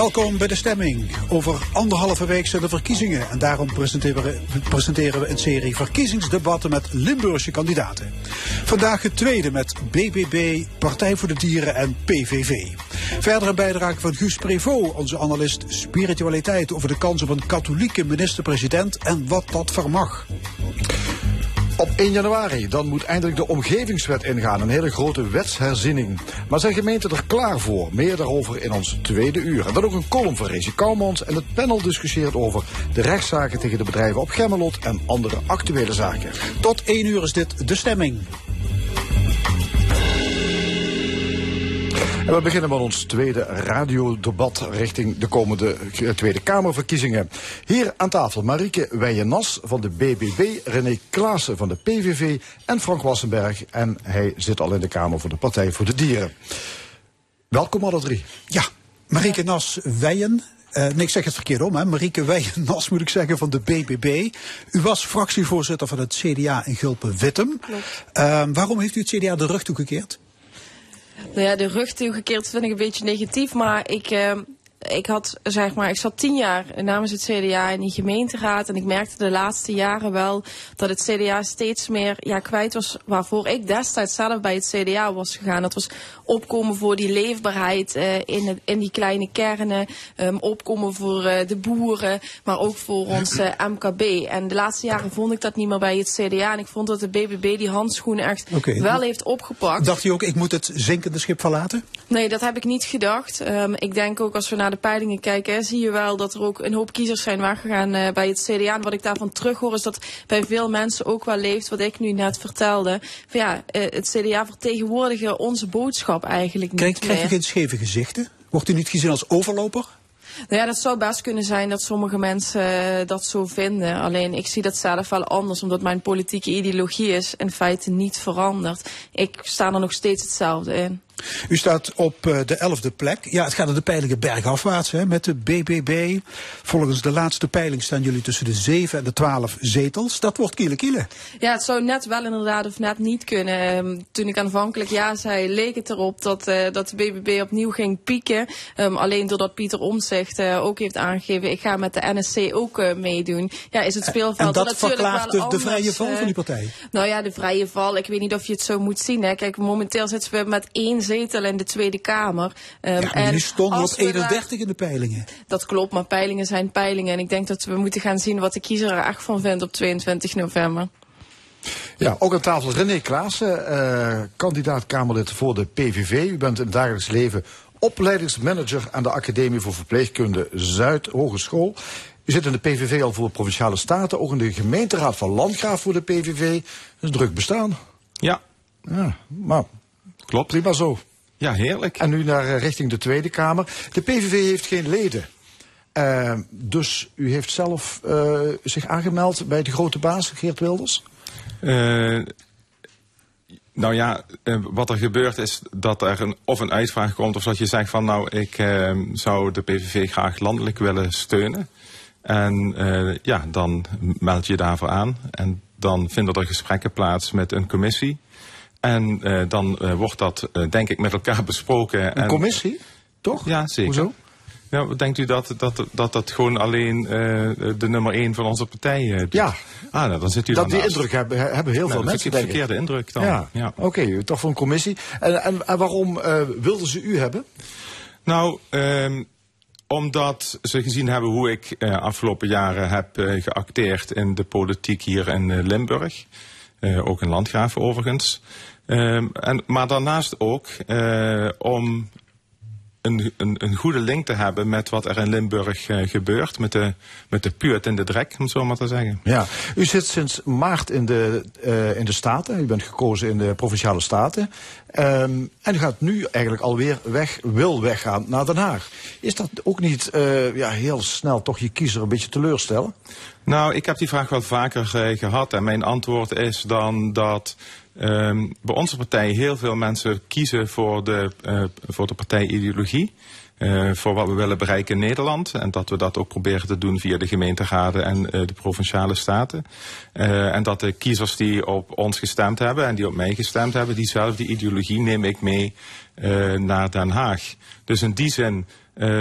Welkom bij de stemming. Over anderhalve week zijn de verkiezingen. En daarom presenteren we, presenteren we een serie verkiezingsdebatten met Limburgse kandidaten. Vandaag het tweede met BBB, Partij voor de Dieren en PVV. Verder een bijdrage van Guus Prevot, onze analist spiritualiteit over de kans op een katholieke minister-president en wat dat vermag. Op 1 januari, dan moet eindelijk de omgevingswet ingaan. Een hele grote wetsherziening. Maar zijn gemeenten er klaar voor? Meer daarover in ons tweede uur. En dan ook een column van Rezi Kouwmans. En het panel discussieert over de rechtszaken tegen de bedrijven op Gemmelot en andere actuele zaken. Tot 1 uur is dit de stemming. En we beginnen met ons tweede radiodebat richting de komende eh, Tweede Kamerverkiezingen. Hier aan tafel Marieke Weijenas van de BBB, René Klaassen van de PVV en Frank Wassenberg. En hij zit al in de Kamer voor de Partij voor de Dieren. Welkom alle drie. Ja, Marieke Nas Weijen. Uh, nee, ik zeg het verkeerd om. Hè. Marieke Weijen-Nas moet ik zeggen van de BBB. U was fractievoorzitter van het CDA in Gulpen-Wittem. Uh, waarom heeft u het CDA de rug toegekeerd? Nou ja, de rug toegekeerd vind ik een beetje negatief, maar ik, uh, ik had, zeg maar, ik zat tien jaar namens het CDA in die gemeenteraad en ik merkte de laatste jaren wel dat het CDA steeds meer ja, kwijt was waarvoor ik destijds zelf bij het CDA was gegaan. Dat was opkomen voor die leefbaarheid uh, in, het, in die kleine kernen, um, opkomen voor uh, de boeren, maar ook voor ons uh, MKB. En de laatste jaren vond ik dat niet meer bij het CDA en ik vond dat de BBB die handschoenen echt okay. wel heeft opgepakt. Dacht u ook, ik moet het zinkende schip verlaten? Nee, dat heb ik niet gedacht. Um, ik denk ook als we naar de peilingen kijken, zie je wel dat er ook een hoop kiezers zijn weggegaan uh, bij het CDA. En wat ik daarvan terughoor is dat bij veel mensen ook wel leeft wat ik nu net vertelde. Van ja, uh, het CDA vertegenwoordigen onze boodschap eigenlijk niet Krijg, krijg je geen scheve gezichten? Wordt u niet gezien als overloper? Nou ja, dat zou best kunnen zijn dat sommige mensen uh, dat zo vinden. Alleen ik zie dat zelf wel anders, omdat mijn politieke ideologie is in feite niet veranderd. Ik sta er nog steeds hetzelfde in. U staat op uh, de elfde plek. Ja, het gaat aan de peilingen bergafwaarts hè, met de BBB. Volgens de laatste peiling staan jullie tussen de 7 en de 12 zetels. Dat wordt kiele kiele. Ja, het zou net wel inderdaad of net niet kunnen. Um, toen ik aanvankelijk ja zei, leek het erop dat, uh, dat de BBB opnieuw ging pieken. Um, alleen doordat Pieter Omtzigt uh, ook heeft aangegeven, ik ga met de NSC ook uh, meedoen. Ja, is het speelveld en dat natuurlijk verklaart wel de, de vrije val van die partij? Nou ja, de vrije val. Ik weet niet of je het zo moet zien. Hè. Kijk, momenteel zitten we met één zetel in de Tweede Kamer. Um, ja, maar en jullie stonden op 31 in de peilingen. Dat klopt, maar peilingen zijn peilingen. En ik denk dat we moeten gaan zien wat de kiezer er echt van vindt op 22 november. Ja, ook aan tafel René Klaassen, uh, kandidaat Kamerlid voor de PVV. U bent in het dagelijks leven opleidingsmanager aan de Academie voor Verpleegkunde Zuid Hogeschool. U zit in de PVV al voor de Provinciale Staten, ook in de gemeenteraad van Landgraaf voor de PVV. Dat is druk bestaan. Ja. Ja, maar Klopt. prima zo. Ja, heerlijk. En nu naar uh, richting de Tweede Kamer. De PVV heeft geen leden. Uh, dus u heeft zelf uh, zich aangemeld bij de grote baas, Geert Wilders? Uh, nou ja, wat er gebeurt is dat er een, of een uitvraag komt... of dat je zegt van nou, ik zou de PVV graag landelijk willen steunen. En ja, dan meld je daarvoor aan. En dan vinden er gesprekken plaats met een commissie. En uh, dan uh, wordt dat, uh, denk ik, met elkaar besproken. Een en, commissie? Toch? Ja, zeker. Hoezo? Ja, denkt u dat dat, dat, dat gewoon alleen de nummer één van onze partij doet? Ja. Ah, nou, dan zit u dat die indruk hebben, hebben heel nou, veel mensen, denk ik. verkeerde indruk dan. Ja, ja. oké, okay, toch voor een commissie. En, en, en waarom wilden ze u hebben? Nou, um, omdat ze gezien hebben hoe ik uh, afgelopen jaren heb uh, geacteerd in de politiek hier in uh, Limburg. Ook in Landgraaf overigens. Um, en, maar daarnaast ook uh, om een, een, een, goede link te hebben met wat er in Limburg uh, gebeurt. Met de, met de puurt en de drek, om het zo maar te zeggen. Ja, u zit sinds maart in de, uh, in de Staten. U bent gekozen in de Provinciale Staten. Um, en u gaat nu eigenlijk alweer weg, wil weggaan naar Den Haag. Is dat ook niet uh, ja, heel snel toch je kiezer een beetje teleurstellen? Nou, ik heb die vraag wel vaker gehad. En mijn antwoord is dan dat Um, bij onze partij heel veel mensen kiezen voor de, uh, voor de partijideologie. Uh, voor wat we willen bereiken in Nederland. En dat we dat ook proberen te doen via de gemeenteraden en uh, de provinciale staten. en dat de kiezers die op ons gestemd hebben en die op mij gestemd hebben, diezelfde ideologie neem ik mee naar Den Haag. Dus in die zin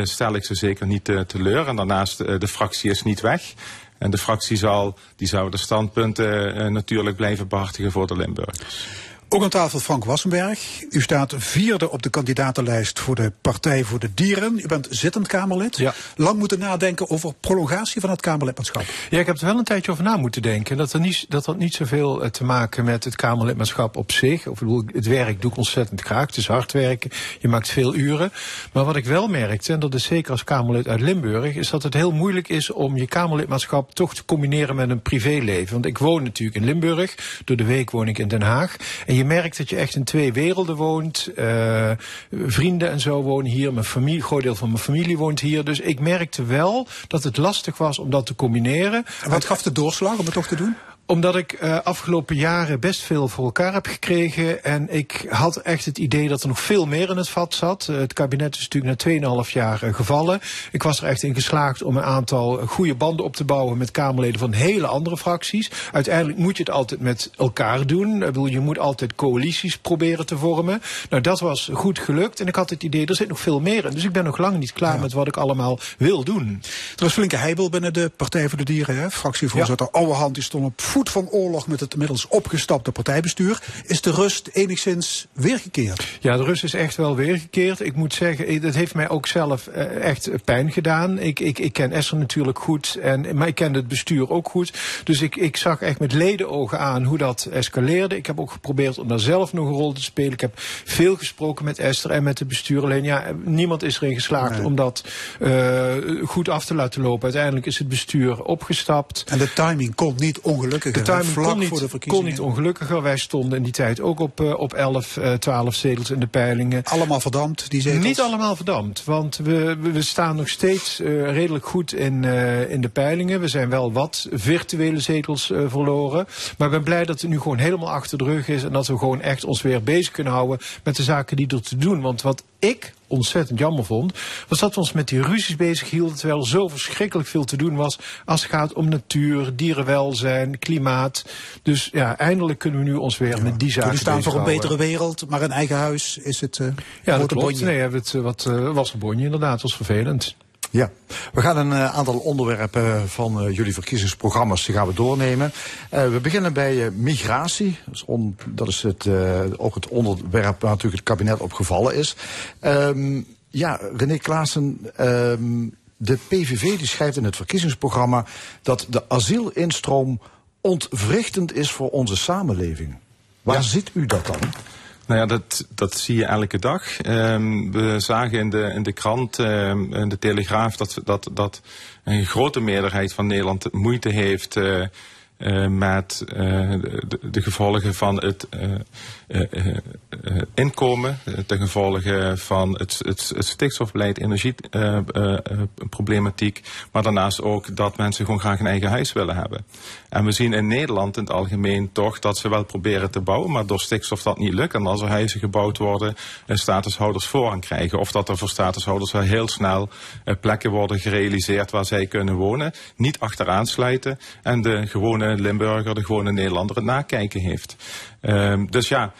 stel ik ze zeker niet teleur. En daarnaast, de fractie is niet weg. En de fractie zal, die zou de standpunten uh, natuurlijk blijven behartigen voor de Limburgers. Ook aan tafel Frank Wassenberg. U staat vierde op de kandidatenlijst voor de Partij voor de Dieren. U bent zittend Kamerlid. Ja. Lang moeten nadenken over prolongatie van het Kamerlidmaatschap. Ja, ik heb er wel een tijdje over na moeten denken. Dat, er niet, dat had niet zoveel eh, te maken met het Kamerlidmaatschap op zich. Of, bedoel, het werk doe ik ontzettend graag. Het is hard werken. Je maakt veel uren. Maar wat ik wel merkte, en dat is zeker als Kamerlid uit Limburg, is dat het heel moeilijk is om je Kamerlidmaatschap toch te combineren met een privéleven. Want ik woon natuurlijk in Limburg. Door de week woon ik in Den Haag. En je merkt dat je echt in twee werelden woont. Uh, vrienden en zo wonen hier. Mijn familie, groot deel van mijn familie woont hier. Dus ik merkte wel dat het lastig was om dat te combineren. En wat gaf de doorslag om het toch te doen? Omdat ik uh, afgelopen jaren best veel voor elkaar heb gekregen. En ik had echt het idee dat er nog veel meer in het vat zat. Uh, het kabinet is natuurlijk na 2,5 jaar uh, gevallen. Ik was er echt in geslaagd om een aantal goede banden op te bouwen met Kamerleden van hele andere fracties. Uiteindelijk moet je het altijd met elkaar doen. Bedoel, je moet altijd coalities proberen te vormen. Nou, dat was goed gelukt. En ik had het idee, er zit nog veel meer in. Dus ik ben nog lang niet klaar ja. met wat ik allemaal wil doen. Er was flinke heibel binnen de Partij voor de Dieren. Hè? Fractievoorzitter ja. Ouwehand die stond op voet van oorlog met het inmiddels opgestapte partijbestuur. Is de rust enigszins weergekeerd? Ja, de rust is echt wel weergekeerd. Ik moet zeggen, het heeft mij ook zelf uh, echt pijn gedaan. Ik, ik, ik ken Esther natuurlijk goed, en, maar ik ken het bestuur ook goed. Dus ik, ik zag echt met ledenogen aan hoe dat escaleerde. Ik heb ook geprobeerd om daar zelf nog een rol te spelen. Ik heb veel gesproken met Esther en met het bestuur. Alleen ja, niemand is erin geslaagd nee. om dat uh, goed af te laten lopen. Uiteindelijk is het bestuur opgestapt. En de timing komt niet ongelukkig. De timing kon niet, kon niet ongelukkiger. Wij stonden in die tijd ook op, uh, op 11, uh, 12 zetels in de peilingen. Allemaal verdampt, die zetels? Niet allemaal verdampt, want we, we staan nog steeds uh, redelijk goed in, uh, in de peilingen. We zijn wel wat virtuele zetels uh, verloren. Maar ik ben blij dat het nu gewoon helemaal achter de rug is. En dat we gewoon echt ons weer bezig kunnen houden met de zaken die er te doen. Want wat ik ontzettend jammer vond, was dat we ons met die ruzies bezig hielden, terwijl er zo verschrikkelijk veel te doen was als het gaat om natuur, dierenwelzijn, klimaat. Dus ja, eindelijk kunnen we nu ons weer ja. met die zaken We staan voor een betere wereld, maar een eigen huis is het uh, Ja, dat klopt. Bonje. Nee, we hebben het wat uh, was een bonje inderdaad, was vervelend. Ja, we gaan een uh, aantal onderwerpen van uh, jullie verkiezingsprogramma's die gaan we doornemen. Uh, we beginnen bij migratie. Dat is, het, ook het onderwerp waar natuurlijk het kabinet op gevallen is. Um, ja, René Klaassen, um, de PVV die schrijft in het verkiezingsprogramma dat de asielinstroom ontwrichtend is voor onze samenleving. Waar ja. ziet u dat dan? Nou ja, dat, dat zie je elke dag. Um, we zagen in de, in de krant, um, in de Telegraaf, dat, dat, dat een grote meerderheid van Nederland moeite heeft uh, uh, met uh, de, de, gevolgen van het inkomen, ten gevolge van het, het, het stikstofbeleid, energieproblematiek, maar daarnaast ook dat mensen gewoon graag een eigen huis willen hebben. En we zien in Nederland in het algemeen toch dat ze wel proberen te bouwen, maar door stikstof dat niet lukt. En als er huizen gebouwd worden, statushouders voorrang krijgen. Of dat er voor statushouders wel heel snel plekken worden gerealiseerd waar zij kunnen wonen. Niet achteraan sluiten en de gewone Limburger, de gewone Nederlander het nakijken heeft. Um, dus ja,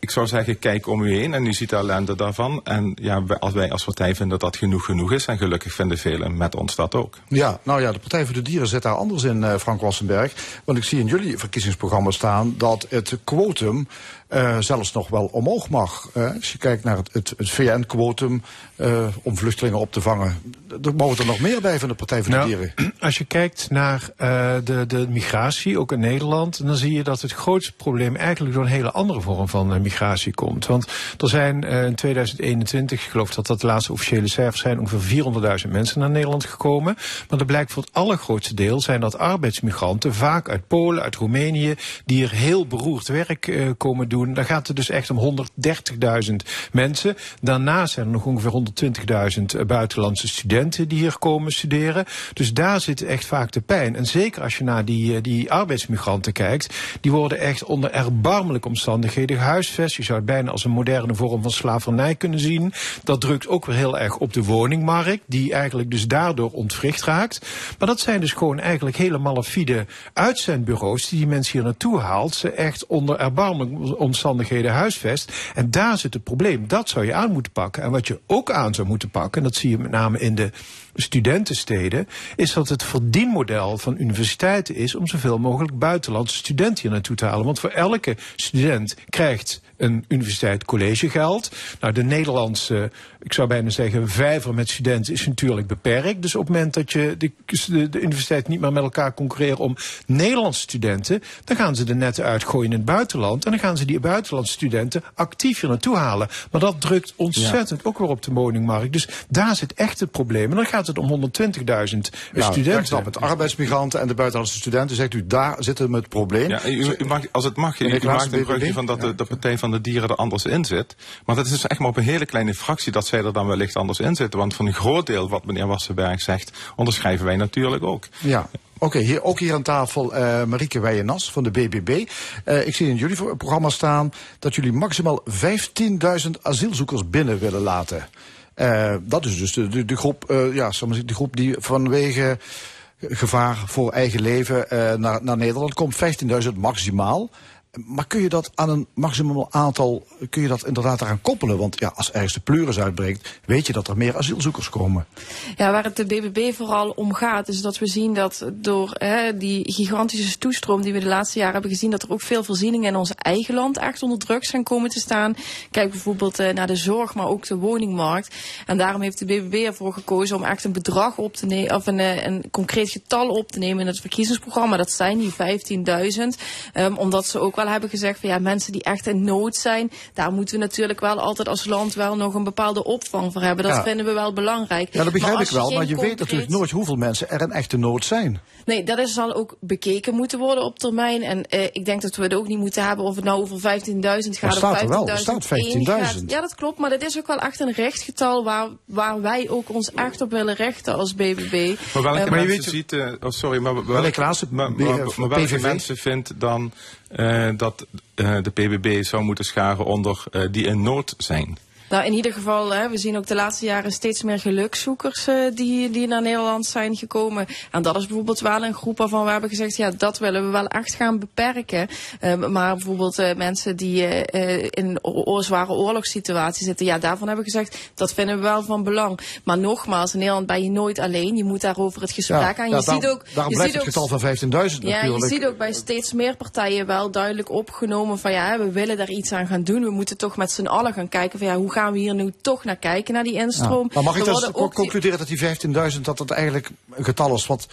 ik zou zeggen, kijk om u heen en u ziet de ellende daarvan. En ja, als wij als partij vinden dat dat genoeg genoeg is, en gelukkig vinden velen met ons dat ook. Ja, nou ja, de Partij voor de Dieren zit daar anders in, uh, Frank Wassenberg. Want ik zie in jullie verkiezingsprogramma staan dat het quotum uh, zelfs nog wel omhoog mag. Uh, als je kijkt naar het, het, het VN-quotum uh, om vluchtelingen op te vangen. Er mogen er nog meer bij van de Partij nou, de Dieren. Als je kijkt naar de, de migratie, ook in Nederland, dan zie je dat het grootste probleem eigenlijk door een hele andere vorm van migratie komt. Want er zijn in 2021, ik geloof dat dat de laatste officiële cijfers zijn, ongeveer 400.000 mensen naar Nederland gekomen. Maar er blijkt voor het allergrootste deel zijn dat arbeidsmigranten, vaak uit Polen, uit Roemenië, die hier heel beroerd werk komen doen. Daar gaat het dus echt om 130.000 mensen. Daarnaast zijn er nog ongeveer 120.000 buitenlandse studenten die hier komen studeren. Dus daar zit echt vaak de pijn. En zeker als je naar die, die arbeidsmigranten kijkt, die worden echt onder erbarmelijke omstandigheden gehuisvest. Je zou het bijna als een moderne vorm van slavernij kunnen zien. Dat drukt ook weer heel erg op de woningmarkt, die eigenlijk dus daardoor ontwricht raakt. Maar dat zijn dus gewoon eigenlijk hele malafide uitzendbureaus die die mensen hier naartoe haalt. Ze echt onder erbarmelijke omstandigheden huisvest. En daar zit het probleem. Dat zou je aan moeten pakken. En wat je ook aan zou moeten pakken, en dat zie je met name in de studentensteden, is dat het verdienmodel van universiteiten is om zoveel mogelijk buitenlandse studenten hier naartoe te halen. Want voor elke student krijgt een universiteit collegegeld. Nou, de Nederlandse, ik zou bijna zeggen, vijver met studenten is natuurlijk beperkt. Dus op het moment dat je de, de, de universiteit niet meer met elkaar concurreren om Nederlandse studenten, dan gaan ze de netten uitgooien in het buitenland. En dan gaan ze die buitenlandse studenten actief hier naartoe halen. Maar dat drukt ontzettend ook weer op de woningmarkt. Dus daar zit echt het probleem. En dan gaat het om 120.000 ja, studenten. Snap het. Arbeidsmigranten en de buitenlandse studenten, zegt u, daar zitten we het probleem. Ja, u, u mag, als het mag, u, u maakt een brugje van dat de, de Partij van de Dieren er anders in zit. Maar dat is dus echt maar op een hele kleine fractie dat zij er dan wellicht anders in zitten. Want van een groot deel wat meneer Wassenberg zegt, onderschrijven wij natuurlijk ook. Ja, Oké, hier, ook hier aan tafel uh, Marieke Weijenas van de BBB. Uh, ik zie in jullie programma staan dat jullie maximaal 15.000 asielzoekers binnen willen laten. Uh, dat is dus de, de, groep, uh, ja, de groep die vanwege gevaar voor eigen leven naar, naar Nederland komt. 15.000 maximaal. Maar kun je dat aan een maximum aantal, kun je dat inderdaad eraan koppelen? Want ja, als ergens de pleuris uitbreekt, weet je dat er meer asielzoekers komen. Ja, waar het de BBB vooral om gaat, is dat we zien dat door hè, die gigantische toestroom die we de laatste jaren hebben gezien, dat er ook veel voorzieningen in ons eigen land echt onder druk zijn komen te staan. Kijk bijvoorbeeld uh, naar de zorg, maar ook de woningmarkt. En daarom heeft de BBB ervoor gekozen om echt een bedrag op te nemen, of een, eh, een concreet getal op te nemen in het verkiezingsprogramma. Dat zijn die 15.000. Um, omdat ze ook hebben gezegd van ja, mensen die echt in nood zijn, daar moeten we natuurlijk wel altijd als land wel nog een bepaalde opvang voor hebben. Dat Ja. vinden we wel belangrijk. Ja, dat begrijp ik wel, je maar je weet natuurlijk nooit hoeveel mensen er in echte nood zijn. Nee, dat is, zal ook bekeken moeten worden op termijn. En eh, ik denk dat we het ook niet moeten hebben of het nou over 15.000 gaat staat of 15.000 er wel, er staat 15.000. gaat. Ja, dat klopt, maar dat is ook wel echt een rechtgetal waar, waar wij ook ons echt op willen rechten als BBB. Maar welke Eh, maar je mensen weet- ziet, eh, oh sorry, maar welke, maar, B- maar- maar welke PVV? mensen vindt dan dat eh, de PBB zou moeten scharen onder eh, die in nood zijn? Nou, in ieder geval, hè, we zien ook de laatste jaren steeds meer gelukzoekers eh, die, die naar Nederland zijn gekomen. En dat is bijvoorbeeld wel een groep waarvan we hebben gezegd, ja, dat willen we wel echt gaan beperken. Ehm, maar bijvoorbeeld eh, mensen die eh, in zware oorlogssituatie zitten, ja, daarvan hebben we gezegd, dat vinden we wel van belang. Maar nogmaals, in Nederland ben je nooit alleen. Je moet daarover het gesprek aan. Je ja, ziet daarom- ook, daarom je blijft ziet het ook getal van 15.000 ja, natuurlijk. je ziet ook bij steeds meer partijen wel duidelijk opgenomen van ja, we willen daar iets aan gaan doen. We moeten toch met z'n allen gaan kijken van ja, hoe gaan we hier nu toch naar kijken, naar die instroom. Maar mag ik die- concluderen dat die 15.000 dat dat eigenlijk een getal is wat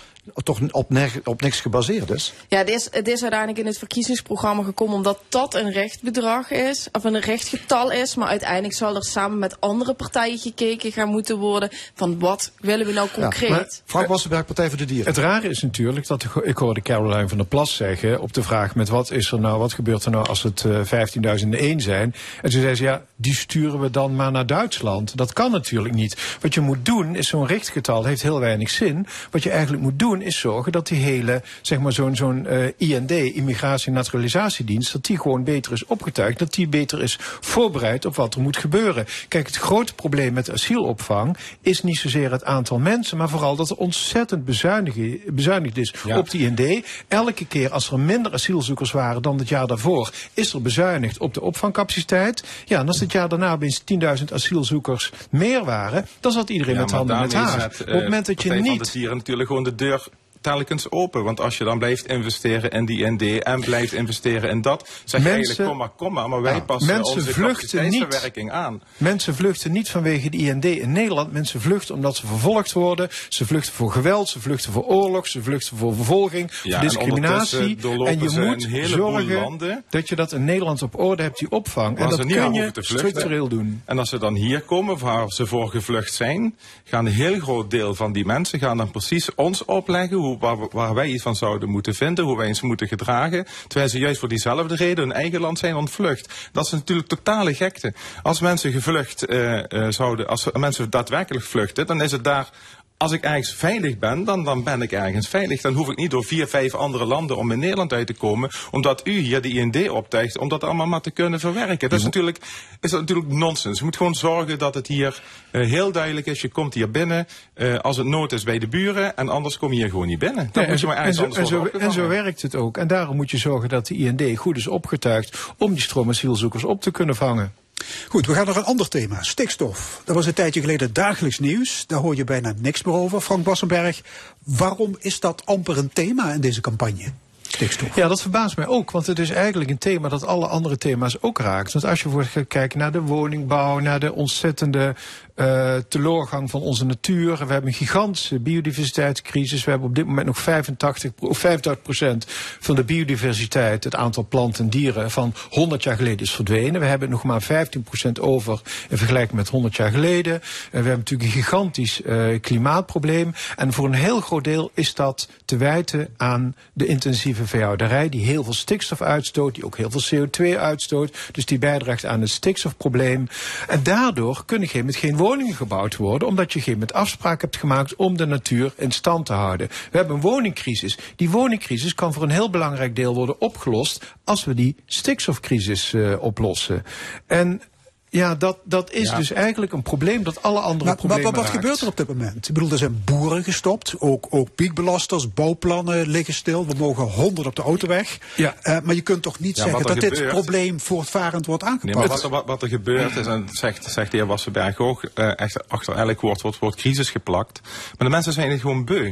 toch op, op niks gebaseerd is? Ja, het is, het is uiteindelijk in het verkiezingsprogramma gekomen omdat dat een rechtbedrag is, of een rechtgetal is. Maar uiteindelijk zal er samen met andere partijen gekeken gaan moeten worden van wat willen we nou concreet. maar- Frank Wassenberg, Partij voor de Dieren. Het rare is natuurlijk dat ik- ik hoorde Caroline van der Plas zeggen op de vraag met wat is er nou, wat gebeurt er nou als het eh, 15.001 zijn. En toen zei ze ja, die sturen we dan maar naar Duitsland. Dat kan natuurlijk niet. Wat je moet doen is zo'n richtgetal heeft heel weinig zin. Wat je eigenlijk moet doen is zorgen dat die hele, zeg maar zo'n zo'n eh, IND, Immigratie en Naturalisatiedienst, dat die gewoon beter is opgetuigd, dat die beter is voorbereid op wat er moet gebeuren. Kijk, het grote probleem met asielopvang is niet zozeer het aantal mensen, maar vooral dat er ontzettend bezuinigd, bezuinigd is Ja. op die IND. Elke keer als er minder asielzoekers waren dan het jaar daarvoor, is er bezuinigd op de opvangcapaciteit. Ja, en als het jaar daarna opeens 10.000 asielzoekers meer waren, dan zat iedereen met handen met haar. Op het moment dat je niet de Dieren natuurlijk gewoon de deur telkens open. Want als je dan blijft investeren in die ND en blijft investeren in dat, zeg je Mensen- eigenlijk kom maar, kom maar, maar wij Ja, passen mensen onze vluchten niet. aan. Mensen vluchten niet vanwege de IND in Nederland. Mensen vluchten omdat ze vervolgd worden. Ze vluchten voor geweld, ze vluchten voor oorlog, ze vluchten voor vervolging, Ja, voor discriminatie. En je moet zorgen dat je dat in Nederland op orde hebt, die opvang. En dat kun je structureel doen. En als ze dan hier komen, waar ze voor gevlucht zijn, gaan een heel groot deel van die mensen gaan dan precies ons opleggen hoe, waar, wij iets van zouden moeten vinden, hoe wij ons moeten gedragen, terwijl ze juist voor diezelfde reden hun eigen land zijn ontvlucht. Dat is natuurlijk totale gekte. Als mensen gevlucht eh, eh, zouden, als mensen daadwerkelijk vluchten, dan is het daar als ik ergens veilig ben, dan, dan ben ik ergens veilig. Dan hoef ik niet door vier, vijf andere landen om in Nederland uit te komen. Omdat u hier de IND optuigt, om dat allemaal maar te kunnen verwerken. Dat is natuurlijk, is natuurlijk nonsens. Je moet gewoon zorgen dat het hier eh, heel duidelijk is. Je komt hier binnen eh, als het nood is bij de buren. En anders kom je hier gewoon niet binnen. Dan moet je maar en, ergens zo, en, zo, en zo werkt het ook. En daarom moet je zorgen dat de IND goed is opgetuigd om die stroom asielzoekers op te kunnen vangen. Goed, we gaan naar een ander thema. Stikstof. Dat was een tijdje geleden dagelijks nieuws. Daar hoor je bijna niks meer over. Frank Bassenberg, waarom is dat amper een thema in deze campagne? Stikstof. Ja, dat verbaast mij ook, want het is eigenlijk een thema dat alle andere thema's ook raakt. Want als je bijvoorbeeld gaat naar de woningbouw, naar de ontzettende eh teloorgang van onze natuur. We hebben een gigantische biodiversiteitscrisis. We hebben op dit moment nog 85, pro- of 85 procent van de biodiversiteit, het aantal planten en dieren, van 100 jaar geleden is verdwenen. We hebben nog maar 15 procent over in vergelijking met 100 jaar geleden. En we hebben natuurlijk een gigantisch eh, klimaatprobleem. En voor een heel groot deel is dat te wijten aan de intensieve veehouderij, die heel veel stikstof uitstoot, die ook heel veel CO2 uitstoot. Dus die bijdraagt aan het stikstofprobleem. En daardoor kunnen geen, met geen woningen gebouwd worden, omdat je geen met afspraak hebt gemaakt om de natuur in stand te houden. We hebben een woningcrisis. Die woningcrisis kan voor een heel belangrijk deel worden opgelost als we die stikstofcrisis eh, oplossen. En ja, dat, dat is Ja. dus eigenlijk een probleem dat alle andere Maar, maar, problemen maar wat raakt. gebeurt er op dit moment? Ik bedoel, er zijn boeren gestopt, ook, ook piekbelasters, bouwplannen liggen stil. We mogen 100 op de autoweg. Ja. Eh, maar je kunt toch niet Ja, zeggen dat dit probleem voortvarend wordt Nee, aangepakt? maar wat er, wat, wat er gebeurt is, en zegt, zegt de heer Wassenberg ook, eh, echt achter elk woord wordt woord crisis geplakt. Maar de mensen zijn het gewoon beu.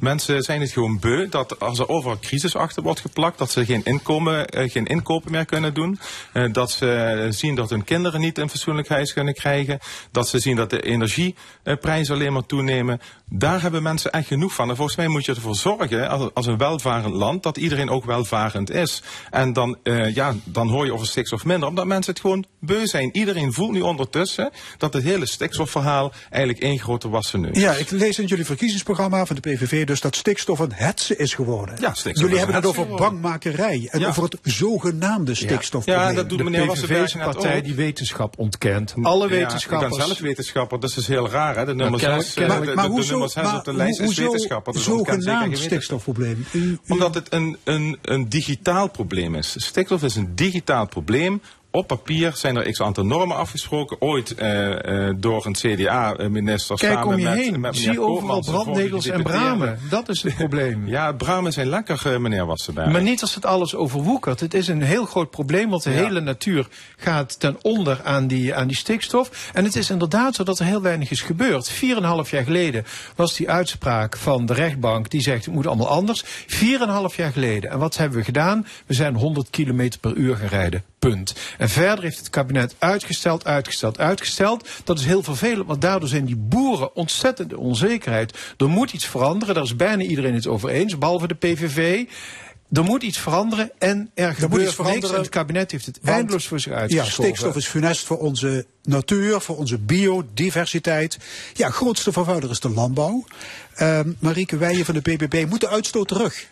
Mensen zijn het gewoon beu dat als er overal crisis achter wordt geplakt, dat ze geen, inkomen, eh, geen inkopen meer kunnen doen. eh, dat ze zien dat hun kinderen niet een fatsoenlijk huis kunnen krijgen. Dat ze zien dat de energieprijzen alleen maar toenemen. Daar hebben mensen echt genoeg van. En volgens mij moet je ervoor zorgen, als, als een welvarend land, dat iedereen ook welvarend is. En dan, eh, ja, dan hoor je over stikstof minder, omdat mensen het gewoon beu zijn. Iedereen voelt nu ondertussen dat het hele stikstofverhaal eigenlijk één grote wassen neus is. Ja, ik lees in jullie verkiezingsprogramma van de PVV dus dat stikstof een hetze is geworden. Ja, stikstof jullie hebben het over geworden. bangmakerij en Ja. over het zogenaamde stikstofprobleem. Ja, dat doet De meneer PVV is een partij die wetenschap ontkent. Alle Ja, wetenschappers. ik ben zelf wetenschapper, dus dat is heel raar. Hè? De nummer kennelijk- 6 kennelijk- de, maar de, de hoezo, zes maar op de lijst is wetenschapper. Dus zogenaamd stikstofprobleem? U- u- Omdat het een, een, een digitaal probleem is. Stikstof is een digitaal probleem. Op papier zijn er x aantal normen afgesproken. Ooit eh, eh, door een CDA-minister Kijk samen om je met, heen. met Zie overal brandnegels en bramen. Dat is het probleem. Ja, bramen zijn lekker, eh, meneer Wassenberg. Maar niet als het alles overwoekert. Het is een heel groot probleem, want de Ja. hele natuur gaat ten onder aan die, aan die stikstof. En het is inderdaad zo dat er heel weinig is gebeurd. Vier en half jaar geleden was die uitspraak van de rechtbank die zegt het moet allemaal anders. Vier en half jaar geleden. En wat hebben we gedaan? We zijn 100 kilometer per uur gaan rijden. Punt. En verder heeft het kabinet uitgesteld, uitgesteld, uitgesteld. Dat is heel vervelend, want daardoor zijn die boeren ontzettend in onzekerheid. Er moet iets veranderen, daar is bijna iedereen het over eens, behalve de PVV. Er moet iets veranderen en er gebeurt iets niks. veranderen, En het kabinet heeft het want- eindeloos voor zich Ja, uitgeschoven. stikstof is funest voor onze natuur, voor onze biodiversiteit. Ja, grootste vervuiler is de landbouw. Ehm Marieke Weijen van de BBB moet de uitstoot terug.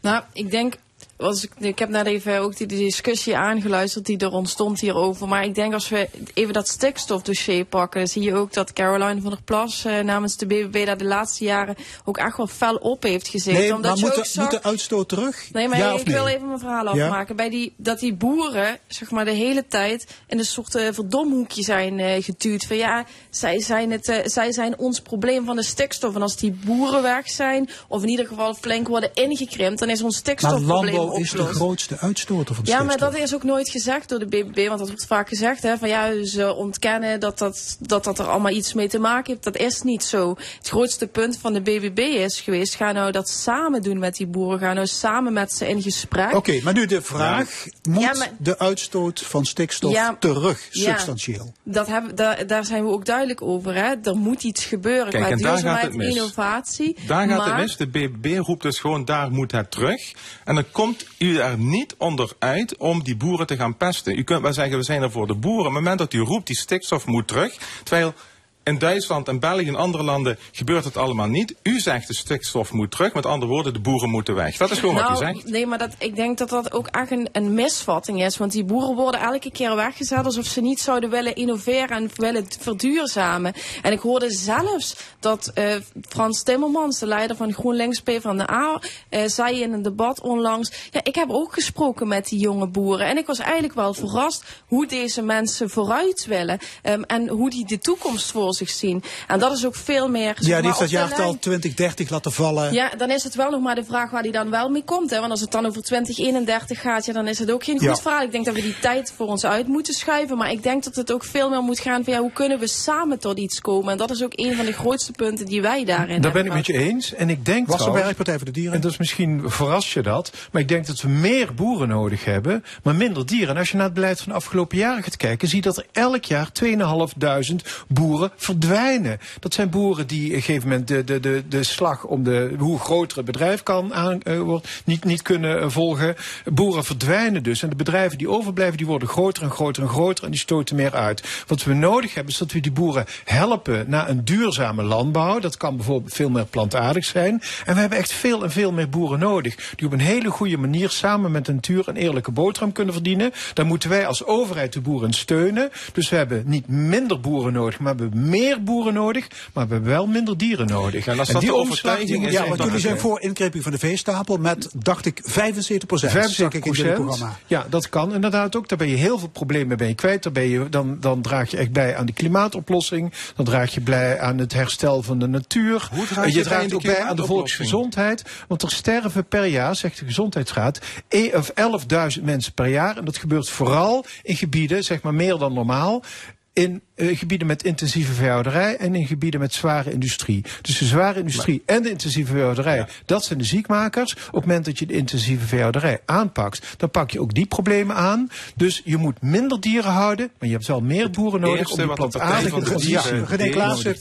Nou, ik denk. Was ik, ik heb net even ook die, die discussie aangeluisterd die er ontstond hierover. Maar ik denk als we even dat stikstofdossier pakken, dan zie je ook dat Caroline van der Plas eh, namens de BBB daar de laatste jaren ook echt wel fel op heeft gezeten. Nee, omdat maar je moet ook de, zag- moet de uitstoot terug? Nee, maar ja ik nee? wil even mijn verhaal Ja? afmaken. Bij die, dat die boeren, zeg maar, de hele tijd in een soort eh, verdomhoekje zijn eh geduwd. Van ja, zij zijn, het, eh, zij zijn ons probleem van de stikstof. En als die boeren weg zijn, of in ieder geval flink worden ingekrimpt, dan is ons stikstofprobleem is de grootste uitstoter van Ja, maar stikstof. dat is ook nooit gezegd door de BBB, want dat wordt vaak gezegd. Hè, van ja, ze ontkennen dat dat, dat dat er allemaal iets mee te maken heeft. Dat is niet zo. Het grootste punt van de BBB is geweest, ga nou dat samen doen met die boeren. Ga nou samen met ze in gesprek. Oké, maar nu de vraag, moet Ja, maar- de uitstoot van stikstof Ja, terug, ja. substantieel? Dat hebben, daar, daar zijn we ook duidelijk over. Hè. Er moet iets gebeuren Kijk, qua en daar gaat duurzaamheid, het mis. innovatie. Daar gaat maar, het mis. De BBB roept dus gewoon, daar moet het terug. En dan komt u er niet onderuit om die boeren te gaan pesten. U kunt wel zeggen, we zijn er voor de boeren. Op het moment dat u roept, die stikstof moet terug. Terwijl in Duitsland en België en andere landen gebeurt het allemaal niet. U zegt de stikstof moet terug. Met andere woorden, de boeren moeten weg. Dat is gewoon wat u Nou, zegt. nee, maar dat, ik denk dat dat ook echt een, een misvatting is. Want die boeren worden elke keer weggezet alsof ze niet zouden willen innoveren en willen verduurzamen. En ik hoorde zelfs dat eh, Frans Timmermans, de leider van GroenLinks PvdA, eh zei in een debat onlangs... Ja, ik heb ook gesproken met die jonge boeren. En ik was eigenlijk wel verrast hoe deze mensen vooruit willen. ehm, en hoe die de toekomst voor zich zien. En dat is ook veel meer... Ja, die heeft dat jaartal lijn. 2030 laten vallen. Ja, dan is het wel nog maar de vraag waar die dan wel mee komt. Hè? Want als het dan over 2031 gaat, ja, dan is het ook geen goed Ja. verhaal. Ik denk dat we die tijd voor ons uit moeten schuiven. Maar ik denk dat het ook veel meer moet gaan van ja, hoe kunnen we samen tot iets komen. En dat is ook een van de grootste punten die wij daarin Daar ben ik met je eens. En ik denk Wassenberg, trouwens, Partij voor de Dieren. en dat is misschien verras je dat, maar ik denk dat we meer boeren nodig hebben, maar minder dieren. En als je naar het beleid van de afgelopen jaren gaat kijken, zie je dat er elk jaar 2.500 boeren verdwijnen. Dat zijn boeren die op een gegeven moment de, de, de, de slag om de, hoe groter het bedrijf kan aan, eh, wordt, niet, niet kunnen eh, volgen. Boeren verdwijnen dus. En de bedrijven die overblijven, die worden groter en groter en groter en die stoten meer uit. Wat we nodig hebben, is dat we die boeren helpen naar een duurzame landbouw. Dat kan bijvoorbeeld veel meer plantaardig zijn. En we hebben echt veel en veel meer boeren nodig. Die op een hele goede manier samen met de natuur een eerlijke boterham kunnen verdienen. Daar moeten wij als overheid de boeren steunen. Dus we hebben niet minder boeren nodig, maar we hebben meer boeren nodig. Maar we hebben wel minder dieren nodig. Ja, en als En dat die omslag die ja, want jullie zijn voor inkrimping van de veestapel met, dacht ik, 75 procent. ik in dit 75 programma. Ja, dat kan inderdaad ook. Daar ben je heel veel problemen bij kwijt. Daar ben je, dan, dan draag je echt bij aan de klimaatoplossing. Dan draag je bij aan het herstel van de natuur. Hoe draag En je je bij aan draagt de ook bij aan de volksgezondheid. Want er sterven per jaar, zegt de Gezondheidsraad, e- of 11.000 mensen per jaar. En dat gebeurt vooral in gebieden, zeg maar meer dan normaal. In eh, gebieden met intensieve veehouderij en in gebieden met zware industrie. Dus de zware industrie en de intensieve veehouderij, dat zijn de ziekmakers. Op het moment dat je de intensieve veehouderij aanpakt, dan pak je ook die problemen aan. Dus je moet minder dieren houden, maar je hebt wel meer boeren nodig om die plantaardige van de transitie- René Klaassen,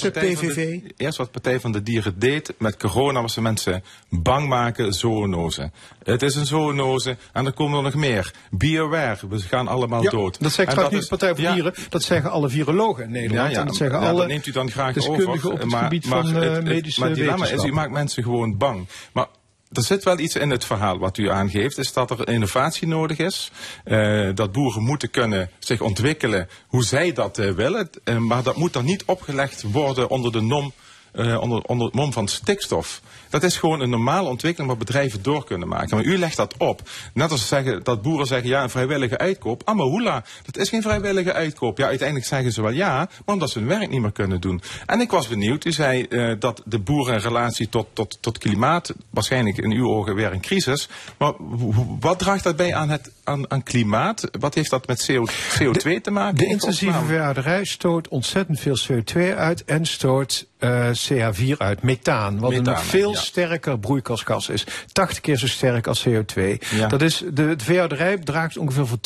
van PVV. Eerst wat Partij van de Dieren deed met corona was de mensen bang maken, zoonose. Het is een zoonose en er komen er nog meer. Be aware, we gaan allemaal Ja, dood. dat zegt trouwens niet de Partij de ja, Dieren, dat zeggen alle virologen in Nederland. en dat zeggen ja, alle dat neemt u dan graag over. op het maar, gebied maar van het- eh, het- medische Maar het dilemma is, u maakt mensen gewoon bang. Maar er zit wel iets in het verhaal wat u aangeeft. Is dat er innovatie nodig is. eh, dat boeren moeten kunnen zich ontwikkelen hoe zij dat eh, willen. Maar dat moet dan niet opgelegd worden onder de nom eh, onder, onder het mom van stikstof. Dat is gewoon een normale ontwikkeling waar bedrijven door kunnen maken. Maar u legt dat op. Net als zeggen, dat boeren zeggen ja, een vrijwillige uitkoop. Amahula, dat is geen vrijwillige uitkoop. Ja, uiteindelijk zeggen ze wel ja, maar omdat ze hun werk niet meer kunnen doen. En ik was benieuwd, u zei eh, dat de boeren in relatie tot, tot, tot klimaat, waarschijnlijk in uw ogen weer een crisis. Maar wat draagt dat bij aan, het, aan, aan klimaat? Wat heeft dat met CO, CO2 te maken? De in intensieve godsnaam? veehouderij stoot ontzettend veel CO2 uit en stoot eh, CH4 uit, methaan. Wat een Methaan, veel ja. sterker broeikasgas is. 80 keer zo sterk als CO2. Ja. Dat is, de, de veehouderij draagt ongeveer voor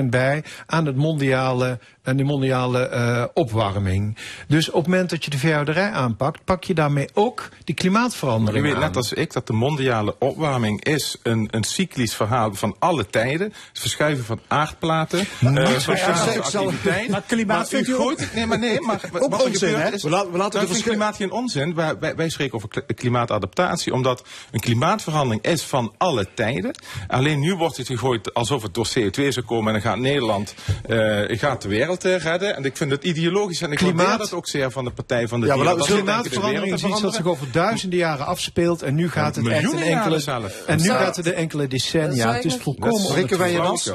20% bij aan, het mondiale, aan de mondiale eh, opwarming. Dus op het moment dat je de veehouderij aanpakt, pak je daarmee ook die U klimaatverandering weet aan. net als ik dat de mondiale opwarming is een, een cyclisch verhaal van alle tijden. Het verschuiven van aardplaten. eh, sociale ik zal- activiteit. maar klimaat vindt u u gooit- Nee, maar nee, maar Ook onzin, hè? We laten- we laten Nou, de ik vind verschil- klimaat geen onzin. Wij, wij, wij spreken over kli- klimaatadaptatie, omdat een klimaatverandering is van alle tijden. Alleen nu wordt het gegooid alsof het door CO2 zou komen en dan gaat Nederland eh, gaat de wereld eh, redden. En ik vind het ideologisch en ik Klimaat- waardeer dat ook zeer van de Partij van de Ja, maar Dieren. de Klimaatverandering is wereld iets dat zich over duizenden jaren afspeelt en nu gaat het echt in enkele, zelf. en nu Zou- gaat het in enkele decennia. Het is volkomen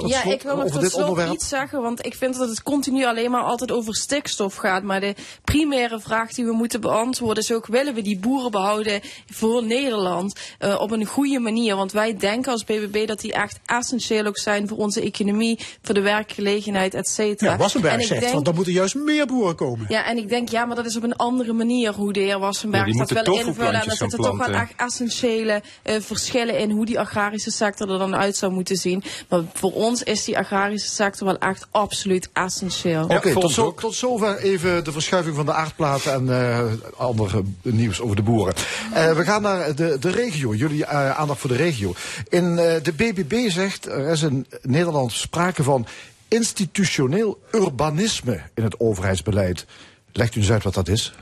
Ja, ik wil nog over tot dit slot iets zeggen, want ik vind dat het continu alleen maar altijd over stikstof gaat. Maar de primaire vraag die we moeten beantwoorden is ook, willen we die boeren behouden voor Nederland uh, op een goede manier? Want wij denken als BBB dat die echt essentieel ook zijn voor onze economie, voor de werkgelegenheid, et cetera. Ja, Wassenberg zegt, denk, want dan moeten juist meer boeren komen. Ja, en ik denk, ja, maar dat is op een andere manier hoe de heer Wassenberg ja, dat wel invullen. En er zitten toch wel echt essentiële uh, verschillen in hoe die agrarische sector er dan uit zou moeten zien. Maar voor ons is die agrarische sector wel echt absoluut essentieel. Oké, okay, tot, zo, tot zover even de verschuiving van de aardplaten en uh, andere nieuws over de boeren. Uh, we gaan naar de, de regio, jullie aandacht voor de regio. In de BBB zegt, er is in Nederland sprake van institutioneel urbanisme in het overheidsbeleid. Legt u eens uit wat dat is?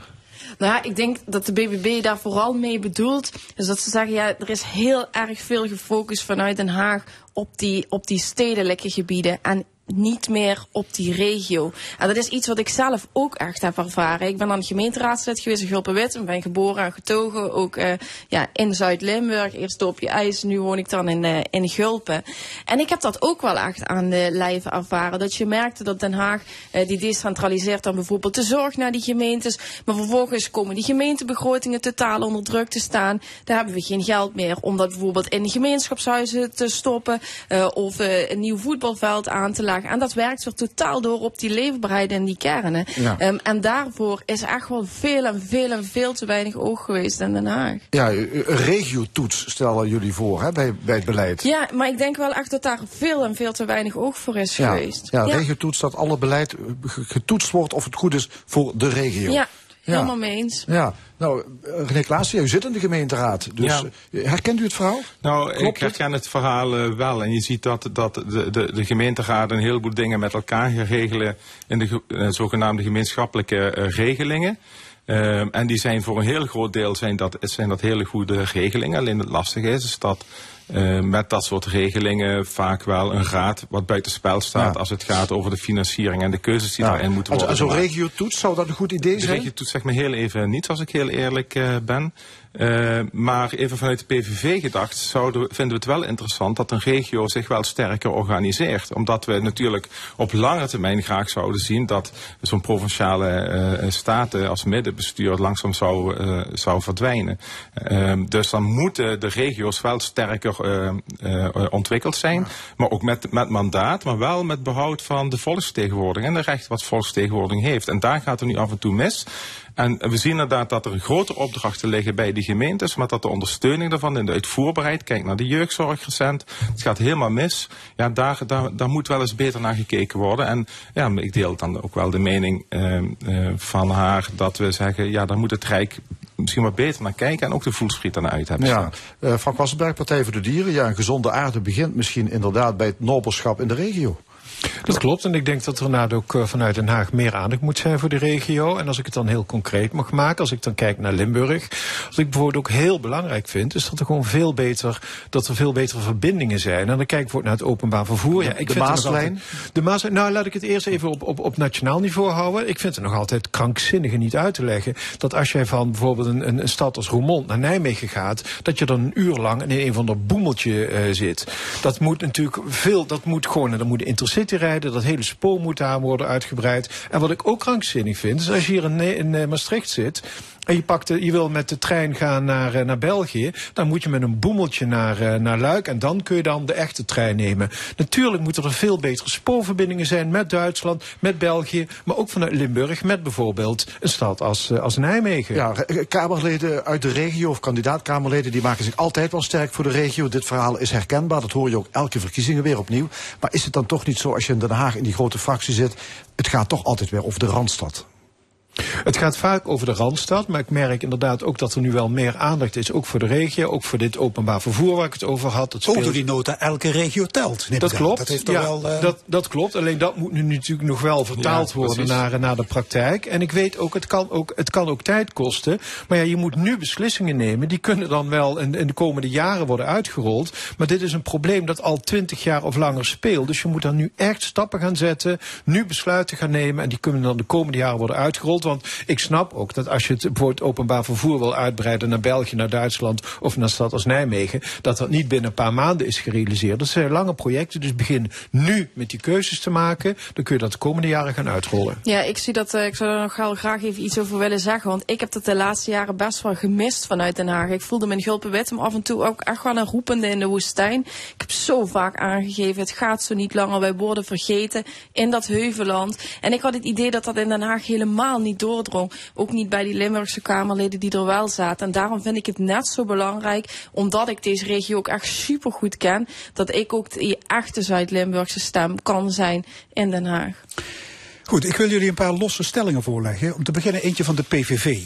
Nou ja, ik denk dat de BBB daar vooral mee bedoelt. Dus dat ze zeggen, ja, er is heel erg veel gefocust vanuit Den Haag op die, op die stedelijke gebieden. En niet meer op die regio. En dat is iets wat ik zelf ook echt heb ervaren. Ik ben dan gemeenteraadslid geweest in Gulpenwit en ben geboren en getogen ook uh, ja, in Zuid-Limburg. Eerst op je ijs, nu woon ik dan in, uh, in Gulpen. En ik heb dat ook wel echt aan de lijve ervaren. Dat je merkte dat Den Haag uh, die decentraliseert dan bijvoorbeeld de zorg naar die gemeentes. Maar vervolgens komen die gemeentebegrotingen totaal onder druk te staan. Daar hebben we geen geld meer om dat bijvoorbeeld in de gemeenschapshuizen te stoppen. of een nieuw voetbalveld aan te laten en dat werkt weer totaal door op die leefbaarheid en die kernen. Um, en daarvoor is echt wel veel en veel en veel te weinig oog geweest in Den Haag. Ja, een regiotoets stellen jullie voor hè, bij, bij het beleid. Ja, maar ik denk wel echt dat daar veel en veel te weinig oog voor is geweest. Ja, ja, regiotoets dat alle beleid getoetst wordt of het goed is voor de regio. Ja, helemaal mee eens. Ja, nou, René Klaassen, u zit in de gemeenteraad. Dus ja. herkent u het verhaal? Nou, ik herken het, verhaal uh, wel. En je ziet dat, dat de, de, de gemeenteraad een heleboel dingen met elkaar regelen in de uh, zogenaamde gemeenschappelijke uh, regelingen. Um, en die zijn voor een heel groot deel zijn dat, zijn dat hele goede regelingen. Alleen het lastige is, is dat uh, met dat soort regelingen vaak wel een raad wat buitenspel staat ja. als het gaat over de financiering en de keuzes die ja. daarin moeten worden. Zo'n regiotoets, zou dat een goed idee zijn? De regiotoets zegt me heel even niet, als ik heel eerlijk uh, ben. Uh, maar even vanuit de PVV gedacht zouden, vinden we het wel interessant dat een regio zich wel sterker organiseert. Omdat we natuurlijk op lange termijn graag zouden zien dat zo'n provinciale uh, staten als middenbestuur langzaam zou, uh, zou verdwijnen. Ehm, dus dan moeten de regio's wel sterker ontwikkeld zijn. Maar ook met, met mandaat, maar wel met behoud van de volksvertegenwoordiging en de rechten wat volksvertegenwoordiging heeft. En daar gaat er nu af en toe mis. En we zien inderdaad dat er grote opdrachten liggen bij die gemeentes, maar dat de ondersteuning daarvan in de uitvoerbaarheid, kijk naar de jeugdzorg recent, het gaat helemaal mis. Ja, daar, daar, daar moet wel eens beter naar gekeken worden. En ja, ik deel dan ook wel de mening uh, uh, van haar dat we zeggen, ja, daar moet het Rijk misschien wat beter naar kijken en ook de voelspriet aan uit hebben ja. Uh, Frank Wassenberg, Partij voor de Dieren. Ja, een gezonde aarde begint misschien inderdaad bij het nobelschap in de regio. Dat klopt. En ik denk dat er inderdaad ook eh, vanuit Den Haag meer aandacht moet zijn voor de regio. En als ik het dan heel concreet mag maken, als ik dan kijk naar Limburg. Wat ik bijvoorbeeld ook heel belangrijk vind, is dat er gewoon veel beter, dat er veel betere verbindingen zijn. En dan kijk ik bijvoorbeeld naar het openbaar vervoer. Ja, ik de Maaslijn? De Maaslijn, nou laat ik het eerst even op, op, op nationaal niveau houden. Ik vind het nog altijd krankzinnige niet uit te leggen. Dat als jij van bijvoorbeeld een, een, een stad als Roermond naar Nijmegen gaat, dat je dan een uur lang in een van de boemeltje uh, zit. Dat moet natuurlijk veel, dat moet gewoon, en dan moet de rijden. Dat hele spoor moet daar worden uitgebreid. En wat ik ook krankzinnig vind, is als je hier in, in eh, Maastricht zit en je, pakt de, je wil met de trein gaan naar, eh, naar België, dan moet je met een boemeltje naar, uh, naar Luik en dan kun je dan de echte trein nemen. Natuurlijk moeten er veel betere spoorverbindingen zijn met Duitsland, met België, maar ook vanuit Limburg met bijvoorbeeld een stad als, als Nijmegen. Ja, Kamerleden uit de regio of kandidaat-Kamerleden die maken zich altijd wel sterk voor de regio. Dit verhaal is herkenbaar, dat hoor je ook elke verkiezingen weer opnieuw. Maar is het dan toch niet zo als je in Den Haag in die grote fractie zit, het gaat toch altijd weer over de Randstad? Het gaat vaak over de Randstad, maar ik merk inderdaad ook dat er nu wel meer aandacht is, ook voor de regio, ook voor dit openbaar vervoer waar ik het over had. Het ook door die nota, elke regio telt. Dat klopt. Dat, heeft ja, wel, uh... dat, dat klopt, alleen dat moet nu natuurlijk nog wel vertaald ja, worden naar, naar de praktijk. En ik weet ook het, kan ook, het kan ook tijd kosten, maar ja, je moet nu beslissingen nemen, die kunnen dan wel in, in de komende jaren worden uitgerold. Maar dit is een probleem dat al twintig jaar of langer speelt, dus je moet dan nu echt stappen gaan zetten, nu besluiten gaan nemen en die kunnen dan de komende jaren worden uitgerold. Want ik snap ook dat als je het bijvoorbeeld openbaar vervoer wil uitbreiden naar België, naar Duitsland of naar een stad als Nijmegen, dat dat niet binnen een paar maanden is gerealiseerd. Dat zijn lange projecten, dus begin nu met die keuzes te maken. Dan kun je dat de komende jaren gaan uitrollen. Ja, ik zie dat. eh, ik zou er nog graag even iets over willen zeggen. Want ik heb dat de laatste jaren best wel gemist vanuit Den Haag. Ik voelde me in Gulpenwettem af en toe ook echt wel een roepende in de woestijn. Ik heb zo vaak aangegeven, het gaat zo niet langer. Wij worden vergeten in dat heuvelland. En ik had het idee dat dat in Den Haag helemaal niet doordrong. Ook niet bij die Limburgse Kamerleden die er wel zaten. En daarom vind ik het net zo belangrijk, omdat ik deze regio ook echt super goed ken, dat ik ook die echte Zuid-Limburgse stem kan zijn in Den Haag. Goed, ik wil jullie een paar losse stellingen voorleggen. Om te beginnen eentje van de PVV.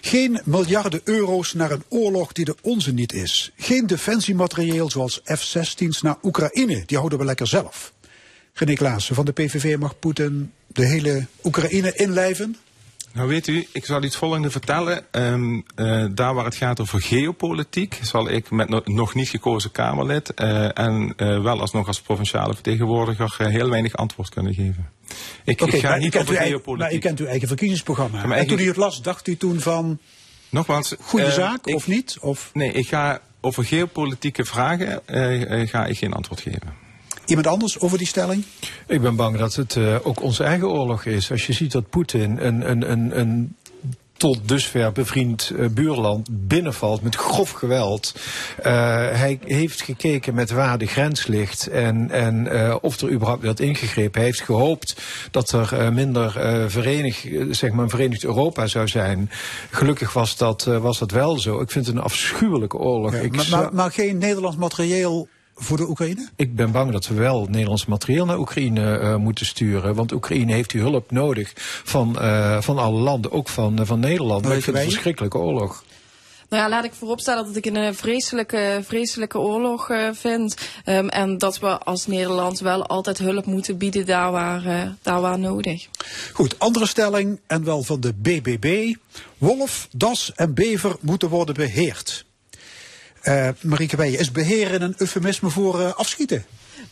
Geen miljarden euro's naar een oorlog die de onze niet is. Geen defensiematerieel zoals F-16's naar Oekraïne. Die houden we lekker zelf. René Klaassen van de PVV mag Poetin de hele Oekraïne inlijven. Nou weet u, ik zal iets volgende vertellen. Ehm, eh, daar waar het gaat over geopolitiek, zal ik met no- nog niet gekozen Kamerlid eh, en eh, wel alsnog als provinciale vertegenwoordiger heel weinig antwoord kunnen geven. Ik, ga niet over eigen- maar u geopolitiek. kent uw eigen verkiezingsprogramma. en toen u het las, dacht u toen van Nogmaals, goede zaak ik- of niet? Of Nee, ik ga over geopolitieke vragen ga ik geen antwoord geven. Iemand anders over die stelling? Ik ben bang dat het eh, ook onze eigen oorlog is. Als je ziet dat Poetin een, een, een, een tot dusver bevriend eh, buurland binnenvalt met grof geweld. Eh, hij heeft gekeken met waar de grens ligt en, en eh, of er überhaupt werd ingegrepen. Hij heeft gehoopt dat er eh, minder eh verenigd, zeg maar een verenigd Europa zou zijn. Gelukkig was dat, eh, was dat wel zo. Ik vind het een afschuwelijke oorlog. Ja, maar, maar, maar geen Nederlands materieel voor de Oekraïne? ik ben bang dat we wel Nederlands materieel naar Oekraïne eh, moeten sturen. Want Oekraïne heeft die hulp nodig van, eh, van alle landen, ook van, eh, van Nederland. Maar ik vind het een verschrikkelijke oorlog. Nou ja, laat ik vooropstellen dat ik het een vreselijke, vreselijke oorlog eh, vind. Ehm, en dat we als Nederland wel altijd hulp moeten bieden daar waar, eh, daar waar nodig. Goed, andere stelling en wel van de BBB. Wolf, das en bever moeten worden beheerd. Eh Marieke Weijen, is beheren een eufemisme voor eh, afschieten?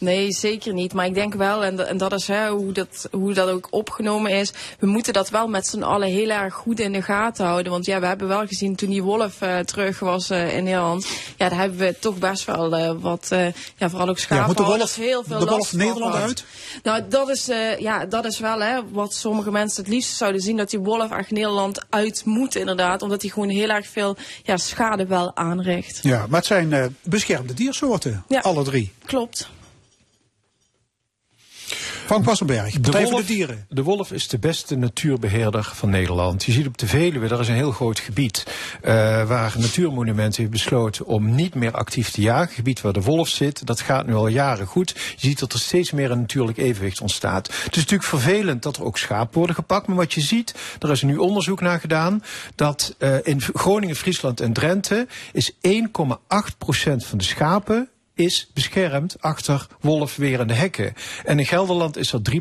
Nee, zeker niet. Maar ik denk wel, en, en dat is hè, hoe, dat, hoe dat ook opgenomen is. We moeten dat wel met z'n allen heel erg goed in de gaten houden. Want ja, we hebben wel gezien toen die wolf eh, terug was eh, in Nederland. Ja, daar hebben we toch best wel eh, wat, ja, vooral ook Ja, moet de schapenhouders wolf, heel veel de wolf last Nederland uit? Nou, dat is, ja, dat is wel hè, wat sommige mensen het liefst zouden zien. Dat die wolf echt Nederland uit moet inderdaad. Omdat hij gewoon heel erg veel ja, schade wel aanricht. Ja, maar het zijn beschermde diersoorten, Ja. alle drie. Klopt. Frank Wassenberg, voor wolf, de Dieren. de wolf is de beste natuurbeheerder van Nederland. Je ziet op de Veluwe, dat is een heel groot gebied... eh, waar Natuurmonument heeft besloten om niet meer actief te jagen. Het gebied waar de wolf zit, dat gaat nu al jaren goed. Je ziet dat er steeds meer een natuurlijk evenwicht ontstaat. Het is natuurlijk vervelend dat er ook schapen worden gepakt. Maar wat je ziet, er is nu onderzoek naar gedaan... dat eh, in Groningen, Friesland en Drenthe... is 1,8% van de schapen is beschermd achter wolfwerende hekken. En in Gelderland is dat 3%.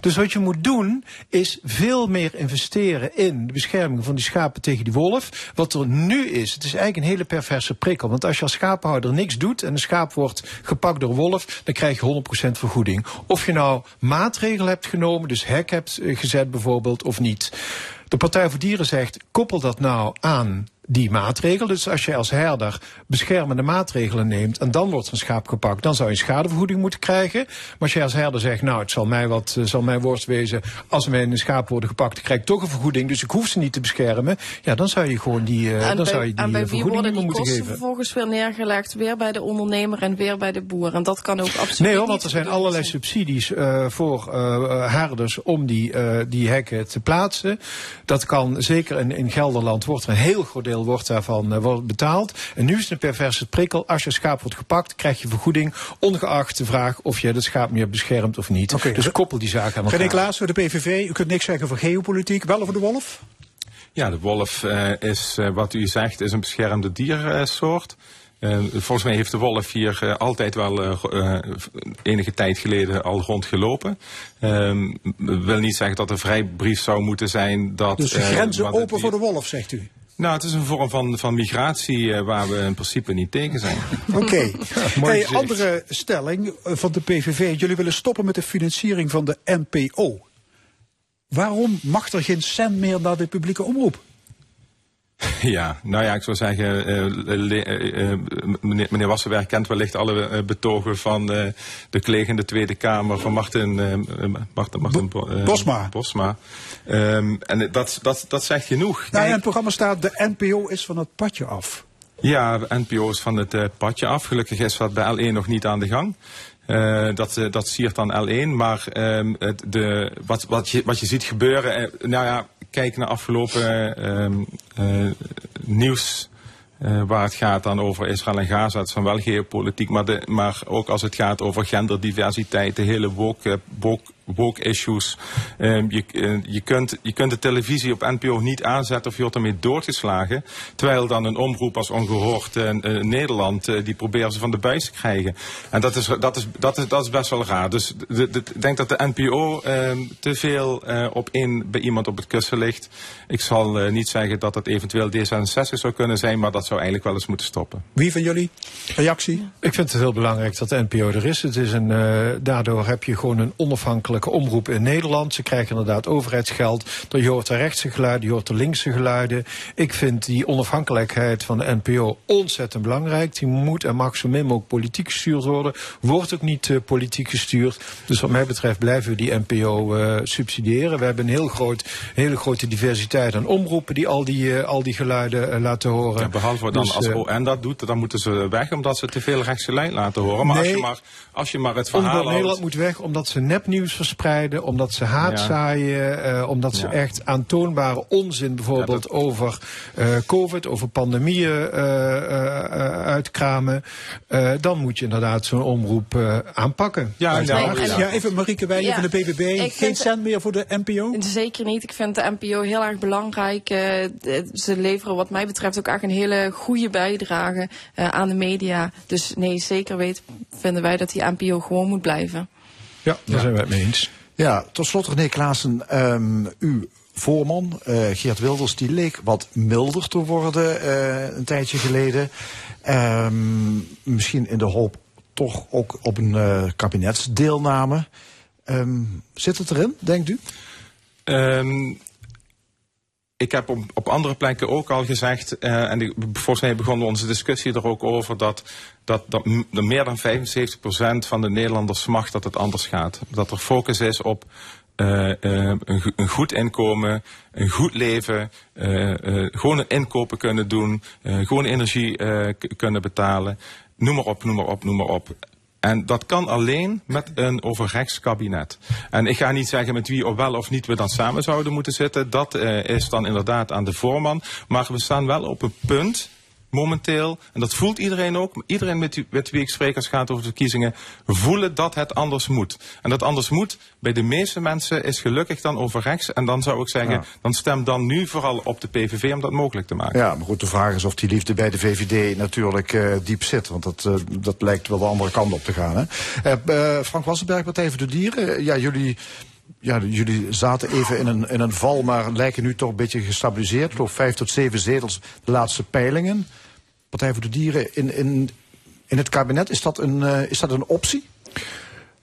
Dus wat je moet doen, is veel meer investeren in de bescherming van die schapen tegen die wolf. Wat er nu is, het is eigenlijk een hele perverse prikkel. Want als je als schapenhouder niks doet en een schaap wordt gepakt door wolf, dan krijg je 100% vergoeding. Of je nou maatregelen hebt genomen, dus hek hebt eh, gezet bijvoorbeeld, of niet. De Partij voor Dieren zegt, koppel dat nou aan die maatregel. Dus als je als herder beschermende maatregelen neemt en dan wordt een schaap gepakt, dan zou je een schadevergoeding moeten krijgen. Maar als je als herder zegt, nou het zal mij wat, eh, zal mijn worst wezen, als mijn schaap worden gepakt, dan krijg ik toch een vergoeding, dus ik hoef ze niet te beschermen. Ja, dan zou je gewoon die, En dan bij, zou je die en bij eh, wie worden die kosten geven. vervolgens weer neergelegd? Weer bij de ondernemer en weer bij de boer. En dat kan ook absoluut Nee hoor, want er zijn allerlei zijn. subsidies voor herders om die, die hekken te plaatsen. Dat kan zeker in, in Gelderland wordt er een heel groot deel wordt daarvan eh, wordt betaald. En nu is het een perverse prikkel. Als je schaap wordt gepakt, krijg je vergoeding. Ongeacht de vraag of je het schaap meer beschermt of niet. Oké. Dus koppel die zaken aan elkaar. René Klaassen, de PVV. U kunt niks zeggen over geopolitiek, wel over de wolf? Ja, de wolf eh, is, eh, wat u zegt, is een beschermde diersoort. Volgens mij heeft de wolf hier altijd wel enige tijd geleden al rondgelopen. Ehm wil niet zeggen dat er vrijbrief zou moeten zijn dat... Dus de grenzen open voor de wolf, zegt u. Nou, het is een vorm van, van migratie eh, waar we in principe niet tegen zijn. Oké. Hey, gezegd. andere stelling eh, van de PVV. Jullie willen stoppen met de financiering van de NPO. Waarom mag er geen cent meer naar de publieke omroep? Ja, nou ja, ik zou zeggen, eh, eh, eh, meneer, meneer Wassenberg kent wellicht alle betogen van de collega in de Tweede Kamer, van Martin, Martin, Martin Bo- Bosma. Bosma. Ehm, en dat, dat, dat zegt genoeg. Nou, Kijk, in het programma staat de NPO is van het padje af. Ja, de NPO is van het padje af. Gelukkig is dat bij L1 nog niet aan de gang. Eh, dat, eh, dat siert dan L1. Maar het, de, wat, wat, je, wat je ziet gebeuren. nou ja, kijk naar afgelopen ehm, eh, nieuws. eh, waar het gaat dan over Israël en Gaza. Het is dan wel geopolitiek. Maar, maar ook als het gaat over genderdiversiteit. De hele woke, eh, woke issues. Ehm, je, eh, je, kunt, je kunt de televisie op NPO niet aanzetten of je wordt ermee doodgeslagen. Terwijl dan een omroep als Ongehoord eh, eh, Nederland, eh, die proberen ze van de buis te krijgen. En dat is, dat is, dat is, dat is best wel raar. Dus ik denk dat de NPO ehm, te veel eh, op één bij iemand op het kussen ligt. Ik zal niet zeggen dat het eventueel D66 zou kunnen zijn, maar dat zou eigenlijk wel eens moeten stoppen. Wie van jullie? Reactie? Ik vind het heel belangrijk dat de NPO er is. Het is een, eh, daardoor heb je gewoon een onafhankelijke omroep in Nederland. Ze krijgen inderdaad overheidsgeld. Je hoort de rechtse geluiden, je hoort de linkse geluiden. Ik vind die onafhankelijkheid van de NPO ontzettend belangrijk. Die moet en mag zo min mogelijk politiek gestuurd worden. Wordt ook niet eh, politiek gestuurd. Dus wat mij betreft blijven we die NPO eh, subsidiëren. We hebben een heel groot, hele grote diversiteit aan omroepen die al die, eh, al die geluiden laten horen. Ja, behalve dan Dus, als ON dat doet, dan moeten ze weg omdat ze te veel rechtsgeleid laten horen. Maar, als, Nee. je maar als je maar het verhaal Omroep. Nederland moet weg omdat ze nepnieuws verspreiden, omdat ze haat Ja. zaaien, eh, omdat ze Ja. echt aantoonbare onzin bijvoorbeeld Ja, dat- over eh, COVID, over pandemieën eh, eh, eh, uitkramen. Eh, dan moet je inderdaad zo'n omroep eh, aanpakken. Ja, nou, Ja, even Marieke Weijen Ja, van de BBB. ik Geen cent meer voor de NPO? Zeker niet. Ik vind de NPO heel erg belangrijk. Ze leveren wat mij betreft ook echt een hele goede bijdrage eh, aan de media. Dus nee, zeker weten vinden wij dat die NPO gewoon moet blijven. Ja, daar zijn wij het mee eens. Ja, tot slot René Klaassen, ehm, uw voorman eh, Geert Wilders, die leek wat milder te worden eh, een tijdje geleden. Ehm, misschien in de hoop toch ook op een eh, kabinetsdeelname. Ehm, zit het erin, denkt u? Ik heb op, op andere plekken ook al gezegd, eh, en ik, volgens mij begon onze discussie er ook over, dat, dat, dat meer dan 75% van de Nederlanders smacht dat het anders gaat. Dat er focus is op eh, eh, een, een goed inkomen, een goed leven, gewoon een inkopen kunnen doen, gewoon energie kunnen betalen. Noem maar op, noem maar op, noem maar op. En dat kan alleen met een overrechts kabinet. En ik ga niet zeggen met wie of wel of niet we dan samen zouden moeten zitten. Dat eh, is dan inderdaad aan de voorman. Maar we staan wel op een punt momenteel, en dat voelt iedereen ook, iedereen met, wie- met wie ik spreek als het gaat over de verkiezingen, voelen dat het anders moet. En dat anders moet bij de meeste mensen is gelukkig dan overrechts. En dan zou ik zeggen, Ja. dan stem dan nu vooral op de PVV om dat mogelijk te maken. Ja, maar goed, de vraag is of die liefde bij de VVD natuurlijk eh, diep zit. Want dat, eh, dat lijkt wel de andere kant op te gaan. Hè? Eh, Frank Wassenberg, Partij voor de Dieren. Ja, jullie, ja, jullie zaten even in een, in een val, maar lijken nu toch een beetje gestabiliseerd. Ik geloof vijf tot zeven zetels, de laatste peilingen. Partij voor de Dieren in, in, in het kabinet, is dat een, eh, is dat een optie?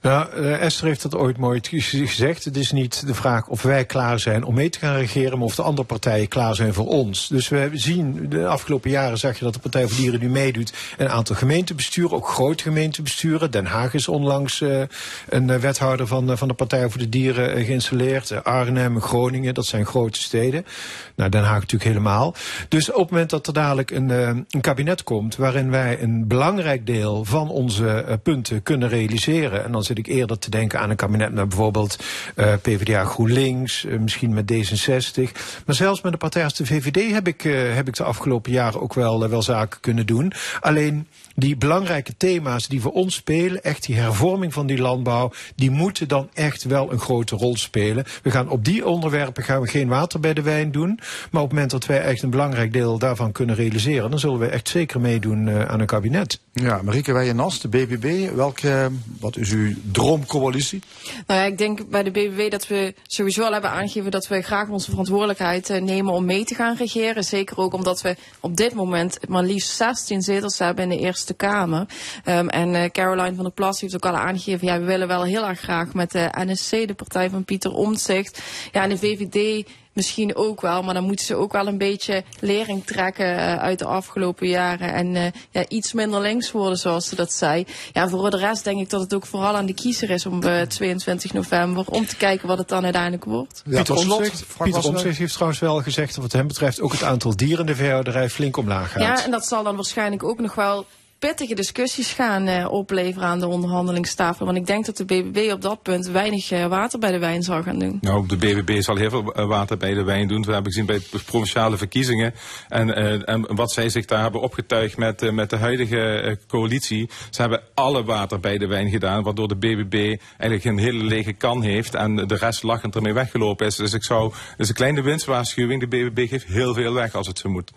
Nou, eh, Esther heeft dat ooit mooi gezegd. Het is niet de vraag of wij klaar zijn om mee te gaan regeren, maar of de andere partijen klaar zijn voor ons. Dus we zien, de afgelopen jaren zag je dat de Partij voor Dieren nu meedoet. Een aantal gemeentebesturen, ook grote gemeentebesturen. Den Haag is onlangs eh, een eh, wethouder van, van de Partij voor de Dieren geïnstalleerd. Arnhem, Groningen, dat zijn grote steden. Nou, Den Haag natuurlijk helemaal. Dus op het moment dat er dadelijk een, een kabinet komt waarin wij een belangrijk deel van onze punten kunnen realiseren. En zit ik eerder te denken aan een kabinet met bijvoorbeeld eh, PvdA GroenLinks, eh, misschien met D66. Maar zelfs met een partij als de VVD heb ik, eh, heb ik de afgelopen jaren ook wel, wel zaken kunnen doen. Alleen die belangrijke thema's die voor ons spelen, echt die hervorming van die landbouw, die moeten dan echt wel een grote rol spelen. We gaan op die onderwerpen gaan we geen water bij de wijn doen. Maar op het moment dat wij echt een belangrijk deel daarvan kunnen realiseren, dan zullen we echt zeker meedoen eh, aan een kabinet. Ja, Marieke Weijenast, de BBB. Welke, wat is uw droomcoalitie? Nou ja, ik denk bij de BBW dat we sowieso al hebben aangegeven dat we graag onze verantwoordelijkheid eh, nemen om mee te gaan regeren. Zeker ook omdat we op dit moment maar liefst 16 zetels hebben in de Eerste Kamer. Um, en uh, Caroline van der Plas heeft ook al aangegeven, ja, we willen wel heel erg graag met de NSC, de partij van Pieter Omtzigt. Ja, en de VVD misschien ook wel, maar dan moeten ze ook wel een beetje lering trekken uh, uit de afgelopen jaren en uh, ja, iets minder links worden, zoals ze dat zei. Ja, voor de rest denk ik dat het ook vooral aan de kiezer is om uh, 22 november om te kijken wat het dan uiteindelijk wordt. Ja, Pieter Omtzigt, Pieter Omtzigt heeft trouwens wel gezegd dat wat hem betreft ook het aantal dieren in de veehouderij flink omlaag gaat. Ja, en dat zal dan waarschijnlijk ook nog wel pittige discussies gaan uh, opleveren aan de onderhandelingstafel. Want ik denk dat de BBB op dat punt weinig uh, water bij de wijn zal gaan doen. Nou, de BBB zal heel veel water bij de wijn doen. We hebben gezien bij de provinciale verkiezingen. En, en wat zij zich daar hebben opgetuigd met, met de huidige coalitie. Ze hebben alle water bij de wijn gedaan. Waardoor de BBB eigenlijk een hele lege kan heeft. En de rest lachend ermee weggelopen is. Dus ik zou, dus een kleine winstwaarschuwing. De BBB geeft heel veel weg als het zo moet.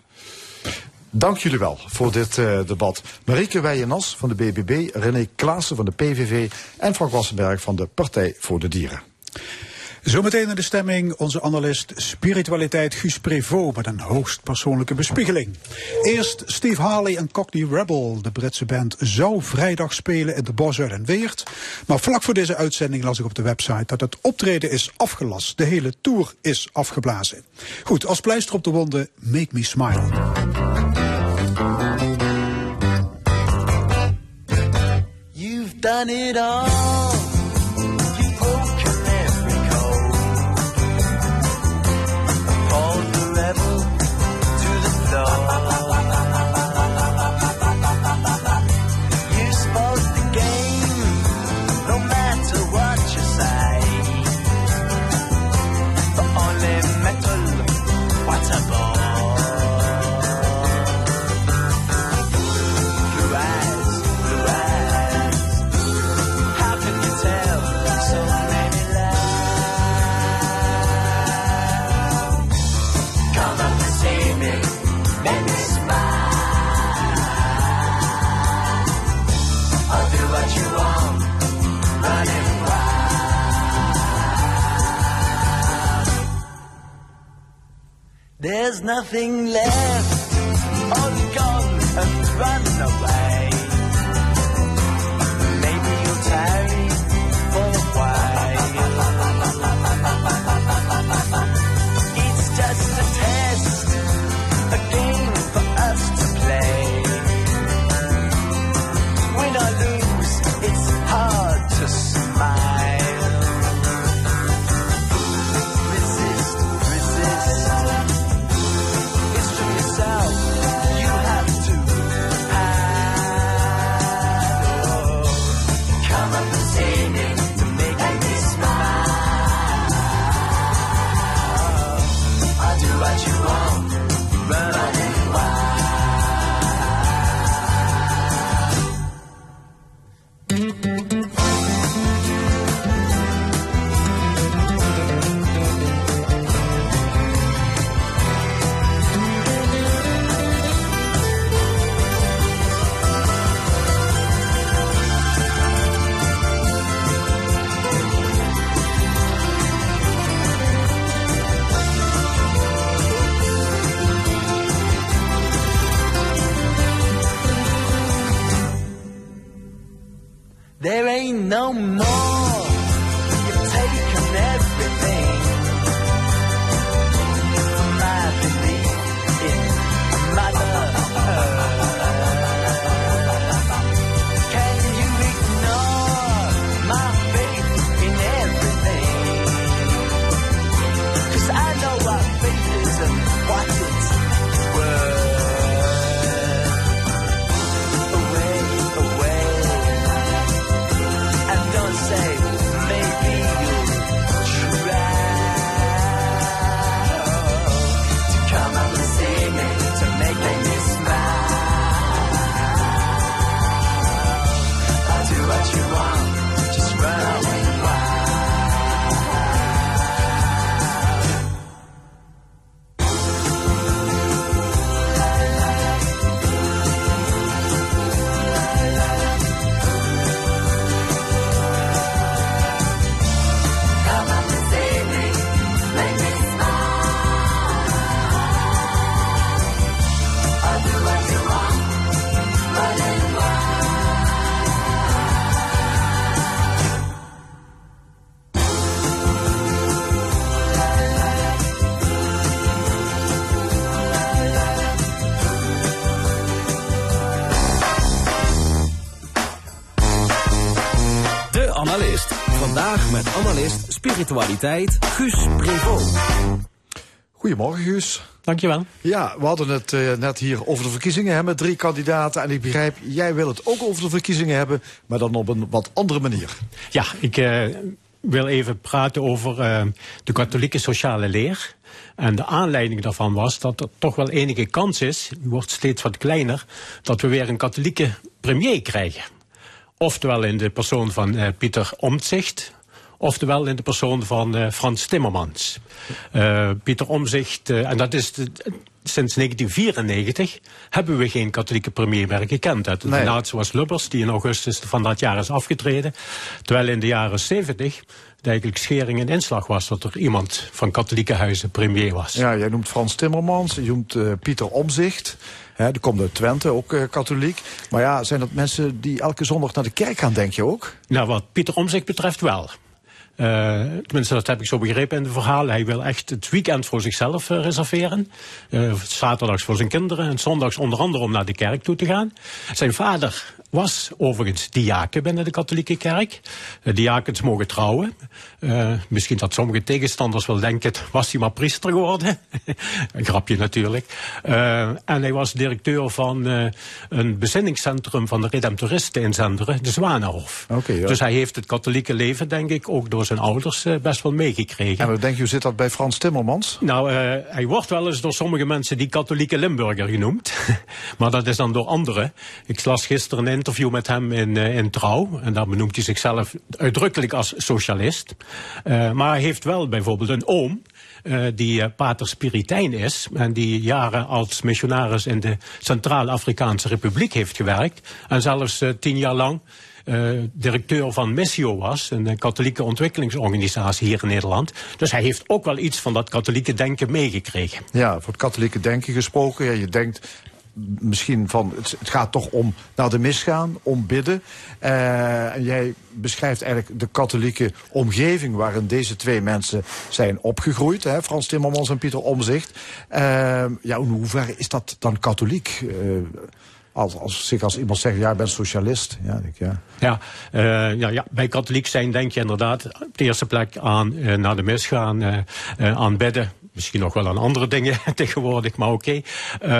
Dank jullie wel voor dit uh, debat. Marieke Weijenas van de BBB, René Klaassen van de PVV en Frank Wassenberg van de Partij voor de Dieren. Zometeen in de stemming onze analist spiritualiteit Guus Prevot met een hoogst persoonlijke bespiegeling. Eerst Steve Harley en Cockney Rebel. De Britse band zou vrijdag spelen in de Bosuil en Weert. Maar vlak voor deze uitzending las ik op de website dat het optreden is afgelast. De hele tour is afgeblazen. Goed, als pleister op de wonden, Make Me Smile. Done it all. There's nothing left, all gone and run away. More. Spiritualiteit Guus Prevot. Goedemorgen, Guus. Dankjewel. Ja, we hadden het eh, net hier over de verkiezingen hè, met drie kandidaten. En ik begrijp, jij wil het ook over de verkiezingen hebben, maar dan op een wat andere manier. Ja, ik eh, wil even praten over eh, de katholieke sociale leer. En de aanleiding daarvan was dat er toch wel enige kans is, die wordt steeds wat kleiner, dat we weer een katholieke premier krijgen. Oftewel in de persoon van eh, Pieter Omtzigt, oftewel in de persoon van eh, Frans Timmermans. Eh, Pieter Omzicht, eh, en dat is de- sinds 1994 hebben we geen katholieke premier meer gekend. De Nee. laatste was Lubbers, die in augustus van dat jaar is afgetreden. Terwijl in de jaren 70 het eigenlijk schering en inslag was dat er iemand van katholieke huizen premier was. Ja, jij noemt Frans Timmermans, je noemt Pieter Omzicht. Hè, die komt uit Twente, ook katholiek. Maar ja, zijn dat mensen die elke zondag naar de kerk gaan, denk je ook? Nou, wat Pieter Omzicht betreft wel. Eh, tenminste, dat heb ik zo begrepen in de verhalen. Hij wil echt het weekend voor zichzelf eh, reserveren. Eh, zaterdags voor zijn kinderen en zondags onder andere om naar de kerk toe te gaan. Zijn vader was overigens diaken binnen de katholieke kerk. Uh, diakens mogen trouwen. Eh, misschien dat sommige tegenstanders wel denken, was hij maar priester geworden? een grapje natuurlijk. Eh, en hij was directeur van eh, een bezinningscentrum van de Redemptoristen in Zenderen, de Zwanenhof. Ja. Dus hij heeft het katholieke leven, denk ik, ook door zijn ouders eh, best wel meegekregen. En wat denk je, hoe zit dat bij Frans Timmermans? Nou, eh, hij wordt wel eens door sommige mensen die katholieke Limburger genoemd. maar dat is dan door anderen. Ik las gisteren een interview met hem in, eh, in Trouw. En daar benoemt hij zichzelf uitdrukkelijk als socialist. Eh, maar hij heeft wel bijvoorbeeld een oom. eh, die pater Spiritijn is en die jaren als missionaris in de Centraal-Afrikaanse Republiek heeft gewerkt. En zelfs eh, tien jaar lang directeur van Missio was, een katholieke ontwikkelingsorganisatie hier in Nederland. Dus hij heeft ook wel iets van dat katholieke denken meegekregen. Ja, voor het katholieke denken gesproken. Ja, je denkt misschien van, het, het gaat toch om naar de mis gaan, om bidden. Eh, en jij beschrijft eigenlijk de katholieke omgeving waarin deze twee mensen zijn opgegroeid. Hè, Frans Timmermans en Pieter Omzicht. Eh, ja, in hoeverre is dat dan katholiek? Eh, als, als, zich als iemand zegt, ja, ik ben socialist. Ja, ik, ja. Ja, ja, ja, bij katholiek zijn denk je inderdaad op de eerste plek aan naar de mis gaan, aan bidden. Misschien nog wel aan andere dingen tegenwoordig, maar oké. Eh,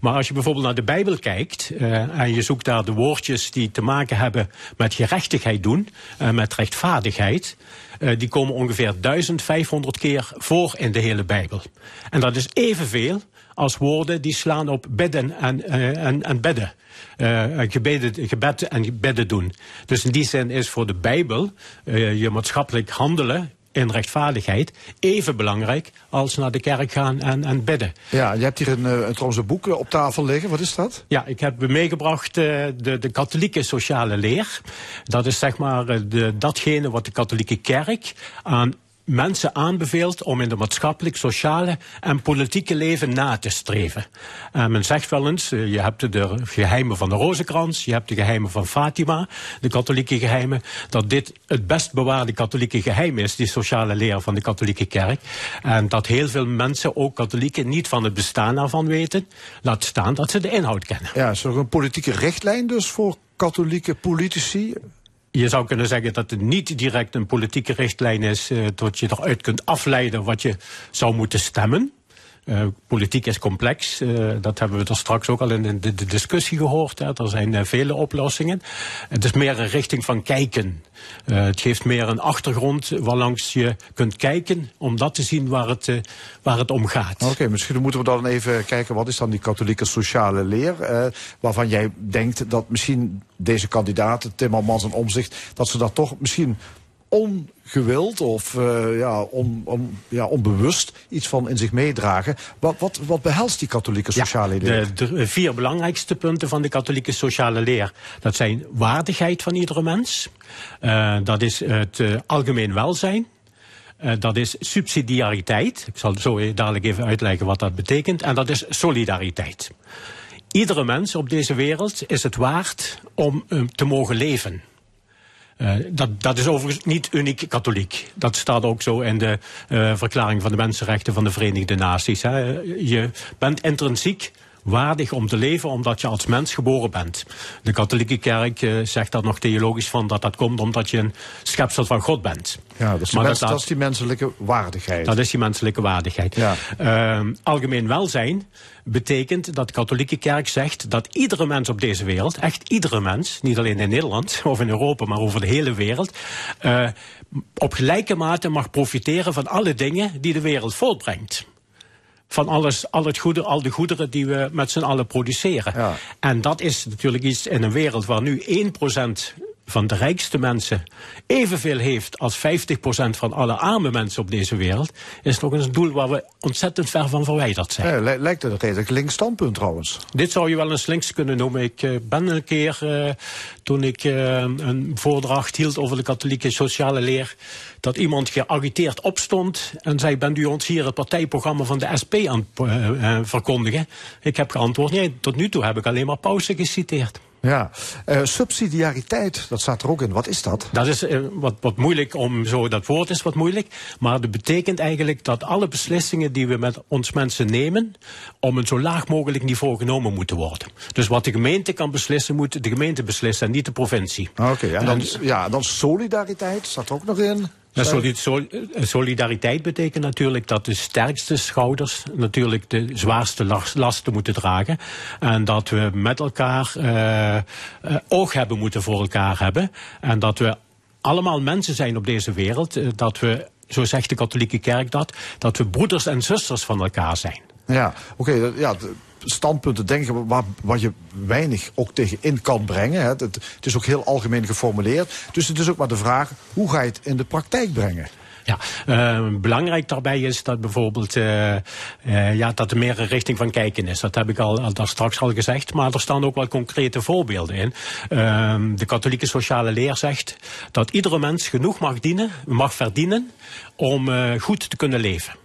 maar als je bijvoorbeeld naar de Bijbel kijkt eh, en je zoekt daar de woordjes die te maken hebben met gerechtigheid doen, en met rechtvaardigheid, eh, die komen ongeveer 1500 keer voor in de hele Bijbel. En dat is evenveel als woorden die slaan op bidden en, eh, en, en bedden. Eh, gebeden, gebed en bidden doen. Dus in die zin is voor de Bijbel eh, je maatschappelijk handelen in rechtvaardigheid even belangrijk als naar de kerk gaan en, en bidden. Ja, je hebt hier een, eh, trouwens een boek eh, op tafel liggen. Wat is dat? Ja, ik heb meegebracht eh, de, de katholieke sociale leer. Dat is zeg maar de, datgene wat de katholieke kerk aan mensen aanbeveelt om in de maatschappelijk, sociale en politieke leven na te streven. Eh, men zegt wel eens, eh, je hebt de geheimen van de Rozenkrans, je hebt de geheimen van Fatima, de katholieke geheimen, dat dit het best bewaarde katholieke geheim is, die sociale leer van de katholieke kerk. En dat heel veel mensen, ook katholieken, niet van het bestaan daarvan weten, laat staan dat ze de inhoud kennen. Ja, is er een politieke richtlijn dus voor katholieke politici? Je zou kunnen zeggen dat het niet direct een politieke richtlijn is, eh, dat je eruit kunt afleiden wat je zou moeten stemmen. Eh, politiek is complex, eh, dat hebben we er straks ook al in de, discussie gehoord. Hè. Er zijn eh, vele oplossingen. Het is meer een richting van kijken. Het geeft meer een achtergrond waarlangs je kunt kijken om dat te zien waar het, waar het om gaat. Oké, misschien moeten we dan even kijken, wat is dan die katholieke sociale leer? waarvan jij denkt dat misschien deze kandidaten, Timmermans en Omzicht, dat ze dat toch misschien ongewild of eh, ja, on, on- ja, onbewust iets van in zich meedragen. Wat, wat, wat behelst die katholieke sociale leer? De, de vier belangrijkste punten van de katholieke sociale leer. Dat zijn waardigheid van iedere mens. Eh, dat is het eh, algemeen welzijn. Dat is subsidiariteit. Ik zal zo dadelijk even uitleggen wat dat betekent. En dat is solidariteit. Iedere mens op deze wereld is het waard om te mogen leven. Eh, dat, dat is overigens niet uniek katholiek. Dat staat ook zo in de eh, verklaring van de mensenrechten van de Verenigde Naties. Hè. Je bent intrinsiek waardig om te leven omdat je als mens geboren bent. De katholieke kerk eh, zegt daar nog theologisch van dat dat komt omdat je een schepsel van God bent. Ja, dat is, die Maar mens- dat- dat is die menselijke waardigheid. Dat is die menselijke waardigheid. Ja. Ehm, algemeen welzijn betekent dat de katholieke kerk zegt dat iedere mens op deze wereld, echt iedere mens, niet alleen in Nederland of in Europa, maar over de hele wereld, eh, op gelijke mate mag profiteren van alle dingen die de wereld voortbrengt. Van alles, al, het goede, al de goederen die we met z'n allen produceren. Ja. En dat is natuurlijk iets in een wereld waar nu 1% van de rijkste mensen evenveel heeft als 50% van alle arme mensen op deze wereld, is toch een doel waar we ontzettend ver van verwijderd zijn. Ja, li- lijkt het een redelijk links standpunt trouwens. Dit zou je wel eens links kunnen noemen. Ik eh, ben een keer, eh, toen ik eh, een voordracht hield over de katholieke sociale leer, dat iemand geagiteerd opstond en zei, bent u ons hier het partijprogramma van de SP aan het verkondigen? Ik heb geantwoord, nee, tot nu toe heb ik alleen maar pauze geciteerd. Ja. Eh, subsidiariteit, dat staat er ook in. Wat is dat? Dat is eh, wat, wat moeilijk om zo, dat woord is wat moeilijk. Maar dat betekent eigenlijk dat alle beslissingen die we met ons mensen nemen, om een zo laag mogelijk niveau genomen moeten worden. Dus wat de gemeente kan beslissen, moet de gemeente beslissen en niet de provincie. Oké, en dan, ja, dan solidariteit, staat er ook nog in. Eh, solidariteit betekent natuurlijk dat de sterkste schouders natuurlijk de zwaarste las- lasten moeten dragen. En dat we met elkaar eh, eh, oog hebben moeten voor elkaar hebben. En dat we allemaal mensen zijn op deze wereld. dat we, zo zegt de katholieke kerk dat, dat we broeders en zusters van elkaar zijn. Ja, oké, ja, standpunten denken waar, je weinig ook tegen in kan brengen. Hè. Het, is ook heel algemeen geformuleerd. Dus het is ook maar de vraag, hoe ga je het in de praktijk brengen? Ja, eh, belangrijk daarbij is dat bijvoorbeeld eh, eh, ja, dat er meer een richting van kijken is. Dat heb ik al, al daar straks al gezegd, maar er staan ook wel concrete voorbeelden in. Ehm, de katholieke sociale leer zegt dat iedere mens genoeg mag dienen, mag verdienen om eh, goed te kunnen leven.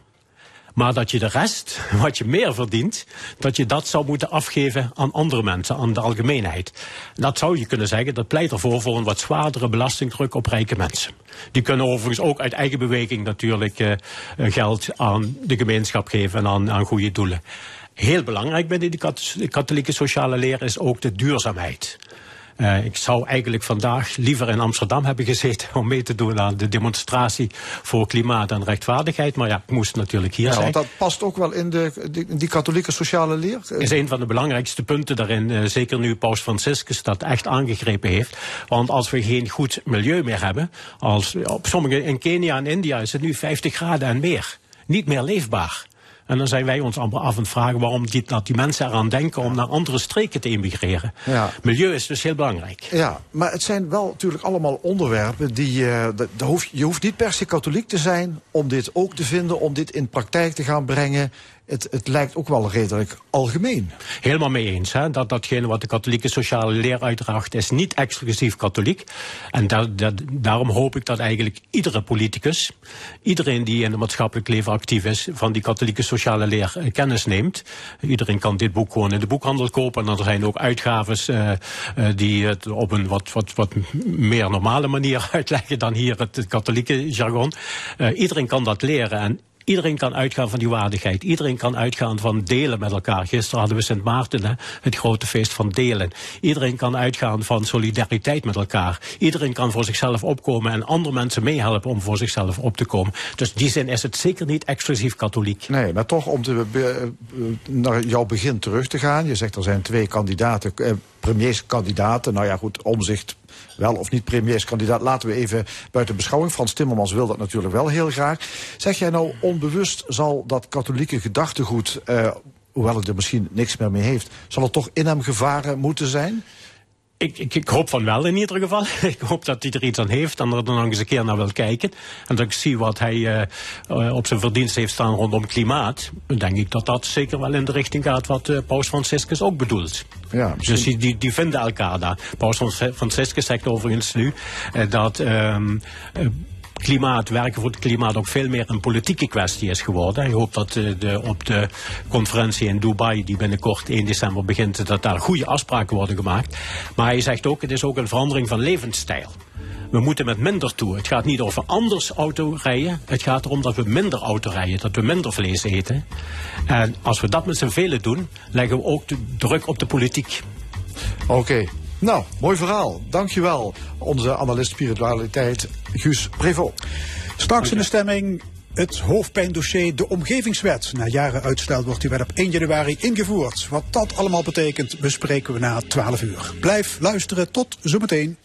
Maar dat je de rest, wat je meer verdient, dat je dat zou moeten afgeven aan andere mensen, aan de algemeenheid. Dat zou je kunnen zeggen, dat pleit ervoor voor een wat zwaardere belastingdruk op rijke mensen. Die kunnen overigens ook uit eigen beweging natuurlijk eh, eh, geld aan de gemeenschap geven en aan, aan goede doelen. Heel belangrijk binnen kat- katholieke sociale leer is ook de duurzaamheid. Eh, ik zou eigenlijk vandaag liever in Amsterdam hebben gezeten om mee te doen aan de demonstratie voor klimaat en rechtvaardigheid. Maar ja, ik moest natuurlijk hier Ja, zijn. want dat past ook wel in, de, die, die katholieke sociale leer. is een van de belangrijkste punten daarin. eh, zeker nu Paus Franciscus dat echt aangegrepen heeft. Want als we geen goed milieu meer hebben. Als, op sommige, in Kenia en India is het nu 50 graden en meer. Niet meer leefbaar. En dan zijn wij ons allemaal af het vragen waarom die, dat die mensen eraan denken om naar andere streken te immigreren. Ja. Milieu is dus heel belangrijk. Ja, maar het zijn wel natuurlijk allemaal onderwerpen die. eh, dat- dat hoef- je hoeft niet per se katholiek te zijn om dit ook te vinden, om dit in praktijk te gaan brengen. Het, het lijkt ook wel redelijk algemeen. Helemaal mee eens. Hè? Dat datgene wat de katholieke sociale leer uitdraagt is niet exclusief katholiek. En da- da- daarom hoop ik dat eigenlijk iedere politicus, iedereen die in het maatschappelijk leven actief is, van die katholieke sociale leer eh, kennis neemt. Iedereen kan dit boek gewoon in de boekhandel kopen. En er zijn ook uitgaves eh, eh, die het op een wat, wat, wat meer normale manier uitleggen dan hier het, katholieke jargon. Iedereen kan dat leren. En Iedereen kan uitgaan van die waardigheid. Iedereen kan uitgaan van delen met elkaar. Gisteren hadden we Sint Maarten, hè, het grote feest van delen. Iedereen kan uitgaan van solidariteit met elkaar. Iedereen kan voor zichzelf opkomen en andere mensen meehelpen om voor zichzelf op te komen. Dus in die zin is het zeker niet exclusief katholiek. Nee, maar toch om naar jouw begin terug te gaan. Je zegt er zijn twee kandidaten, eh, premierskandidaten. Nou ja, goed, omzicht wel of niet premierskandidaat. Laten we even buiten beschouwing. Frans Timmermans wil dat natuurlijk wel heel graag. Zeg jij nou onbewust zal dat katholieke gedachtegoed, eh, hoewel het er misschien niks meer mee heeft, zal het toch in hem gevaren moeten zijn? Ik, ik, ik hoop van wel in ieder geval. Ik hoop dat hij er iets aan heeft en er dan nog eens een keer naar wil kijken. En dat ik zie wat hij eh, eh, op zijn verdienst heeft staan rondom klimaat. Dan denk ik dat dat zeker wel in de richting gaat wat eh, Paus Franciscus ook bedoelt. Ja, misschien- Dus die, die, die vinden elkaar daar. Paus Franciscus zegt overigens nu dat. Klimaat, werken voor het klimaat ook veel meer een politieke kwestie is geworden. Ik hoop dat eh, de, op de conferentie in Dubai, die binnenkort 1 december begint, dat daar goede afspraken worden gemaakt. Maar hij zegt ook, het is ook een verandering van levensstijl. we moeten met minder toe. Het gaat niet over anders auto rijden. Het gaat erom dat we minder auto rijden. Dat we minder vlees eten. En als we dat met z'n velen doen, leggen we ook de druk op de politiek. Oké. Nou, mooi verhaal. Dankjewel. Onze analist spiritualiteit, Guus Prevot. Straks in de stemming het hoofdpijndossier de omgevingswet. Na jaren uitstel wordt die wet op 1 januari ingevoerd. Wat dat allemaal betekent bespreken we na 12 uur. Blijf luisteren. Tot zometeen.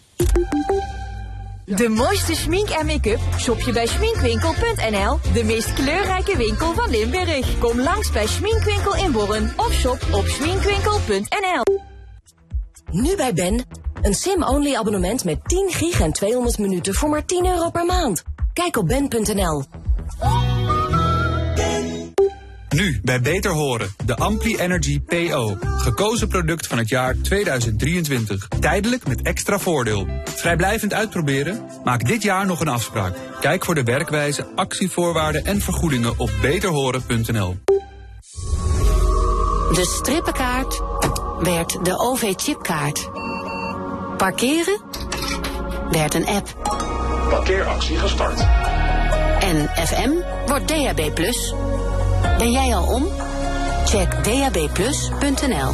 De mooiste schmink en make-up shop je bij schminkwinkel.nl, de meest kleurrijke winkel van Limburg. Kom langs bij Schminkwinkel in Borren of shop op schminkwinkel.nl. Nu bij Ben, een sim-only abonnement met 10 gig en 200 minuten voor maar 10 euro per maand. Kijk op ben.nl. Nu bij Beter Horen, de Ampli Energy PO. Gekozen product van het jaar 2023. Tijdelijk met extra voordeel. Vrijblijvend uitproberen? Maak dit jaar nog een afspraak. Kijk voor de werkwijze, actievoorwaarden en vergoedingen op beterhoren.nl. De strippenkaart werd de OV-chipkaart. Parkeren werd een app. Parkeeractie gestart. En FM wordt DAB+. Ben jij al om? Check dabplus.nl.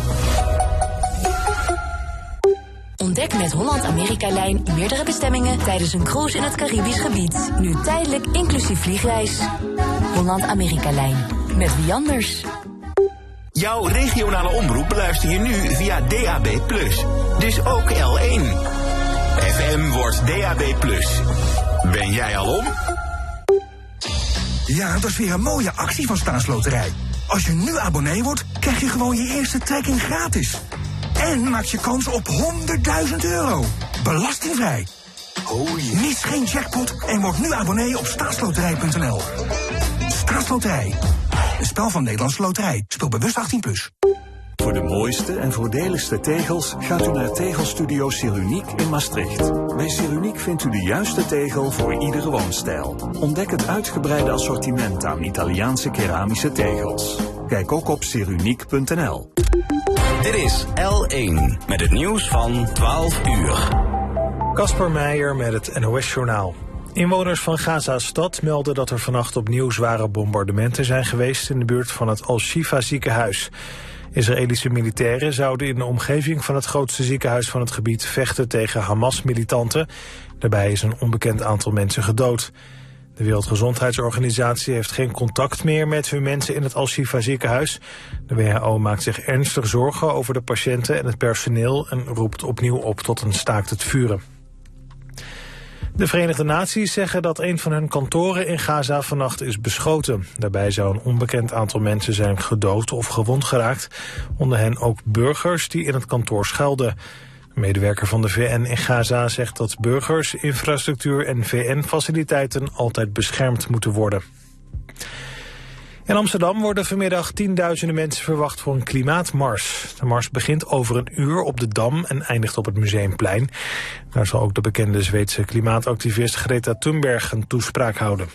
Ontdek met Holland-Amerika-lijn meerdere bestemmingen tijdens een cruise in het Caribisch gebied. Nu tijdelijk inclusief vliegreis. Holland-Amerika-lijn. Met wie anders? Jouw regionale omroep beluister je nu via DAB+. Dus ook L1. FM wordt DAB+. Ben jij al om? Ja, dat is weer een mooie actie van Staatsloterij. Als je nu abonnee wordt, krijg je gewoon je eerste trekking gratis. En maak je kans op 100.000 euro. Belastingvrij. Oh Mis geen jackpot en word nu abonnee op staatsloterij.nl. Staatsloterij. Een spel van Nederlandse Loterij. Speel bewust 18+. Plus. Voor de mooiste en voordeligste tegels gaat u naar Tegelstudio Seruniek in Maastricht. Bij Seruniek vindt u de juiste tegel voor iedere woonstijl. Ontdek het uitgebreide assortiment aan Italiaanse keramische tegels. Kijk ook op seruniek.nl. Dit is L1 met het nieuws van 12 uur. Kasper Meijer met het NOS-journaal. Inwoners van Gaza-stad melden dat er vannacht opnieuw zware bombardementen zijn geweest in de buurt van het Al-Shifa ziekenhuis. Israëlische militairen zouden in de omgeving van het grootste ziekenhuis van het gebied vechten tegen Hamas-militanten. Daarbij is een onbekend aantal mensen gedood. De Wereldgezondheidsorganisatie heeft geen contact meer met hun mensen in het Al-Shifa ziekenhuis. De WHO maakt zich ernstig zorgen over de patiënten en het personeel en roept opnieuw op tot een staakt het vuren. De Verenigde Naties zeggen dat een van hun kantoren in Gaza vannacht is beschoten. Daarbij zou een onbekend aantal mensen zijn gedood of gewond geraakt. Onder hen ook burgers die in het kantoor schuilden. Een medewerker van de VN in Gaza zegt dat burgers, infrastructuur en VN-faciliteiten altijd beschermd moeten worden. In Amsterdam worden vanmiddag tienduizenden mensen verwacht voor een klimaatmars. De mars begint over een uur op de Dam en eindigt op het Museumplein. Daar zal ook de bekende Zweedse klimaatactivist Greta Thunberg een toespraak houden.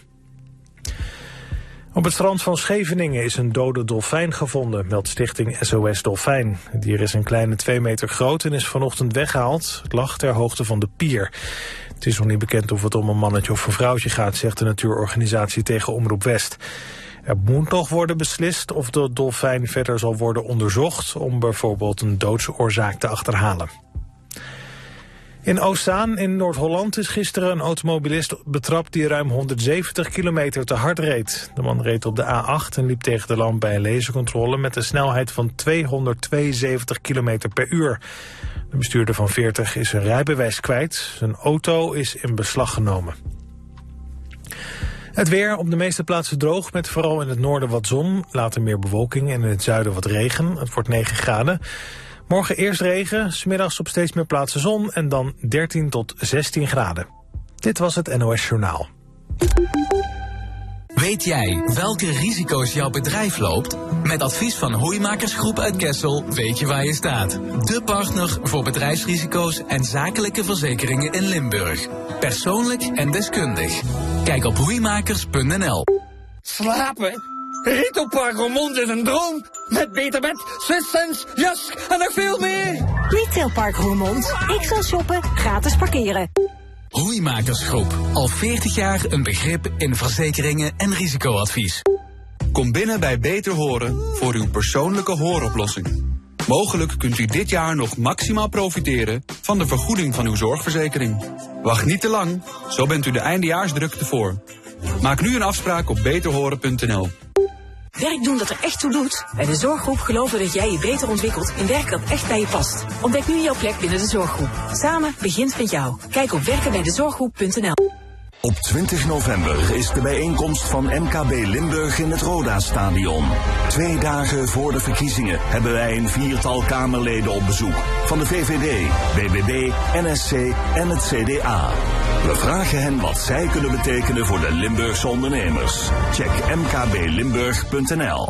Op het strand van Scheveningen is een dode dolfijn gevonden, meldt stichting SOS Dolfijn. Het dier is een kleine twee meter groot en is vanochtend weggehaald. Het lag ter hoogte van de pier. Het is nog niet bekend of het om een mannetje of een vrouwtje gaat, zegt de natuurorganisatie tegen Omroep West. Er moet nog worden beslist of de dolfijn verder zal worden onderzocht... om bijvoorbeeld een doodsoorzaak te achterhalen. In Oostzaan in Noord-Holland is gisteren een automobilist betrapt... die ruim 170 kilometer te hard reed. De man reed op de A8 en liep tegen de lamp bij een lasercontrole... met een snelheid van 272 kilometer per uur. De bestuurder van 40 is zijn rijbewijs kwijt. Zijn auto is in beslag genomen. Het weer op de meeste plaatsen droog, met vooral in het noorden wat zon. Later meer bewolking en in het zuiden wat regen. Het wordt 9 graden. Morgen eerst regen, smiddags op steeds meer plaatsen zon... en dan 13 tot 16 graden. Dit was het NOS Journaal. Weet jij welke risico's jouw bedrijf loopt? Met advies van Hoeimakersgroep uit Kessel weet je waar je staat. De partner voor bedrijfsrisico's en zakelijke verzekeringen in Limburg. Persoonlijk en deskundig. Kijk op hoeimakers.nl. Slapen? Ritopark Roermond is een droom. Met beter bed, Swissens, jas en nog veel meer. Retailpark Roermond. Ik zal shoppen, gratis parkeren. Hoeimakersgroep. Al 40 jaar een begrip in verzekeringen en risicoadvies. Kom binnen bij Beter Horen voor uw persoonlijke hooroplossing. Mogelijk kunt u dit jaar nog maximaal profiteren van de vergoeding van uw zorgverzekering. Wacht niet te lang, zo bent u de eindejaarsdrukte voor. Maak nu een afspraak op beterhoren.nl. Werk doen dat er echt toe doet? Bij de Zorggroep geloven dat jij je beter ontwikkelt in werk dat echt bij je past. Ontdek nu jouw plek binnen de Zorggroep. Samen begint met jou. Kijk op werkenbijdezorggroep.nl Op 20 november is de bijeenkomst van MKB Limburg in het Roda-stadion. Twee dagen voor de verkiezingen hebben wij een viertal Kamerleden op bezoek. Van de VVD, BBB, NSC en het CDA. We vragen hen wat zij kunnen betekenen voor de Limburgse ondernemers. Check mkblimburg.nl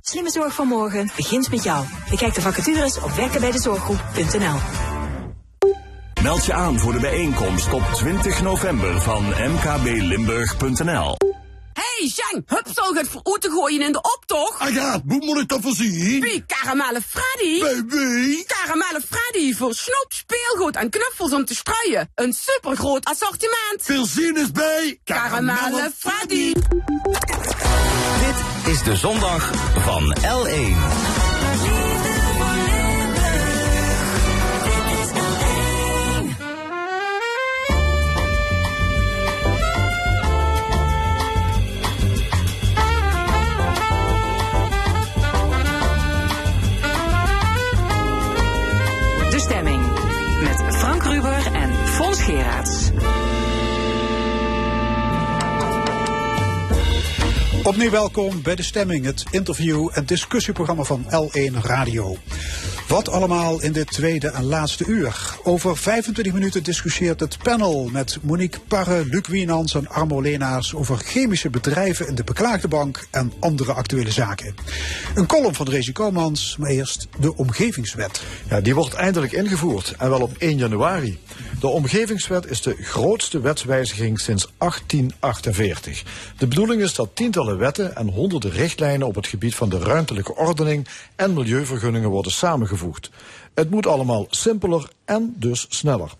Slimme zorg van morgen begint met jou. Bekijk de vacatures op werkenbijdezorggroep.nl Meld je aan voor de bijeenkomst op 20 november van mkblimburg.nl Hey, Jean, hup zal het voor te gooien in de optocht? Ah ja, hoe moet ik dat voorzien? Wie, Karamelle Freddy? Baby? Karamelle Freddy voor snoep, speelgoed en knuffels om te strooien. Een supergroot assortiment. Veel zin is bij Karamelle Freddy. Dit is de zondag van L1. En Fons Geraerts. Opnieuw welkom bij De Stemming, het interview- en discussieprogramma van L1 Radio. Wat allemaal in dit tweede en laatste uur. Over 25 minuten discussieert het panel met Monique Parre, Luc Wienans en Armo Leenaars over chemische bedrijven in de beklaagde bank en andere actuele zaken. Een column van Rezi Koumans, maar eerst de omgevingswet. Ja, die wordt eindelijk ingevoerd en wel op 1 januari. De omgevingswet is de grootste wetswijziging sinds 1848. De bedoeling is dat tientallen wetten en honderden richtlijnen op het gebied van de ruimtelijke ordening en milieuvergunningen worden samengevoegd. Het moet allemaal simpeler en dus sneller.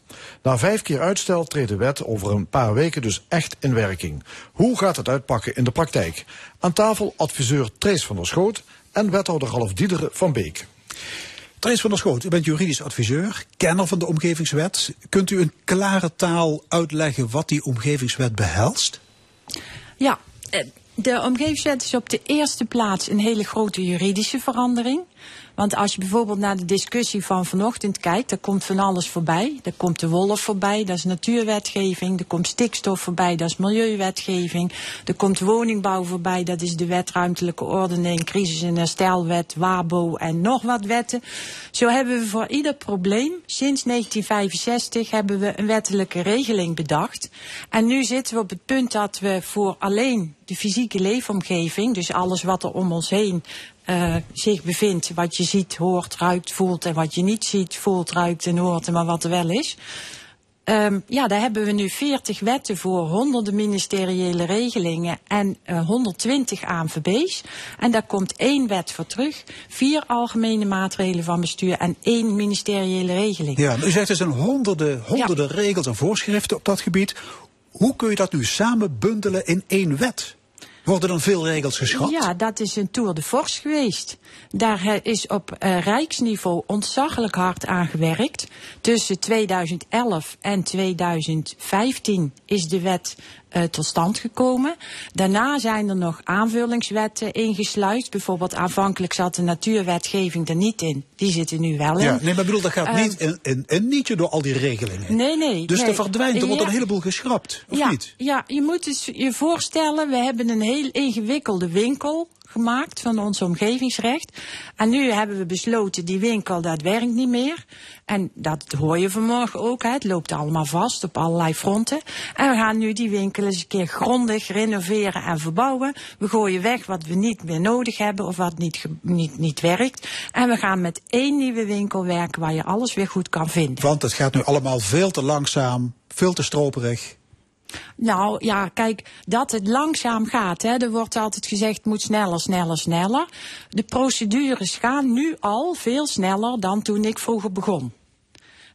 Na vijf keer uitstel treedt de wet over een paar weken dus echt in werking. Hoe gaat het uitpakken in de praktijk? Aan tafel adviseur Trace van der Schoot en wethouder Ralf Diederen van Beek. Trace van der Schoot, u bent juridisch adviseur, kenner van de omgevingswet. Kunt u in klare taal uitleggen wat die omgevingswet behelst? Ja, eh, de omgevingswet is op de eerste plaats een hele grote juridische verandering. Want als je bijvoorbeeld naar de discussie van vanochtend kijkt, daar komt van alles voorbij. Er komt de wolf voorbij, dat is natuurwetgeving. Er komt stikstof voorbij, dat is milieuwetgeving. Er komt woningbouw voorbij, dat is de wet ruimtelijke ordening, crisis- en herstelwet, WABO en nog wat wetten. Zo hebben we voor ieder probleem, sinds 1965 hebben we een wettelijke regeling bedacht. En nu zitten we op het punt dat we voor alleen de fysieke leefomgeving, dus alles wat er om ons heen uh, zich bevindt. Wat je ziet, hoort, ruikt, voelt en wat je niet ziet, voelt, ruikt en hoort maar wat er wel is. Um, ja, daar hebben we nu 40 wetten voor, honderden ministeriële regelingen en uh, 120 ANVB's. En daar komt één wet voor terug, vier algemene maatregelen van bestuur en één ministeriële regeling. Ja, u zegt er zijn honderden, honderden ja. regels en voorschriften op dat gebied. Hoe kun je dat nu samen bundelen in één wet? Worden dan veel regels geschrapt? Ja, dat is een tour de force geweest. Daar is op uh, rijksniveau ontzaglijk hard aan gewerkt. Tussen 2011 en 2015 is de wet uh, tot stand gekomen. Daarna zijn er nog aanvullingswetten ingesluist. Bijvoorbeeld aanvankelijk zat de natuurwetgeving er niet in. Die zit er nu wel in. Ja, nee, maar bedoel, dat gaat uh, niet in, in, in nietje door al die regelingen. Nee, nee. Dus nee. er verdwijnt, er wordt een heleboel geschrapt, of ja, niet? Ja, je moet dus je voorstellen, we hebben een heel ingewikkelde winkel gemaakt van ons omgevingsrecht. En nu hebben we besloten, die winkel, dat werkt niet meer. En dat hoor je vanmorgen ook, het loopt allemaal vast op allerlei fronten. En we gaan nu die winkel eens een keer grondig renoveren en verbouwen. We gooien weg wat we niet meer nodig hebben of wat niet, niet, niet werkt. En we gaan met één nieuwe winkel werken waar je alles weer goed kan vinden. Want het gaat nu allemaal veel te langzaam, veel te stroperig. Nou ja, kijk, dat het langzaam gaat. Hè. Er wordt altijd gezegd, moet sneller, sneller, sneller. De procedures gaan nu al veel sneller dan toen ik vroeger begon.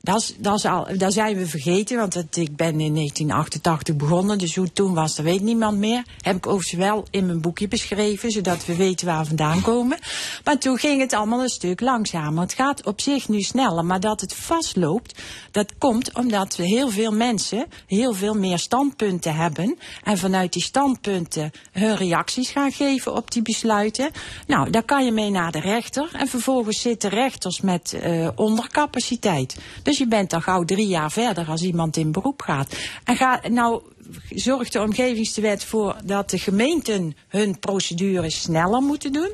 Dat, dat, is al, zijn we vergeten, want ik ben in 1988 begonnen. Dus hoe toen was, dat weet niemand meer. Heb ik overigens wel in mijn boekje beschreven, zodat we weten waar we vandaan komen. Maar toen ging het allemaal een stuk langzamer. Het gaat op zich nu sneller, maar dat het vastloopt, dat komt omdat we heel veel mensen heel veel meer standpunten hebben. En vanuit die standpunten hun reacties gaan geven op die besluiten. Nou, daar kan je mee naar de rechter. En vervolgens zitten rechters met uh, ondercapaciteit. Dus je bent dan gauw drie jaar verder als iemand in beroep gaat. En ga, nou zorgt de omgevingswet voor dat de gemeenten hun procedures sneller moeten doen.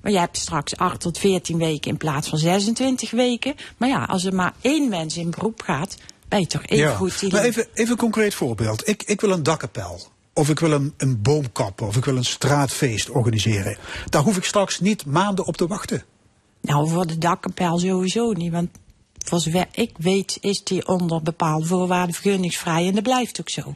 Maar je hebt straks 8 tot 14 weken in plaats van 26 weken. Maar ja, als er maar één mens in beroep gaat, ben je toch even ja. goed. Die Maar even, even een concreet voorbeeld. Ik, ik wil een dakkapel. Of ik wil een, een boom kappen. Of ik wil een straatfeest organiseren. Daar hoef ik straks niet maanden op te wachten. Nou, voor de dakkapel sowieso niet. Want voor zover ik weet is die onder bepaalde voorwaarden vergunningsvrij. En dat blijft ook zo.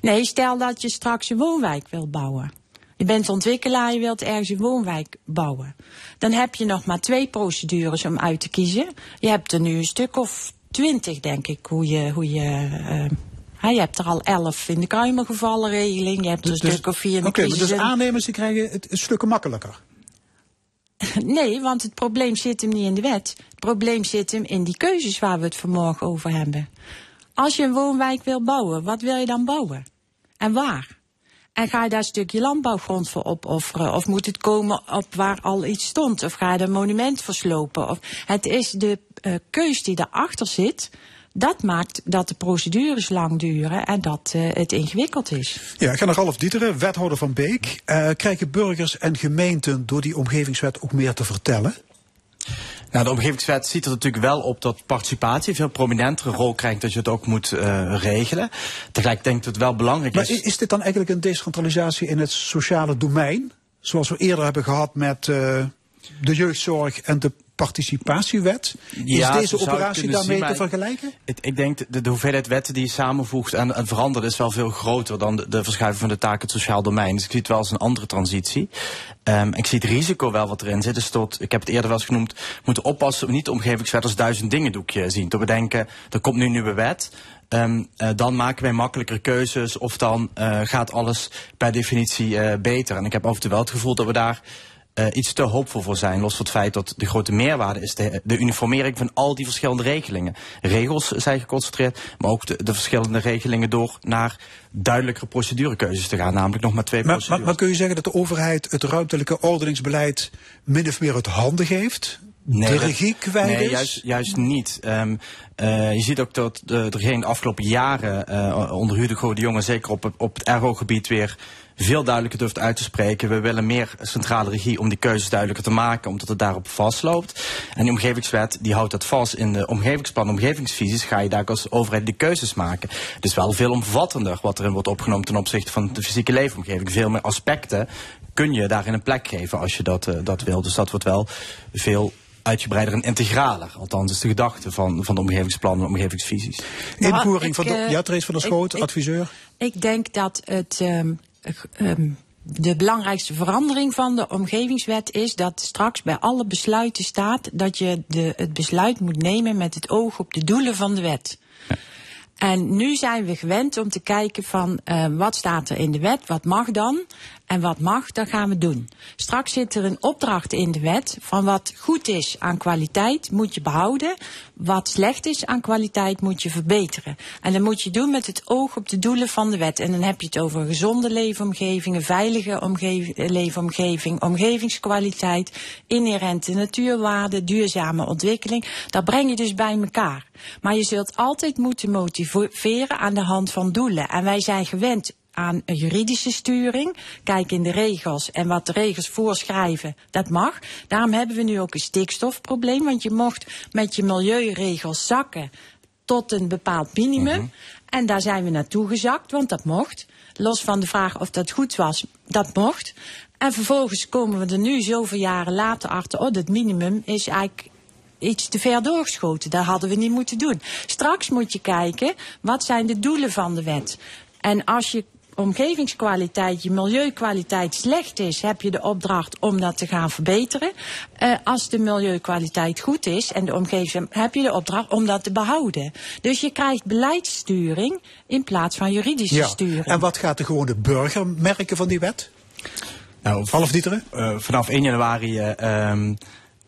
Nee, stel dat je straks een woonwijk wil bouwen. Je bent ontwikkelaar, je wilt ergens een woonwijk bouwen. Dan heb je nog maar twee procedures om uit te kiezen. Je hebt er nu een stuk of twintig, denk ik, hoe je... Hoe je uh, je hebt er al elf in de kruimelgevallenregeling. Je hebt er een Dus- stuk of vier in de Oké, crisis. dus aannemers die krijgen het een stuk makkelijker. Nee, want het probleem zit hem niet in de wet. Het probleem zit hem in die keuzes waar we het vanmorgen over hebben. Als je een woonwijk wil bouwen, wat wil je dan bouwen? En waar? En ga je daar een stukje landbouwgrond voor opofferen? Of moet het komen op waar al iets stond? Of ga je er een monument verslopen? Of, het is de eh, keus die daarachter zit. Dat maakt dat de procedures lang duren en dat eh, het ingewikkeld is. Ja, ik ga naar Ralf Dieteren, wethouder van Beek. Eh, krijgen burgers en gemeenten door die omgevingswet ook meer te vertellen? Nou, de omgevingswet ziet er natuurlijk wel op dat participatie een veel prominentere rol krijgt dat je het ook moet eh, regelen. Tegelijk denk ik dat het wel belangrijk Maar is. is, is dit dan eigenlijk een decentralisatie in het sociale domein? Zoals we eerder hebben gehad met eh, de jeugdzorg en de participatiewet. Is deze operatie daarmee zien, te vergelijken? Ik, ik denk de, de hoeveelheid wetten die je samenvoegt en, en verandert is wel veel groter dan de, de verschuiving van de taken het sociaal domein. Dus ik zie het wel als een andere transitie. Ehm, ik zie het risico wel wat erin zit. Dus tot, ik heb het eerder wel eens genoemd, we moeten oppassen we niet de omgevingswet als duizend dingen doekje zien. Dat we denken, er komt nu een nieuwe wet. Ehm, eh, dan maken wij makkelijker keuzes of dan eh, gaat alles per definitie eh, beter. En ik heb af en toe wel het gevoel dat we daar eh, iets te hoopvol voor zijn. Los van het feit dat de grote meerwaarde is de, de uniformering van al die verschillende regelingen. Regels zijn geconcentreerd, maar ook de, de verschillende regelingen door naar duidelijkere procedurekeuzes te gaan. Namelijk nog maar twee Maar, maar, procedures. maar kun je zeggen dat de overheid het ruimtelijke ordeningsbeleid min of meer uit handen geeft? de dat- regie kwijt nee, is? juist, juist niet. Ehm, eh, je ziet ook dat de, de regering de afgelopen jaren eh, onder Hugo de Jonge, zeker op, op het RO-gebied, weer veel duidelijker durft uit te spreken. We willen meer centrale regie om die keuzes duidelijker te maken, omdat het daarop vastloopt. En die omgevingswet die houdt dat vast. In de omgevingsplan, omgevingsvisies, ga je daar als overheid de keuzes maken. Het is wel veel omvattender wat erin wordt opgenomen ten opzichte van de fysieke leefomgeving. Veel meer aspecten kun je daarin een plek geven als je dat, eh, dat wil. Dus dat wordt wel veel uitgebreider en integraler. Althans, is de gedachte van, van de omgevingsplannen en omgevingsvisies. Nou, Invoering ik, van de, eh, ja, Therese van der Schoot, ik- adviseur. Ik denk dat het, ehm, ehm, de belangrijkste verandering van de omgevingswet is dat straks bij alle besluiten staat dat je de, het besluit moet nemen met het oog op de doelen van de wet. En nu zijn we gewend om te kijken van eh, wat staat er in de wet, wat mag dan en wat mag, dat gaan we doen. Straks zit er een opdracht in de wet van wat goed is aan kwaliteit moet je behouden, wat slecht is aan kwaliteit moet je verbeteren. En dat moet je doen met het oog op de doelen van de wet. En dan heb je het over gezonde leefomgeving, een veilige omgev- leefomgeving, omgevingskwaliteit, inherente natuurwaarden, duurzame ontwikkeling. Dat breng je dus bij elkaar. Maar je zult altijd moeten motiveren aan de hand van doelen. En wij zijn gewend aan een juridische sturing. Kijk in de regels en wat de regels voorschrijven, dat mag. Daarom hebben we nu ook een stikstofprobleem, want je mocht met je milieuregels zakken tot een bepaald minimum. En daar zijn we naartoe gezakt, want dat mocht. Los van de vraag of dat goed was, dat mocht. En vervolgens komen we er nu zoveel jaren later achter, oh, dat minimum is eigenlijk iets te ver doorgeschoten. Dat hadden we niet moeten doen. Straks moet je kijken, wat zijn de doelen van de wet? En als je omgevingskwaliteit, je milieukwaliteit slecht is, heb je de opdracht om dat te gaan verbeteren. Uh, als de milieukwaliteit goed is en de omgeving, heb je de opdracht om dat te behouden. Dus je krijgt beleidssturing in plaats van juridische ja. sturing. En wat gaat de gewone burger merken van die wet? Nou, Half Dieteren? Uh, vanaf 1 januari uh,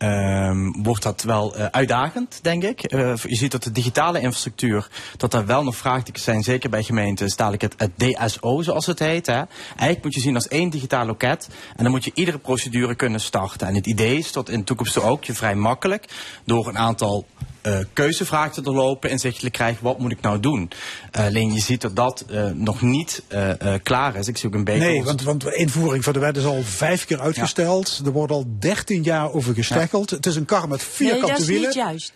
Um, wordt dat wel uh, uitdagend, denk ik. Uh, je ziet dat de digitale infrastructuur, dat daar wel nog vraagtekens zijn, zeker bij gemeenten, is dadelijk het, het, DSO, zoals het heet. Hè. Eigenlijk moet je zien als één digitaal loket en dan moet je iedere procedure kunnen starten. En het idee is dat in de toekomst ook je vrij makkelijk door een aantal uh, keuzevragen te doorlopen, inzichtelijk krijgen wat moet ik nou doen. Uh, alleen je ziet dat dat uh, nog niet klaar is. Ik zie ook een beetje. Nee, want, want de invoering van de wet is al vijf keer uitgesteld. Ja. Er wordt al dertien jaar over gesteggeld. Ja. Het is een kar met vierkante nee, dat is wielen. Niet juist.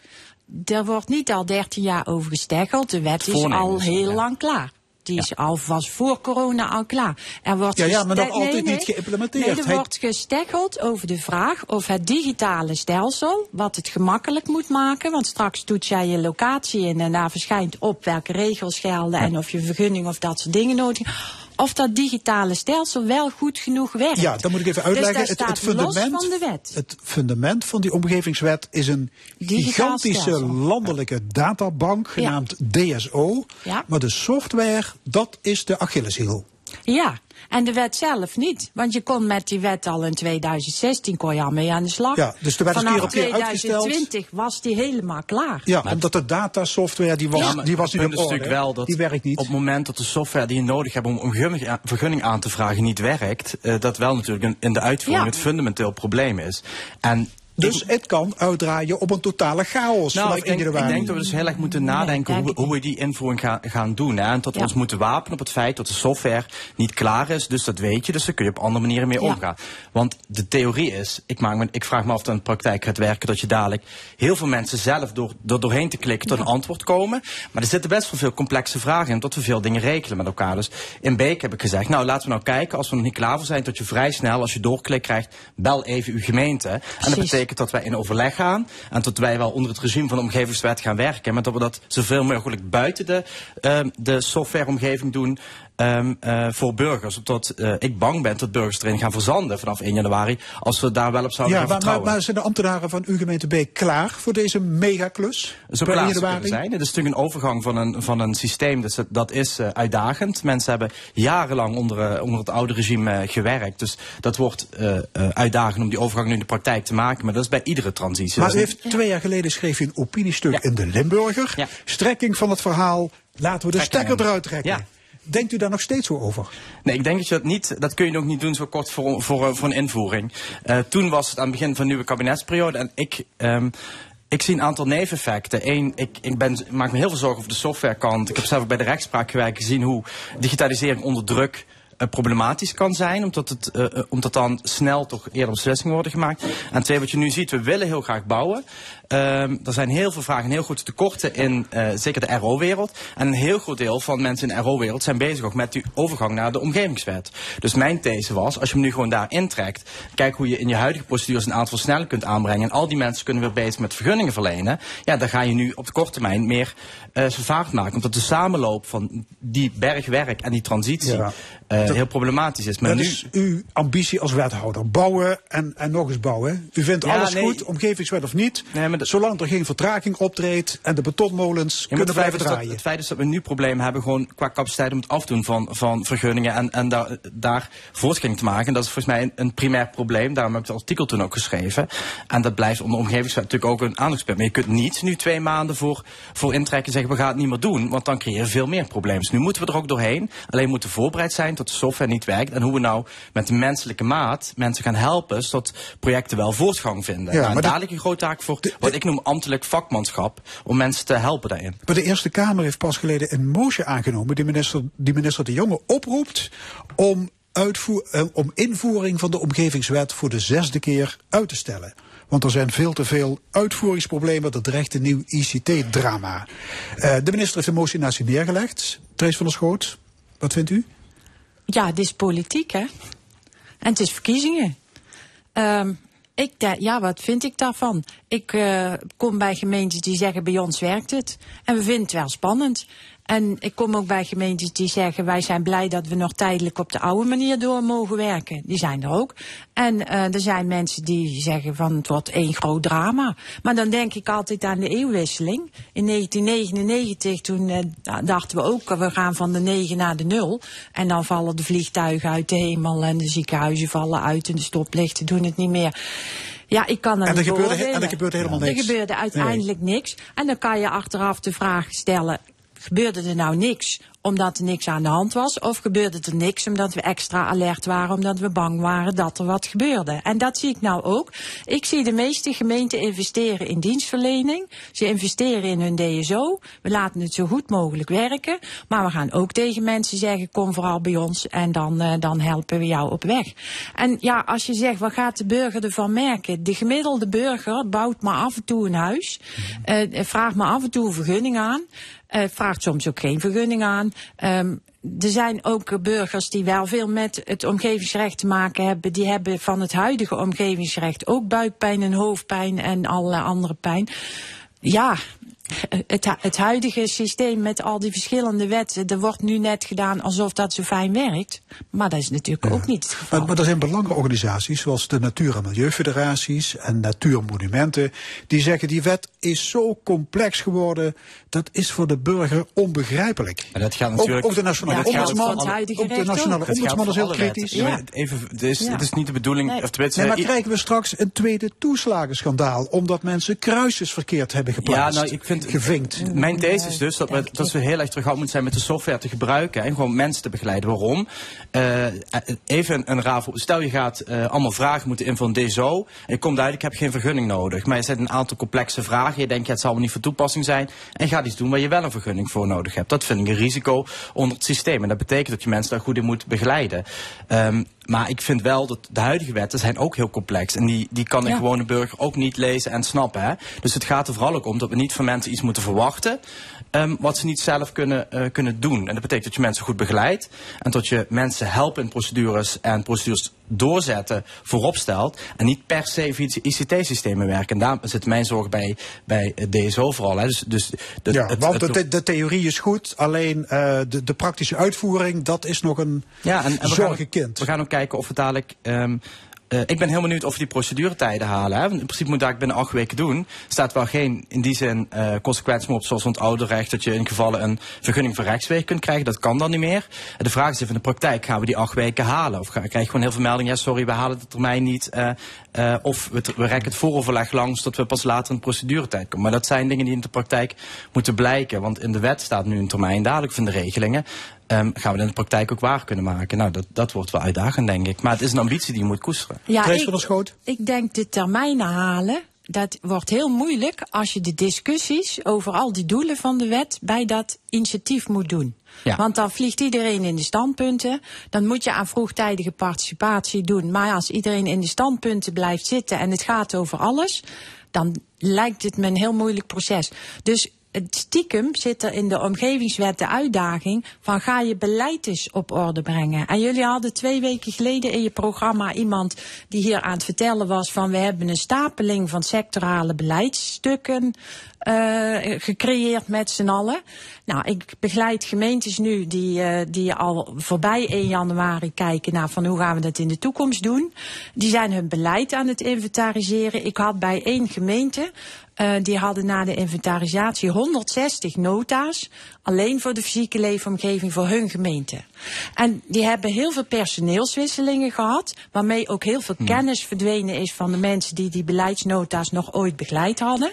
Er wordt niet al dertien jaar over gesteggeld. De wet is al heel ja. lang klaar. Die is was voor corona al klaar. Er wordt ja, ja, maar nog altijd nee, niet geïmplementeerd. Nee, er wordt gesteggeld over de vraag of het digitale stelsel, wat het gemakkelijk moet maken, want straks doet jij je locatie in en daar verschijnt op welke regels gelden ja. en of je vergunning of dat soort dingen nodig of dat digitale stelsel wel goed genoeg werkt. Ja, dan moet ik even uitleggen. Dus het, het, fundament, van de wet. het fundament van die omgevingswet is een Digitaal gigantische stelsel. landelijke databank genaamd DSO. Ja. Maar de software, dat is de Achilleshiel. Ja, en de wet zelf niet. Want je kon met die wet al in 2016 kon je al mee aan de slag. Ja, dus de wet is keer op keer uitgesteld. 2020 was die helemaal klaar. Ja, maar omdat de datasoftware die was, Ja, die was niet op orde. wel dat die werkt niet. op het moment dat de software die je nodig hebt om een vergunning, vergunning aan te vragen niet werkt, uh, dat wel natuurlijk in, in de uitvoering Ja. het fundamenteel probleem is. En Dus het kan uitdraaien op een totale chaos nou, vanaf ik denk, 1 ik denk dat we dus heel erg moeten nadenken denk hoe, we- hoe we die invoering gaan, gaan doen. Hè? En dat we Ja. ons moeten wapenen op het feit dat de software niet klaar is. Dus dat weet je, dus daar kun je op andere manieren mee Ja. omgaan. Want de theorie is, ik, maak me, ik vraag me af of het in de praktijk gaat werken, dat je dadelijk heel veel mensen zelf door, door doorheen te klikken tot een antwoord komen. Maar er zitten best wel veel complexe vragen in, tot we veel dingen rekenen met elkaar. Dus in Beek heb ik gezegd, nou laten we nou kijken, als we nog niet klaar voor zijn, dat je vrij snel, als je doorklik krijgt, bel even uw gemeente. En dat. Betekent dat wij in overleg gaan en dat wij wel onder het regime van de omgevingswet gaan werken. Maar dat we dat zoveel mogelijk buiten de, ehm, de softwareomgeving doen. Ehm, eh, voor burgers. Omdat eh, ik bang ben dat burgers erin gaan verzanden vanaf 1 januari. Als we daar wel op zouden Ja, gaan maar, maar, vertrouwen. maar zijn de ambtenaren van uw gemeente B klaar voor deze megaklus? Zo Per klaar januari? zijn. Het is natuurlijk een overgang van een, van een systeem. Dus dat, dat is eh, uitdagend. Mensen hebben jarenlang onder, onder het oude regime gewerkt. Dus dat wordt uitdagend om die overgang nu in de praktijk te maken. Maar dat is bij iedere transitie. Maar u heeft twee jaar geleden schreef u een opiniestuk in de Limburger. Ja. Strekking van het verhaal, laten we de Trekken stekker eruit trekken. Denkt u daar nog steeds over? Nee, ik denk dat je dat niet, dat kun je ook niet doen zo kort voor, voor, eh, voor een invoering. Eh, toen was het aan het begin van de nieuwe kabinetsperiode en ik, ehm, ik zie een aantal neveneffecten. Eén, ik, ik ben, maak me heel veel zorgen over de softwarekant. Ik heb zelf bij de rechtspraak gewerkt gezien hoe digitalisering onder druk eh, problematisch kan zijn, omdat, het, omdat dan snel toch eerder beslissingen worden gemaakt. En twee, wat je nu ziet, we willen heel graag bouwen. Ehm, er zijn heel veel vragen, heel grote tekorten in eh, zeker de RO-wereld. En een heel groot deel van mensen in de RO-wereld zijn bezig ook met die overgang naar de omgevingswet. Dus mijn these was, als je hem nu gewoon daar intrekt, kijk hoe je in je huidige procedures een aantal sneller kunt aanbrengen. En al die mensen kunnen weer bezig met vergunningen verlenen. Ja, dan ga je nu op de korte termijn meer zijn vaart maken. Omdat de samenloop van die bergwerk en die transitie Ja. eh, Dat- heel problematisch is. Maar dat nu, is uw ambitie als wethouder. Bouwen en, en nog eens bouwen. U vindt Ja, alles nee. goed, omgevingswet of niet. Nee, maar Zolang er geen vertraging optreedt en de betonmolens Ja, kunnen blijven dat, draaien. het feit is dat we nu problemen hebben gewoon qua capaciteit om het afdoen van, van vergunningen en, en daar, daar voortgang te maken. En dat is volgens mij een, een primair probleem. Daarom heb ik het artikel toen ook geschreven. En dat blijft onder omgevingswet natuurlijk ook een aandachtspunt. Maar je kunt niet nu twee maanden voor, voor intrekken zeggen we gaan het niet meer doen. Want dan creëer je veel meer problemen. Dus nu moeten we er ook doorheen. Alleen moeten we voorbereid zijn tot de software niet werkt. En hoe we nou met de menselijke maat mensen gaan helpen zodat projecten wel voortgang vinden. Ja, nou, en maar ligt een grote taak voor wat ik noem ambtelijk vakmanschap. Om mensen te helpen daarin. Maar de Eerste Kamer heeft pas geleden een motie aangenomen die minister, die minister De Jonge oproept om, uitvoer, eh, om invoering van de omgevingswet voor de zesde keer uit te stellen. Want er zijn veel te veel uitvoeringsproblemen. Dat dreigt een nieuw ICT-drama. Eh, de minister heeft de motie naast zich neergelegd. Trace van der Schoot, wat vindt u? Ja, het is politiek, hè? En het is verkiezingen. Ehm, ik ja, wat vind ik daarvan? Ik eh, kom bij gemeentes die zeggen bij ons werkt het. En we vinden het wel spannend. En ik kom ook bij gemeentes die zeggen, wij zijn blij dat we nog tijdelijk op de oude manier door mogen werken. Die zijn er ook. En uh, er zijn mensen die zeggen van het wordt één groot drama. Maar dan denk ik altijd aan de eeuwwisseling. In 1999 toen uh, dachten we ook, we gaan van de 9 naar de 0. En dan vallen de vliegtuigen uit de hemel en de ziekenhuizen vallen uit en de stoplichten doen het niet meer. Ja, ik kan dat en er niet gebeurde. En er gebeurde helemaal niks. Er gebeurde uiteindelijk nee. niks. En dan kan je achteraf de vraag stellen, gebeurde er nou niks omdat er niks aan de hand was? Of gebeurde er niks omdat we extra alert waren, omdat we bang waren dat er wat gebeurde? En dat zie ik nou ook. Ik zie de meeste gemeenten investeren in dienstverlening. Ze investeren in hun DSO. We laten het zo goed mogelijk werken. Maar we gaan ook tegen mensen zeggen, kom vooral bij ons en dan, uh, dan helpen we jou op weg. En ja, als je zegt, wat gaat de burger ervan merken? De gemiddelde burger bouwt maar af en toe een huis. Uh, vraagt maar af en toe een vergunning aan. Uh, vraagt soms ook geen vergunning aan. Um, er zijn ook burgers die wel veel met het omgevingsrecht te maken hebben. Die hebben van het huidige omgevingsrecht ook buikpijn en hoofdpijn en allerlei andere pijn. Ja, het, het, huidige systeem met al die verschillende wetten, er wordt nu net gedaan alsof dat zo fijn werkt. Maar dat is natuurlijk ja. ook niet het geval. Maar, maar er zijn belangenorganisaties zoals de Natuur- en Milieufederaties en Natuurmonumenten, die zeggen die wet is zo complex geworden, dat is voor de burger onbegrijpelijk. Maar dat gaat natuurlijk... Ook, ook de Nationale ja, Ombudsman, ook de Nationale Ombudsman is heel kritisch. Ja. Even, het, is, ja. het is niet de bedoeling... Nee. Of tenminste, nee, maar krijgen we straks een tweede toeslagenschandaal, omdat mensen kruisjes verkeerd hebben geplaatst? Ja, nou, ik vind gevinkt. Mijn these is dus dat we, dat we heel erg terughoudend moeten zijn met de software te gebruiken en gewoon mensen te begeleiden. Waarom? Uh, even een raaf. Stel je gaat uh, allemaal vragen moeten invullen in DSO. En je komt uit, ik heb geen vergunning nodig. Maar je zet een aantal complexe vragen. Je denkt, ja, het zal niet van toepassing zijn. En gaat iets doen waar je wel een vergunning voor nodig hebt. Dat vind ik een risico onder het systeem. En dat betekent dat je mensen daar goed in moet begeleiden. Um, maar ik vind wel dat de huidige wetten zijn ook heel complex. En die, die kan een ja. gewone burger ook niet lezen en snappen. Hè? Dus het gaat er vooral ook om dat we niet van mensen iets moeten verwachten. Um, wat ze niet zelf kunnen, uh, kunnen doen. En dat betekent dat je mensen goed begeleidt. En dat je mensen helpen in procedures en procedures doorzetten voorop stelt. En niet per se via ICT-systemen werken. En daar zit mijn zorg bij, bij DSO vooral. Hè. Dus, dus de, ja, het, want het, de, de, theorie is goed. Alleen uh, de, de praktische uitvoering, dat is nog een ja, en, en zorgenkind. We gaan ook kijken of het dadelijk... Um, uh, ik ben heel benieuwd of we die proceduretijden halen. Hè? Want in principe moet dat binnen acht weken doen. Staat wel geen in die zin uh, consequentie op, zoals het ouderrecht, dat je in gevallen een vergunning voor rechtsweg kunt krijgen. Dat kan dan niet meer. En de vraag is even in de praktijk, gaan we die acht weken halen? Of krijg je gewoon heel veel meldingen, ja sorry, we halen de termijn niet. Of we, we rekken het vooroverleg langs tot we pas later de proceduretijd komen. Maar dat zijn dingen die in de praktijk moeten blijken. Want in de wet staat nu een termijn, dadelijk van de regelingen. Um, gaan we dat in de praktijk ook waar kunnen maken? Nou, dat, dat wordt wel uitdagend, denk ik. Maar het is een ambitie die je moet koesteren. Ja, Trace ik, van der Schoot? ik denk de termijnen halen. Dat wordt heel moeilijk als je de discussies over al die doelen van de wet bij dat initiatief moet doen. Ja. Want dan vliegt iedereen in de standpunten. Dan moet je aan vroegtijdige participatie doen. Maar als iedereen in de standpunten blijft zitten en het gaat over alles, dan lijkt het me een heel moeilijk proces. Dus het stiekem zit er in de omgevingswet de uitdaging van ga je beleid eens op orde brengen. En jullie hadden twee weken geleden in je programma iemand die hier aan het vertellen was van we hebben een stapeling van sectorale beleidsstukken gecreëerd met z'n allen. Nou, ik begeleid gemeentes nu die, uh, die al voorbij 1 januari kijken naar van hoe gaan we dat in de toekomst doen. Die zijn hun beleid aan het inventariseren. Ik had bij één gemeente uh, die hadden na de inventarisatie 160 nota's. Alleen voor de fysieke leefomgeving voor hun gemeente. En die hebben heel veel personeelswisselingen gehad. Waarmee ook heel veel hmm. kennis verdwenen is van de mensen die die beleidsnota's nog ooit begeleid hadden.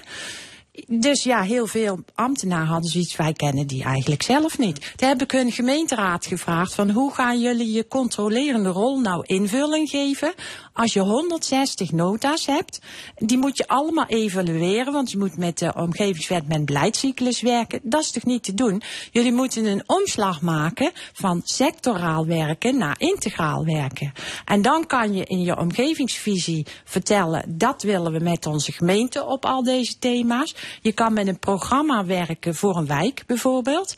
Dus ja, heel veel ambtenaren hadden zoiets, wij kennen die eigenlijk zelf niet. Toen heb ik hun gemeenteraad gevraagd van hoe gaan jullie je controlerende rol nou invulling geven als je 160 nota's hebt. Die moet je allemaal evalueren, want je moet met de omgevingswet met beleidscyclus werken. Dat is toch niet te doen? Jullie moeten een omslag maken van sectoraal werken naar integraal werken. En dan kan je in je omgevingsvisie vertellen, dat willen we met onze gemeente op al deze thema's. Je kan met een programma werken voor een wijk bijvoorbeeld.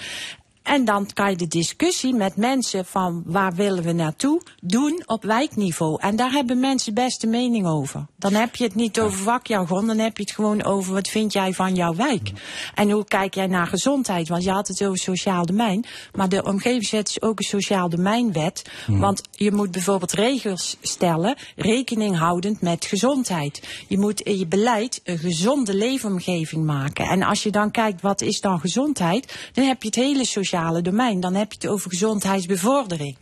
En dan kan je de discussie met mensen van waar willen we naartoe doen op wijkniveau. En daar hebben mensen best een mening over. Dan heb je het niet over vakjargon, dan heb je het gewoon over wat vind jij van jouw wijk. En hoe kijk jij naar gezondheid? Want je had het over sociaal domein. Maar de omgevingswet is ook een sociaal domeinwet. Want je moet bijvoorbeeld regels stellen, rekening houdend met gezondheid. Je moet in je beleid een gezonde leefomgeving maken. En als je dan kijkt wat is dan gezondheid, dan heb je het hele sociale domein. Dan heb je het over gezondheidsbevordering.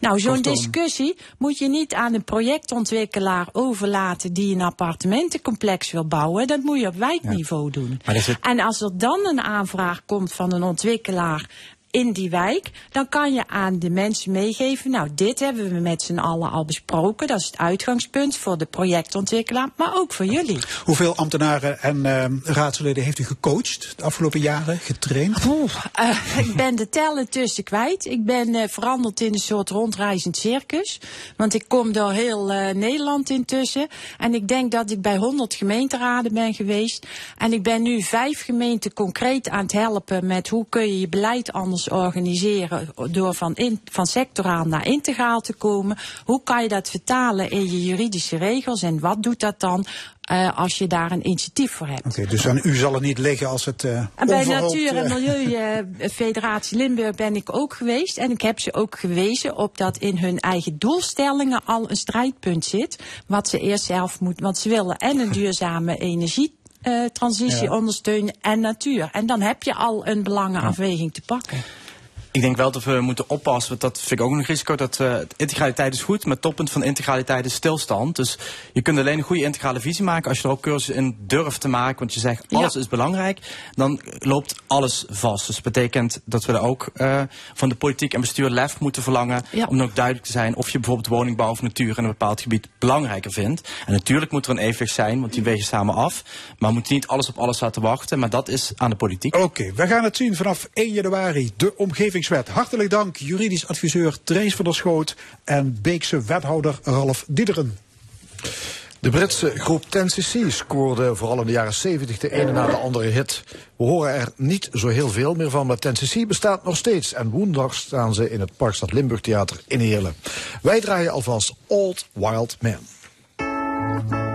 Nou, zo'n discussie moet je niet aan een projectontwikkelaar overlaten die een appartementencomplex wil bouwen. Dat moet je op wijkniveau doen. En als er dan een aanvraag komt van een ontwikkelaar in die wijk, dan kan je aan de mensen meegeven, nou dit hebben we met z'n allen al besproken, dat is het uitgangspunt voor de projectontwikkelaar, maar ook voor jullie. Hoeveel ambtenaren en eh, raadsleden heeft u gecoacht de afgelopen jaren, getraind? Eh, ik ben de tel intussen kwijt. Ik ben eh, veranderd in een soort rondreizend circus. Want ik kom door heel eh, Nederland intussen. En ik denk dat ik bij 100 gemeenteraden ben geweest. En ik ben nu vijf gemeenten concreet aan het helpen met hoe kun je je beleid anders organiseren. Door van, in, van sectoraal naar integraal te komen. Hoe kan je dat vertalen in je juridische regels? En wat doet dat dan? eh, als je daar een initiatief voor hebt. Oké, dus aan u zal het niet liggen als het eh En bij Natuur- en eh, Milieufederatie Limburg ben ik ook geweest. En ik heb ze ook gewezen op dat in hun eigen doelstellingen al een strijdpunt zit. Wat ze eerst zelf moeten. Want ze willen en een duurzame energietransitie Ja. ondersteunen en natuur. En dan heb je al een belangenafweging te pakken. Ik denk wel dat we moeten oppassen, want dat vind ik ook een risico. Dat eh, integraliteit is goed, maar het toppunt van integraliteit is stilstand. Dus je kunt alleen een goede integrale visie maken als je er ook cursus in durft te maken. Want je zegt alles is belangrijk, dan loopt alles vast. Dus dat betekent dat we er ook eh, van de politiek en bestuur lef moeten verlangen. Om dan ook duidelijk te zijn of je bijvoorbeeld woningbouw of natuur in een bepaald gebied belangrijker vindt. En natuurlijk moet er een evenwicht zijn, want die wegen samen af. Maar we moeten niet alles op alles laten wachten. Maar dat is aan de politiek. Oké, we gaan het zien vanaf 1 januari. De Hartelijk dank, juridisch adviseur Trace van der Schoot en Beekse wethouder Ralf Diederen. De Britse groep 10cc scoorde vooral in de jaren 70 de ene na de andere hit. We horen er niet zo heel veel meer van, maar 10cc bestaat nog steeds. En woensdag staan ze in het Parkstad Limburg Theater in Heerlen. Wij draaien alvast Old Wild Man.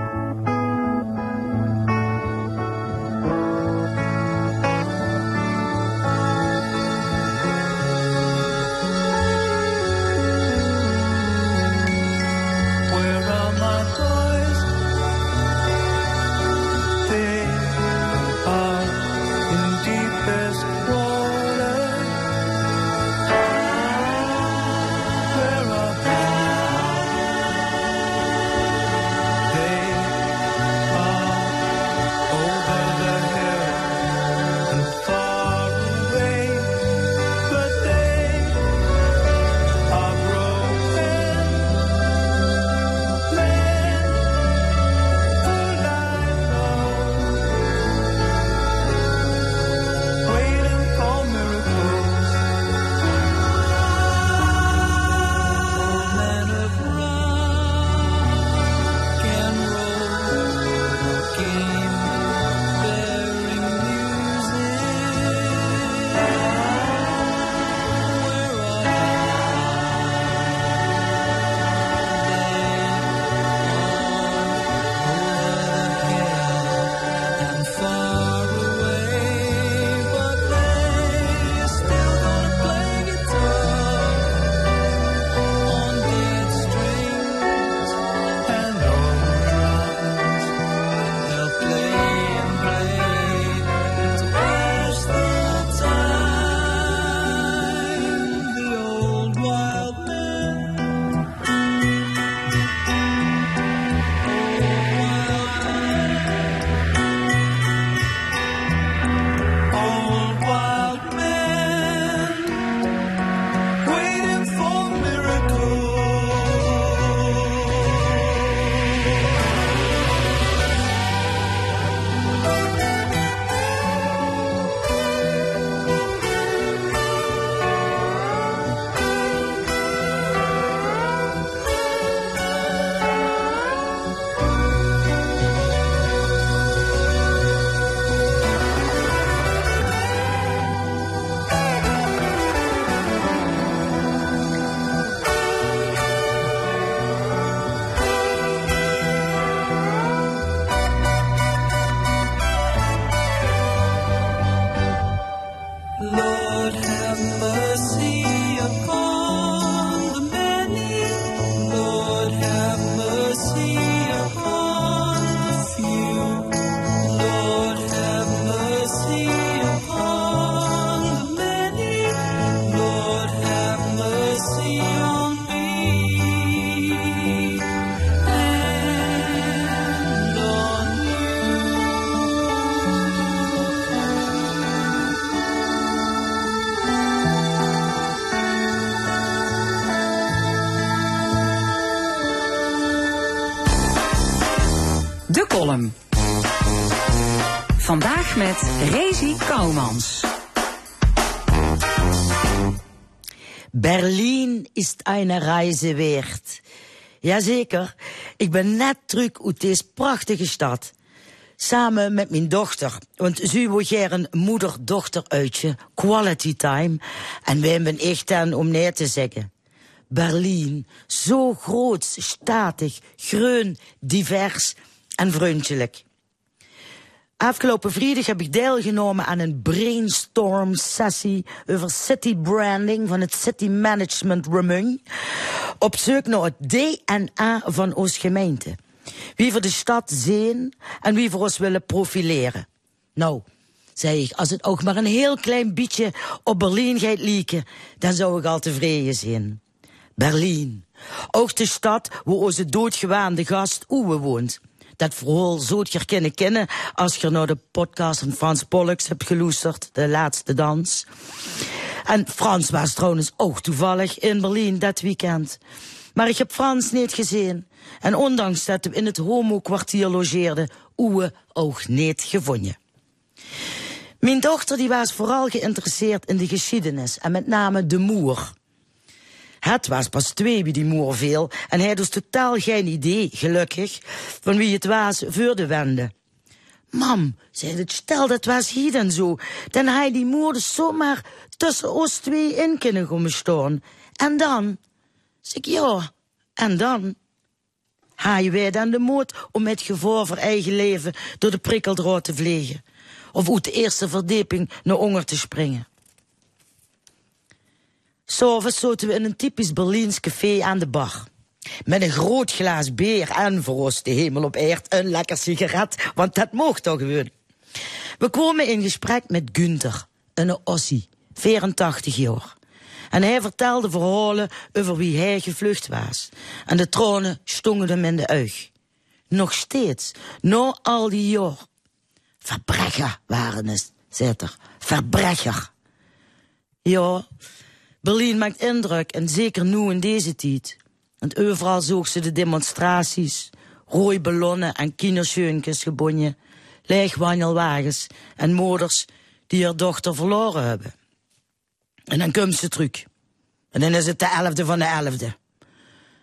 Met Rezi Kouwmans. Berlin ist eine Reise wert. Jazeker, ik ben net terug uit deze prachtige stad. Samen met mijn dochter. Want ze wil een moeder-dochter uitje, quality time. En wij hebben echt aan om neer te zeggen. Berlin, zo groot, statig, groen, divers en vriendelijk. Afgelopen vrijdag heb ik deelgenomen aan een brainstorm sessie over city branding van het City Management Remung. Op zoek naar het DNA van ons gemeente. Wie voor de stad zien en wie voor ons willen profileren. Nou, zei ik, als het ook maar een heel klein beetje op Berlin gaat lieken, dan zou ik al tevreden zijn. Berlin. Ook de stad waar onze doodgewaande gast Oewe woont. Dat verhaal zult je herkennen kennen als je naar de podcast van Frans Pollux hebt geluisterd, De Laatste Dans. En Frans was trouwens ook toevallig in Berlin dat weekend. Maar ik heb Frans niet gezien. En ondanks dat we in het homo-kwartier logeerden, Oewe ook niet gevonden. Mijn dochter die was vooral geïnteresseerd in de geschiedenis en met name de moer. Het was pas twee wie die moer viel en hij dus totaal geen idee, gelukkig, van wie het was voor de wende. Mam, zei het, stel dat was hier dan zo, dan hij die moer dus zomaar tussen ons twee in kunnen komen staan. En dan? Zeg ik, ja, en dan? Hij wij dan de moed om met gevaar voor eigen leven door de prikkeldraad te vliegen? Of uit de eerste verdieping naar honger te springen? S'avonds zaten we in een typisch Berlijns café aan de bar. Met een groot glas bier en voor de hemel op aard een lekker sigaret, want dat mocht toch gewoon. We kwamen in gesprek met Günther, een Ossie, 84 jaar. En hij vertelde verhalen over wie hij gevlucht was. En de tranen stongen hem in de uig. Nog steeds, na al die jaar. Verbrecher waren het, zei er. Verbrecher. Ja, Berlin maakt indruk en zeker nu in deze tijd. Want overal zoog ze de demonstraties, rode ballonnen en kindersjeunkes gebonden, leegwandelwagens en moeders die haar dochter verloren hebben. En dan komt ze terug. En dan is het de elfde van de elfde.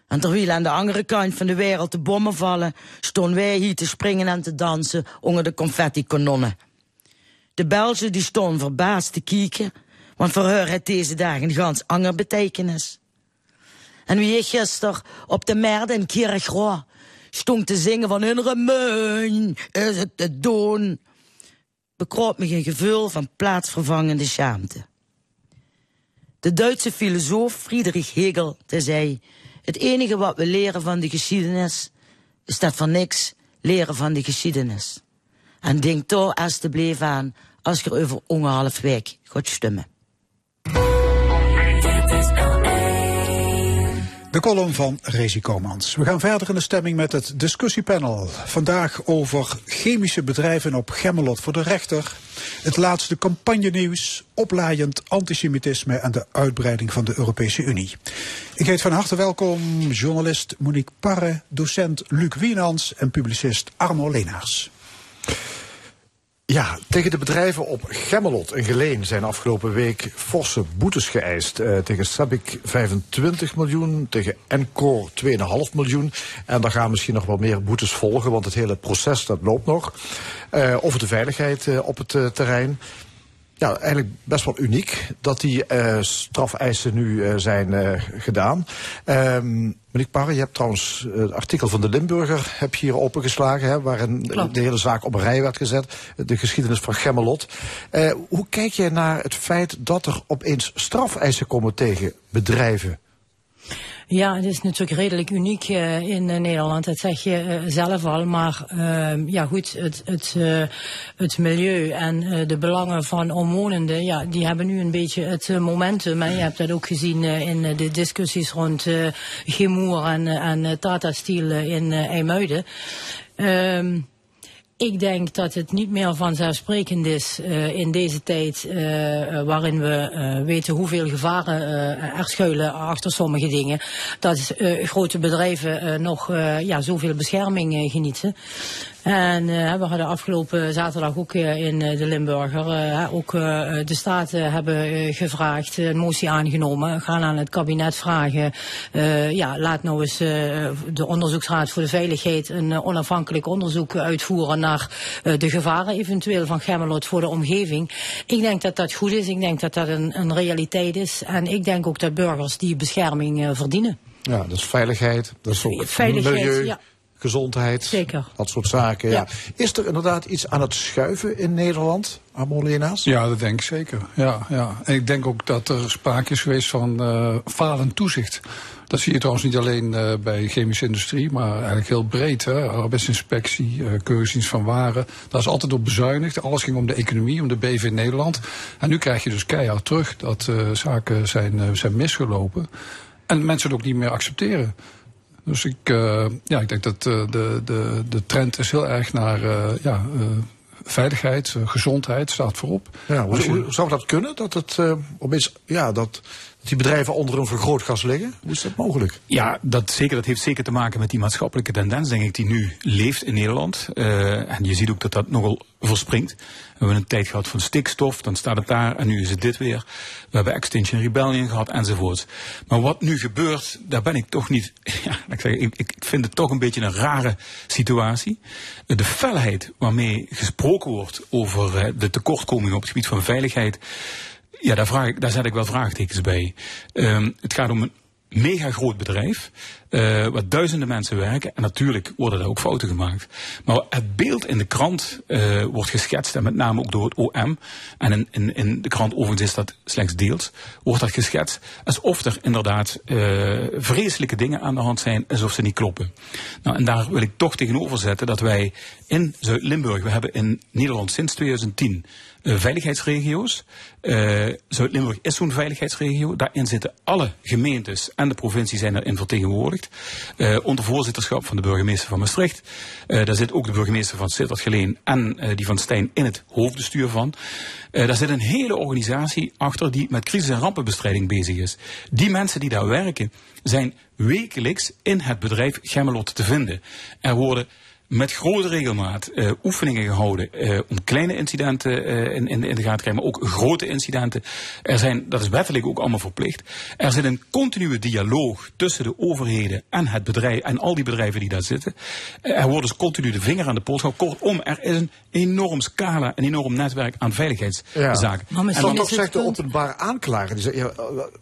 En terwijl aan de andere kant van de wereld de bommen vallen, stonden wij hier te springen en te dansen onder de confetti-kanonnen. De Belgen die stonden verbaasd te kijken, want voor haar heeft deze dag een gans ander betekenis. En wie ik gisteren op de merde in Kirchroa stond te zingen van hun remeun is het te doen, bekroop me een gevoel van plaatsvervangende schaamte. De Duitse filosoof Friedrich Hegel zei, het enige wat we leren van de geschiedenis, is dat van niks leren van de geschiedenis. En denk toch alsjeblieft aan als je over ongehalf week gaat stemmen. De column van Rezi Komans. We gaan verder in de stemming met het discussiepanel. Vandaag over chemische bedrijven op Gemmelot voor de rechter. Het laatste campagnenieuws, oplaaiend antisemitisme en de uitbreiding van de Europese Unie. Ik heet van harte welkom journalist Monique Parre, docent Luc Wienans en publicist Arno Leenaars. Ja, tegen de bedrijven op Gemmelot en Geleen zijn afgelopen week forse boetes geëist. Uh, tegen Sabic 25 miljoen, tegen Encore 2,5 miljoen. En daar gaan misschien nog wel meer boetes volgen, want het hele proces dat loopt nog. Uh, over de veiligheid uh, op het terrein ja, eigenlijk best wel uniek dat die uh, strafeisen nu uh, zijn uh, gedaan. Um, Monique Parre, je hebt trouwens het artikel van de Limburger heb je hier opengeslagen, hè, waarin Klopt. de hele zaak op een rij werd gezet. De geschiedenis van Gemmelot. hoe kijk jij naar het feit dat er opeens strafeisen komen tegen bedrijven? Ja, het is natuurlijk redelijk uniek uh, in uh, Nederland. Dat zeg je uh, zelf al. Maar ja, goed, het, het, het milieu en de belangen van omwonenden, ja, die hebben nu een beetje het momentum. En je hebt dat ook gezien in de discussies rond uh, Gemoer en, en Tata Steel in IJmuiden. Ehm, ik denk dat het niet meer vanzelfsprekend is uh, in deze tijd uh, waarin we weten hoeveel gevaren er schuilen achter sommige dingen. Dat grote bedrijven nog ja, zoveel bescherming genieten. En eh, we hadden afgelopen zaterdag ook eh, in eh, de Limburger, eh, ook eh, de Staten hebben gevraagd, een motie aangenomen, gaan aan het kabinet vragen, eh, ja, laat nou eens eh, de Onderzoeksraad voor de Veiligheid een onafhankelijk onderzoek uitvoeren naar eh, de gevaren eventueel van Gemmelot voor de omgeving. Ik denk dat dat goed is, ik denk dat dat een, een realiteit is en ik denk ook dat burgers die bescherming eh, verdienen. Ja, is veiligheid, dat is ook Veiligheid, milieu, ja. Gezondheid. Zeker. Dat soort zaken, ja. Is er inderdaad iets aan het schuiven in Nederland, Amolena's? Ja, dat denk ik zeker. Ja, ja. En ik denk ook dat er sprake is geweest van eh falend toezicht. Dat zie je trouwens niet alleen eh, bij chemische industrie, maar eigenlijk heel breed. Hè? Arbeidsinspectie, keuringsdienst van waren. Daar is altijd op bezuinigd. Alles ging om de economie, om de BV Nederland. En nu krijg je dus keihard terug dat eh, zaken zijn, eh, zijn misgelopen. En mensen het ook niet meer accepteren. Dus ik, eh, ja, ik denk dat eh, de, de, de trend is heel erg naar eh, ja, veiligheid, gezondheid staat voorop. Ja, hoe, je- hoe zou dat kunnen? Dat, het, opeens, ja, dat die bedrijven onder een vergrootgas liggen? Hoe is dat mogelijk? Ja, dat, zeker, dat heeft zeker te maken met die maatschappelijke tendens, denk ik, die nu leeft in Nederland. Eh, en je ziet ook dat dat nogal verspringt. We hebben een tijd gehad van stikstof, dan staat het daar en nu is het dit weer. We hebben Extinction Rebellion gehad enzovoort. Maar wat nu gebeurt, daar ben ik toch niet. Ja, ik, zeggen, ik, ik vind het toch een beetje een rare situatie. Eh, De felheid waarmee gesproken wordt over eh, de tekortkomingen op het gebied van veiligheid. Ja, daar, vraag ik, daar zet ik wel vraagtekens bij. Ehm, het gaat om een mega groot bedrijf, eh waar duizenden mensen werken. En natuurlijk worden er ook fouten gemaakt. Maar het beeld in de krant eh, wordt geschetst, en met name ook door het OM. En in, in, in de krant overigens is dat slechts deels. Wordt dat geschetst alsof er inderdaad eh, vreselijke dingen aan de hand zijn, alsof ze niet kloppen. Nou, en daar wil ik toch tegenover zetten dat wij in Zuid-Limburg, we hebben in Nederland sinds 2010 eh, veiligheidsregio's. Eh, Zuid-Limburg is zo'n veiligheidsregio. Daarin zitten alle gemeentes en de provincie zijn erin vertegenwoordigd. Eh, onder voorzitterschap van de burgemeester van Maastricht. Eh, daar zit ook de burgemeester van Sittard-Geleen en eh, die van Stijn in het hoofdbestuur van. Eh, daar zit een hele organisatie achter die met crisis- en rampenbestrijding bezig is. Die mensen die daar werken zijn wekelijks in het bedrijf Gemmelot te vinden. Er worden met grote regelmaat eh, oefeningen gehouden eh, om kleine incidenten eh, in, in, in de gaten te krijgen, maar ook grote incidenten. Er zijn, dat is wettelijk ook allemaal verplicht. Er zit een continue dialoog tussen de overheden en het bedrijf en al die bedrijven die daar zitten. Er wordt dus continu de vinger aan de pols gehouden. Kortom, er is een enorm scala, een enorm netwerk aan veiligheidszaken. En dan toch zegt de openbare aanklager, die zegt, ja,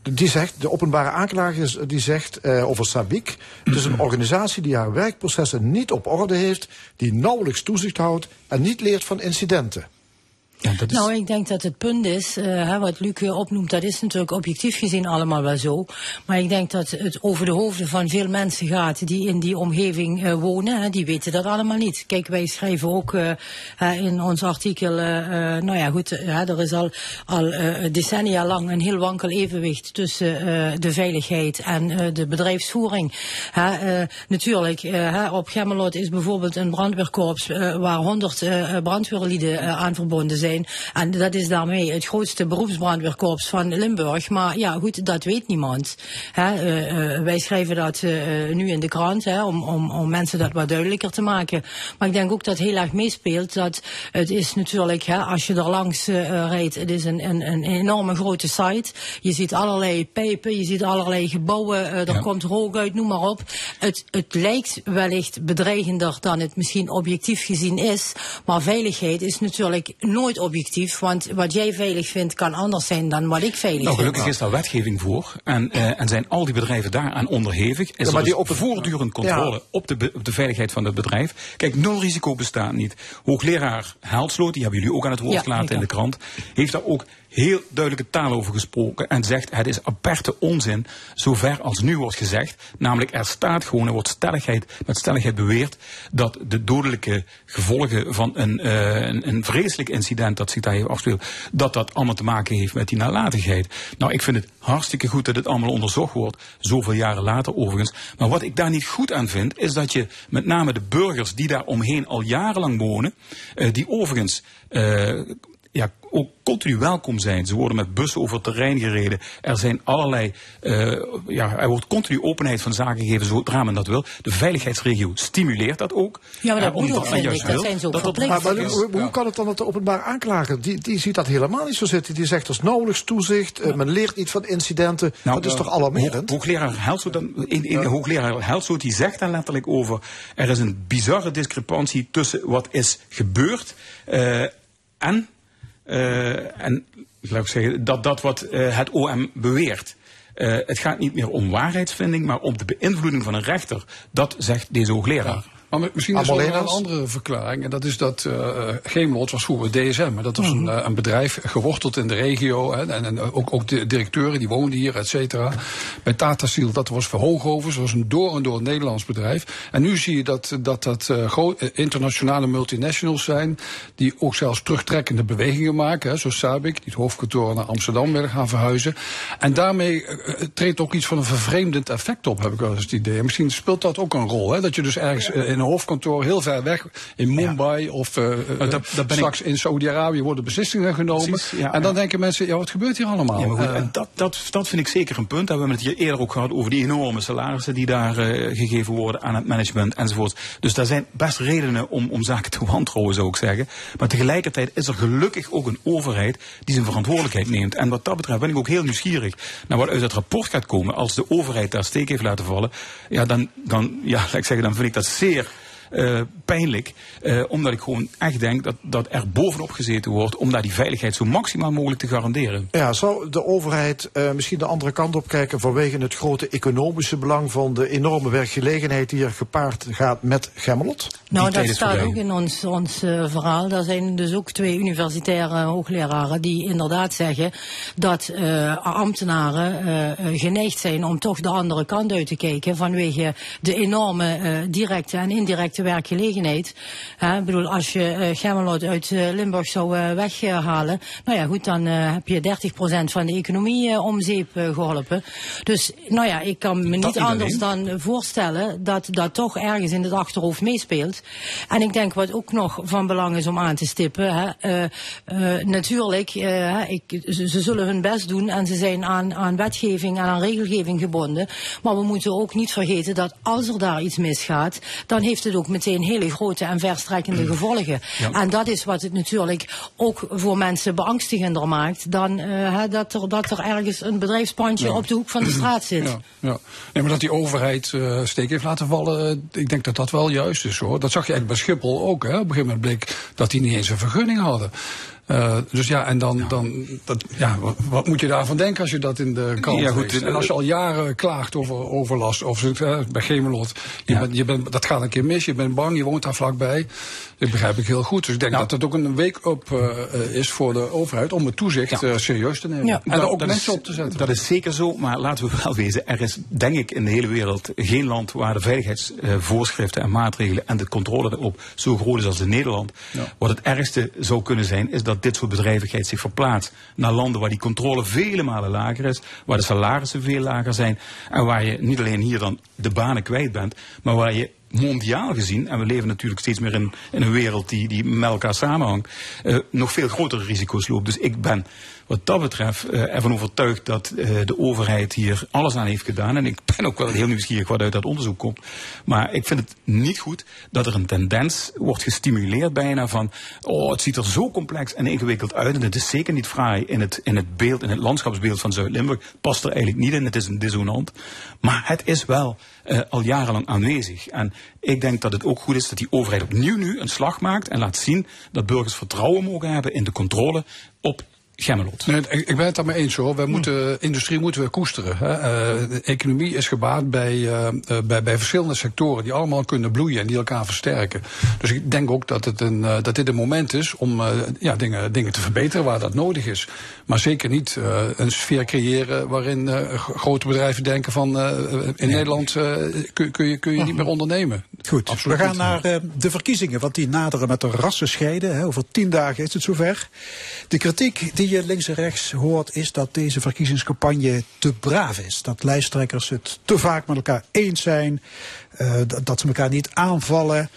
die zegt de openbare aanklager die zegt eh, over Sabik, het is een organisatie die haar werkprocessen niet op orde heeft, die nauwelijks toezicht houdt en niet leert van incidenten. Nou, ik denk dat het punt is, eh, wat Luc opnoemt, dat is natuurlijk objectief gezien allemaal wel zo. Maar ik denk dat het over de hoofden van veel mensen gaat die in die omgeving eh, wonen. Hè, die weten dat allemaal niet. Kijk, wij schrijven ook eh, in ons artikel, nou ja goed, er is al, al decennia lang een heel wankel evenwicht tussen de veiligheid en de bedrijfsvoering. Natuurlijk, op Gemmelot is bijvoorbeeld een brandweerkorps waar 100 eh, brandweerlieden aan verbonden zijn. En dat is daarmee het grootste beroepsbrandweerkorps van Limburg. Maar ja, goed, dat weet niemand. Hè, eh, eh, wij schrijven dat eh, nu in de krant hè, om, om, om mensen dat wat duidelijker te maken. Maar ik denk ook dat heel erg meespeelt dat het is natuurlijk, hè, als je er langs rijdt, het is een, een, een enorme grote site. Je ziet allerlei pijpen, je ziet allerlei gebouwen, er komt rook uit, noem maar op. Het, het lijkt wellicht bedreigender dan het misschien objectief gezien is. Maar veiligheid is natuurlijk nooit objectief. Want wat jij veilig vindt kan anders zijn dan wat ik veilig Nou, vind. gelukkig is daar wetgeving voor. En, eh, en zijn al die bedrijven daaraan onderhevig. Is Ja, maar die dus voortdurend controle Ja. op, de, op de veiligheid van het bedrijf. Kijk, nul risico bestaat niet. Hoogleraar Haalsloot, die hebben jullie ook aan het woord Ja, gelaten in de krant, heeft daar ook heel duidelijke taal over gesproken. En zegt, het is aperte onzin, zover als nu wordt gezegd. Namelijk, er staat gewoon, er wordt stelligheid, met stelligheid beweerd, dat de dodelijke gevolgen van een, eh, een, een vreselijk incident dat zich daar heeft afgespeeld, dat dat allemaal te maken heeft met die nalatigheid. Nou, ik vind het hartstikke goed dat het allemaal onderzocht wordt, zoveel jaren later overigens. Maar wat ik daar niet goed aan vind, is dat je met name de burgers die daar omheen al jarenlang wonen, eh, die overigens eh, ja, ook continu welkom zijn. Ze worden met bussen over het terrein gereden. Er zijn allerlei, eh, ja, er wordt continu openheid van zaken gegeven zodra men dat wil. De veiligheidsregio stimuleert dat ook. Ja, maar dat moet ook, vind juist ik. Dat zijn ze ook dat dat. Maar, hoe, hoe kan het dan dat de openbaar aanklager, die, die ziet dat helemaal niet zo zitten. Die zegt er is nauwelijks toezicht, eh, men leert niet van incidenten. dat is eh, toch alarmerend? hoog- hoogleraar Helsoort, dan- in, in, hoogleraar die zegt daar letterlijk over... er is een bizarre discrepantie tussen wat is gebeurd eh, en, en laat ik zeggen, dat, dat wat eh, het OM beweert. Eh, het gaat niet meer om waarheidsvinding, maar om de beïnvloeding van een rechter. Dat zegt deze hoogleraar. Maar mi- misschien is er een andere verklaring. En dat is dat eh Gemelot was vroeger DSM. En dat was Mhm. een, eh, een bedrijf geworteld in de regio. Hè, en, en ook, ook de directeuren die woonden hier, et cetera. Bij Tata Steel, dat was voor Hoogovens. Dat was een door en door Nederlands bedrijf. En nu zie je dat dat, dat gro- eh, internationale multinationals zijn. Die ook zelfs terugtrekkende bewegingen maken. Hè, zoals Sabic, die het hoofdkantoor naar Amsterdam willen gaan verhuizen. En daarmee treedt ook iets van een vervreemdend effect op, heb ik wel eens het idee. En misschien speelt dat ook een rol. Hè, dat je dus ergens in een hoofdkantoor heel ver weg, in Mumbai of dat- dat ben straks in Saudi-Arabië worden beslissingen genomen. Precies, ja, en dan denken mensen, ja, wat gebeurt hier allemaal? Ja, maar goed, Eh, en dat, dat, dat vind ik zeker een punt. We hebben het hier eerder ook gehad over die enorme salarissen die daar gegeven worden aan het management enzovoort. Dus daar zijn best redenen om, om zaken te wantrouwen, zou ik zeggen. Maar tegelijkertijd is er gelukkig ook een overheid die zijn verantwoordelijkheid neemt. En wat dat betreft ben ik ook heel nieuwsgierig naar wat uit dat rapport gaat komen. Als de overheid daar steek heeft laten vallen, ja, dan, dan, ja, laat ik zeggen, dan vind ik dat zeer eh, pijnlijk. eh, omdat ik gewoon echt denk dat, dat er bovenop gezeten wordt om daar die veiligheid zo maximaal mogelijk te garanderen. Ja, zou de overheid eh, misschien de andere kant op kijken vanwege het grote economische belang van de enorme werkgelegenheid die er gepaard gaat met Gemmelot? Nou, dat staat ook in ons, ons eh, verhaal. Daar zijn dus ook twee universitaire hoogleraren die inderdaad zeggen dat eh, ambtenaren geneigd zijn om toch de andere kant uit te kijken vanwege de enorme eh, directe en indirecte werkgelegenheid. Hè, ik bedoel, als je eh Gemmelot uit eh, Limburg zou eh, weghalen, nou ja, goed, dan heb je 30% van de economie om zeep eh, geholpen. Dus, nou ja, ik kan me Dat niet anders alleen. dan voorstellen dat dat toch ergens in het achterhoofd meespeelt. En ik denk wat ook nog van belang is om aan te stippen. Hè, natuurlijk, ik, ze, ze zullen hun best doen en ze zijn aan, aan wetgeving en aan regelgeving gebonden. Maar we moeten ook niet vergeten dat als er daar iets misgaat, dan heeft het ook meteen hele grote en verstrekkende gevolgen. Ja. En dat is wat het natuurlijk ook voor mensen beangstigender maakt dan eh, dat, er, dat er ergens een bedrijfspandje Ja. op de hoek van de straat zit. Ja, ja. Nee, maar dat die overheid eh, steek heeft laten vallen, eh, ik denk dat dat wel juist is hoor. Dat zag je eigenlijk bij Schiphol ook. Hè. Op een gegeven moment bleek dat die niet eens een vergunning hadden. Eh, dus ja, en dan, dan dat, ja, wat, wat moet je daarvan denken als je dat in de krant Ja, goed, En als je al jaren klaagt over overlast, of eh, bij Gemelot, je bent, je bent, dat gaat een keer mis, je bent bang, je woont daar vlakbij. Dat begrijp ik heel goed. Dus ik denk dat het ook een wake-up eh, is voor de overheid om het toezicht eh, serieus te nemen. En er ook mensen is, op te zetten. Dat is zeker zo, maar laten we wel wezen. Er is, denk ik, in de hele wereld geen land waar de veiligheidsvoorschriften en maatregelen en de controle erop zo groot is als in Nederland. Wat het ergste zou kunnen zijn, is dat dit soort bedrijvigheid zich verplaatst naar landen waar die controle vele malen lager is, waar de salarissen veel lager zijn en waar je niet alleen hier dan de banen kwijt bent, maar waar je mondiaal gezien, en we leven natuurlijk steeds meer in, een wereld die, die met elkaar samenhangt, eh, nog veel grotere risico's loopt. Dus ik ben wat dat betreft eh, ervan overtuigd dat eh, de overheid hier alles aan heeft gedaan. En ik ben ook wel heel nieuwsgierig wat uit dat onderzoek komt. Maar ik vind het niet goed dat er een tendens wordt gestimuleerd bijna van, oh het ziet er zo complex en ingewikkeld uit. En het is zeker niet fraai in het, in het beeld, in het landschapsbeeld van Zuid-Limburg. Past er eigenlijk niet in, het is een dissonant. Maar het is wel eh, al jarenlang aanwezig. En ik denk dat het ook goed is dat die overheid opnieuw nu een slag maakt en laat zien dat burgers vertrouwen mogen hebben in de controle op Gemmelot. Nee, ik, ben het daarmee eens hoor. Wij moeten, industrie moeten we koesteren. Hè. Eh, de economie is gebaat bij, eh, eh, bij, bij verschillende sectoren die allemaal kunnen bloeien en die elkaar versterken. Dus ik denk ook dat, het een, eh, dat dit een moment is om eh, ja, dingen, dingen te verbeteren waar dat nodig is. Maar zeker niet eh, een sfeer creëren waarin eh, grote bedrijven denken van eh, in Nederland eh, kun, kun, je, kun je niet meer ondernemen. Goed, Absoluut we gaan naar eh, de verkiezingen, want die naderen met de rassenscheiden. Hè. Over tien dagen is het zover. De kritiek die je links en rechts hoort is dat deze verkiezingscampagne te braaf is. Dat lijsttrekkers het te vaak met elkaar eens zijn, eh, dat, dat ze elkaar niet aanvallen.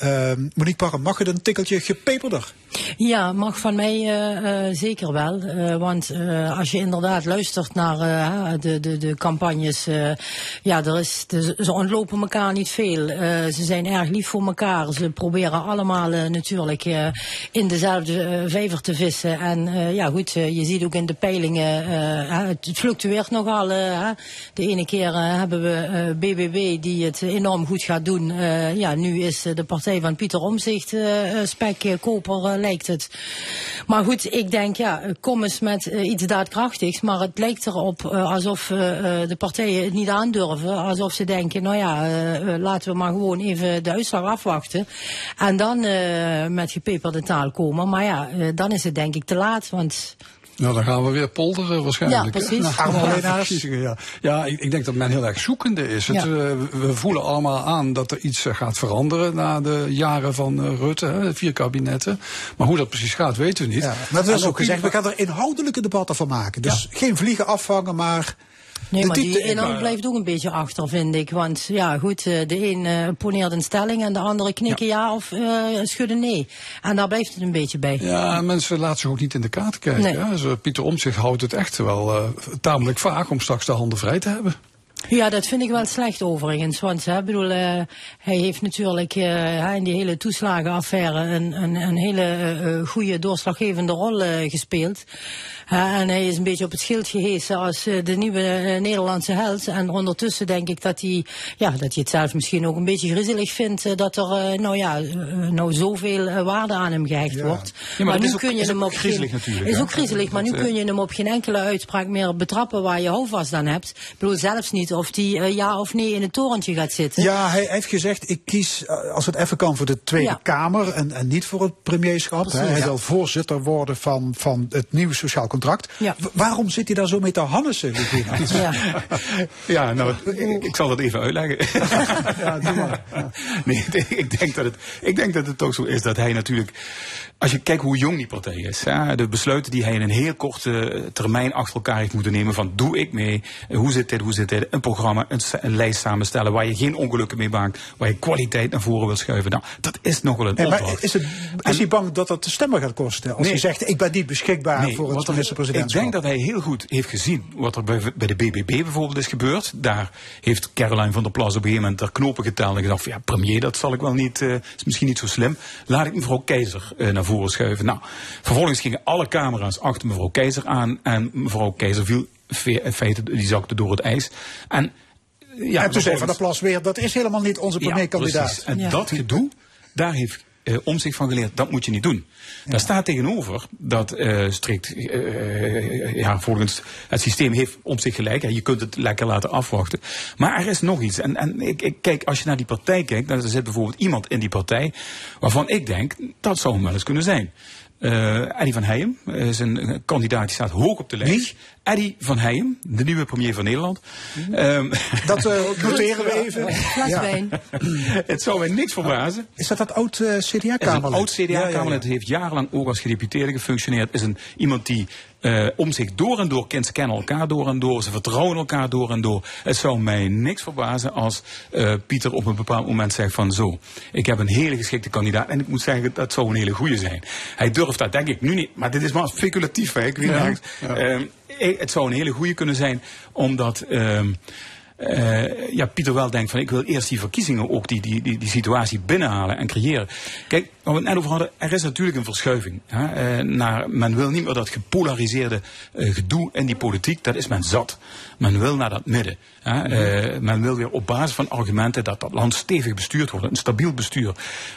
Eh, Monique Parra, mag het een tikkeltje gepeperder? Ja, mag van mij eh, eh, zeker wel. Eh, want als je inderdaad luistert naar de, de, de campagnes, ja, er is, de- ze ontlopen elkaar niet veel. Ze zijn erg lief voor elkaar. Ze proberen allemaal natuurlijk in dezelfde vijver te vissen. En ja, goed, je ziet ook in de peilingen, het fluctueert nogal. De ene keer hebben we BBB die het enorm goed gaat doen. Ja, nu is de partij van Pieter Omzicht eh, eh, spekkoper, eh, lijkt het. Maar goed, ik denk, ja, kom eens met iets daadkrachtigs. Maar het lijkt erop alsof de partijen het niet aandurven. Alsof ze denken, nou ja, laten we maar gewoon even de uitslag afwachten. En dan met gepeperde taal komen. Maar ja, dan is het denk ik te laat. Want Nou, dan gaan we weer polderen waarschijnlijk. Ja, precies. Na- Gaan we alleen naar- verkiezingen, ja, ja ik, ik denk dat men heel erg zoekende is. Het, Ja. eh, we- we voelen allemaal aan dat er iets eh, gaat veranderen na de jaren van eh, Rutte, hè, de vier kabinetten. Maar hoe dat precies gaat, weten we niet. Ja, maar dat is ook gezegd, we gaan er inhoudelijke debatten van maken. Dus geen vliegen afvangen, maar... Nee, de maar die inhoud blijft ook een beetje achter, vind ik. Want ja, goed, eh, de een eh, poneert een stelling en de andere knikken ja, of eh, schudden nee. En daar blijft het een beetje bij. Ja, en mensen laten zich ook niet in de kaart kijken. Nee. hè. Zo, Pieter Omtzigt houdt het echt wel eh, tamelijk vaag om straks de handen vrij te hebben. Ja, dat vind ik wel slecht overigens. Want hè, bedoel, eh, hij heeft natuurlijk eh, in die hele toeslagenaffaire een, een, een hele eh, goede doorslaggevende rol gespeeld. En hij is een beetje op het schild gehesen als de nieuwe Nederlandse held. En ondertussen denk ik dat hij, ja, dat hij het zelf misschien ook een beetje griezelig vindt dat er nou ja, nou zoveel waarde aan hem gehecht wordt. Ja, maar nu ook- kun je hem op griezelig natuurlijk, Is ook griezelig, maar nu kun je hem op geen enkele uitspraak meer betrappen waar je houvast aan hebt. Ik bedoel zelfs niet of die eh, ja of nee in het torentje gaat zitten. Ja, hij heeft gezegd, ik kies, eh, als het even kan, voor de Tweede Ja. Kamer en, en niet voor het premierschap. Precies, hè. Hij ja. wil voorzitter worden van, van het nieuwe sociaal contract. Ja. Waarom zit hij daar zo mee te hannissen? Ja. Ja, nou, ik, ik zal dat even uitleggen. Nee, ik denk, dat het, ik denk dat het ook zo is dat hij natuurlijk. Als je kijkt hoe jong die partij is, hè, de besluiten die hij in een heel korte termijn achter elkaar heeft moeten nemen: van doe ik mee, eh, hoe zit dit, hoe zit dit, een programma, een, lijst samenstellen waar je geen ongelukken mee maakt, waar je kwaliteit naar voren wil schuiven. Nou, dat is nog wel een Nee, maar opdracht. is, het, is hij bang dat dat de stemmen gaat kosten? Als Nee. hij zegt, ik ben niet beschikbaar Nee, voor het wat er- minister-presidentschap. Ik denk dat hij heel goed heeft gezien wat er bij, bij de BBB bijvoorbeeld is gebeurd. Daar heeft Caroline van der Plas op een gegeven moment de knopen geteld en gedacht: van, ja, premier, dat zal ik wel niet, eh, is misschien niet zo slim. Laat ik mevrouw Keizer eh, naar voren schuiven. Nou, vervolgens gingen alle camera's achter mevrouw Keizer aan en mevrouw Keizer viel in feite, die zakte door het ijs. En, ja, en toen zei Van der Plas weer, dat is helemaal niet onze ja, premierkandidaat. precies. En dat gedoe, daar heeft eh om zich van geleerd, dat moet je niet doen. Daar staat tegenover dat eh, strikt, eh, ja, volgens het systeem heeft om zich gelijk. Hè, je kunt het lekker laten afwachten. Maar er is nog iets. En, en ik, ik, kijk, als je naar die partij kijkt, dan zit bijvoorbeeld iemand in die partij waarvan ik denk, dat zou hem wel eens kunnen zijn. Eh Eddie van Heijem is een, kandidaat die staat hoog op de lijst. Eddie van Heijem, de nieuwe premier van Nederland. Ehm, Dat eh, noteren we even. Ja. het zou mij niks verbazen. Is dat dat oud eh, een CDA-kamerlid? oud CDA-kamerlid, heeft jarenlang ook als gedeputeerde gefunctioneerd. Is een, iemand die eh, om zich door en door kent. Ze kennen elkaar door en door. Ze vertrouwen elkaar door en door. Het zou mij niks verbazen als eh, Pieter op een bepaald moment zegt van zo. Ik heb een hele geschikte kandidaat. En ik moet zeggen, dat zou een hele goede zijn. Hij durft dat denk ik nu niet. Maar dit is maar speculatief. Hè? Ik weet Ja. Ehm, het zou een hele goede kunnen zijn. Omdat... eh, ja, Pieter wel denkt van ik wil eerst die verkiezingen ook die, die, die, die situatie binnenhalen en creëren. Kijk, waar we het net over hadden, er is natuurlijk een verschuiving. Hè, eh, naar, men wil niet meer dat gepolariseerde eh, gedoe in die politiek, dat is men zat. Men wil naar dat midden. Hè, eh, men wil weer op basis van argumenten dat dat land stevig bestuurd wordt, een stabiel bestuur.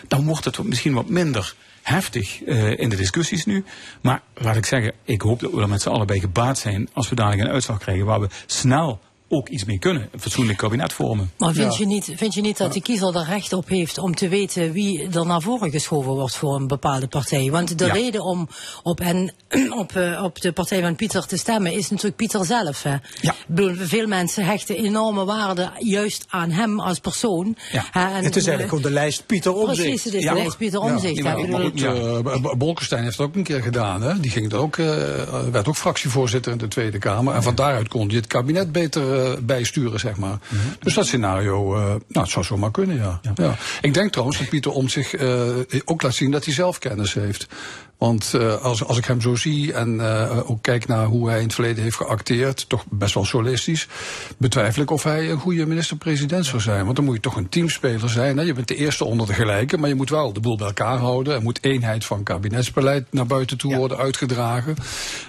Dan wordt het misschien wat minder heftig in de discussies nu. Maar laat ik zeggen, ik hoop dat we er met z'n allen bij gebaat zijn als we dadelijk een uitslag krijgen waar we snel ook iets mee kunnen. Een fatsoenlijk kabinet vormen. Maar vind, je niet, vind je niet dat de kiezer er recht op heeft om te weten wie er naar voren geschoven wordt voor een bepaalde partij? Want de Ja. reden om op, en, op, eh, op de partij van Pieter te stemmen is natuurlijk Pieter zelf. Hè? Bedoel, veel mensen hechten enorme waarde juist aan hem als persoon. Ja. En, het is eigenlijk gewoon de lijst Pieter Omzicht. Precies, het is de lijst Pieter Omzicht. Ja, maar goed, eh, Bolkestein heeft het ook een keer gedaan. Hè? Die ging er ook, eh, werd ook fractievoorzitter in de Tweede Kamer. En van daaruit kon hij het kabinet beter eh, bijsturen, zeg maar. Dus dat scenario, eh, nou, het zou zomaar kunnen, ja. ja. Ik denk trouwens dat Pieter om zich eh, ook laat zien dat hij zelf kennis heeft. Want eh, als, als ik hem zo zie en eh, ook kijk naar hoe hij in het verleden heeft geacteerd, toch best wel solistisch, betwijfel ik of hij een goede minister-president zou zijn. Want dan moet je toch een teamspeler zijn. Hè? Je bent de eerste onder de gelijken, maar je moet wel de boel bij elkaar houden. Er moet eenheid van kabinetsbeleid naar buiten toe worden uitgedragen.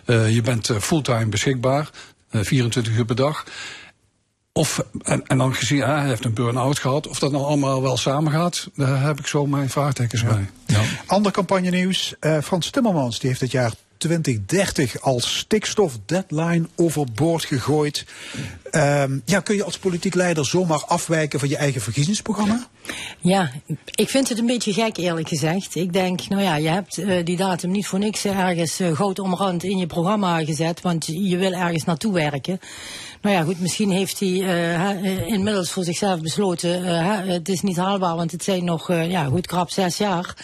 Eh, je bent eh, fulltime beschikbaar, eh, 24 uur per dag. Of, en, en dan gezien, hij heeft een burn-out gehad, of dat nou allemaal wel samengaat, daar heb ik zo mijn vraagtekens bij. Ander campagnenieuws. eh Frans Timmermans die heeft het jaar 2030 als stikstofdeadline overboord gegooid. Ehm, ja, kun je als politiek leider zomaar afwijken van je eigen verkiezingsprogramma? Ja, ik vind het een beetje gek eerlijk gezegd. Ik denk, nou ja, je hebt eh, die datum niet voor niks ergens uh, groot omrand in je programma gezet, want je wil ergens naartoe werken. Nou ja, goed, misschien heeft hij uh, inmiddels voor zichzelf besloten, het is niet haalbaar, want het zijn nog, ja goed, krap zes jaar.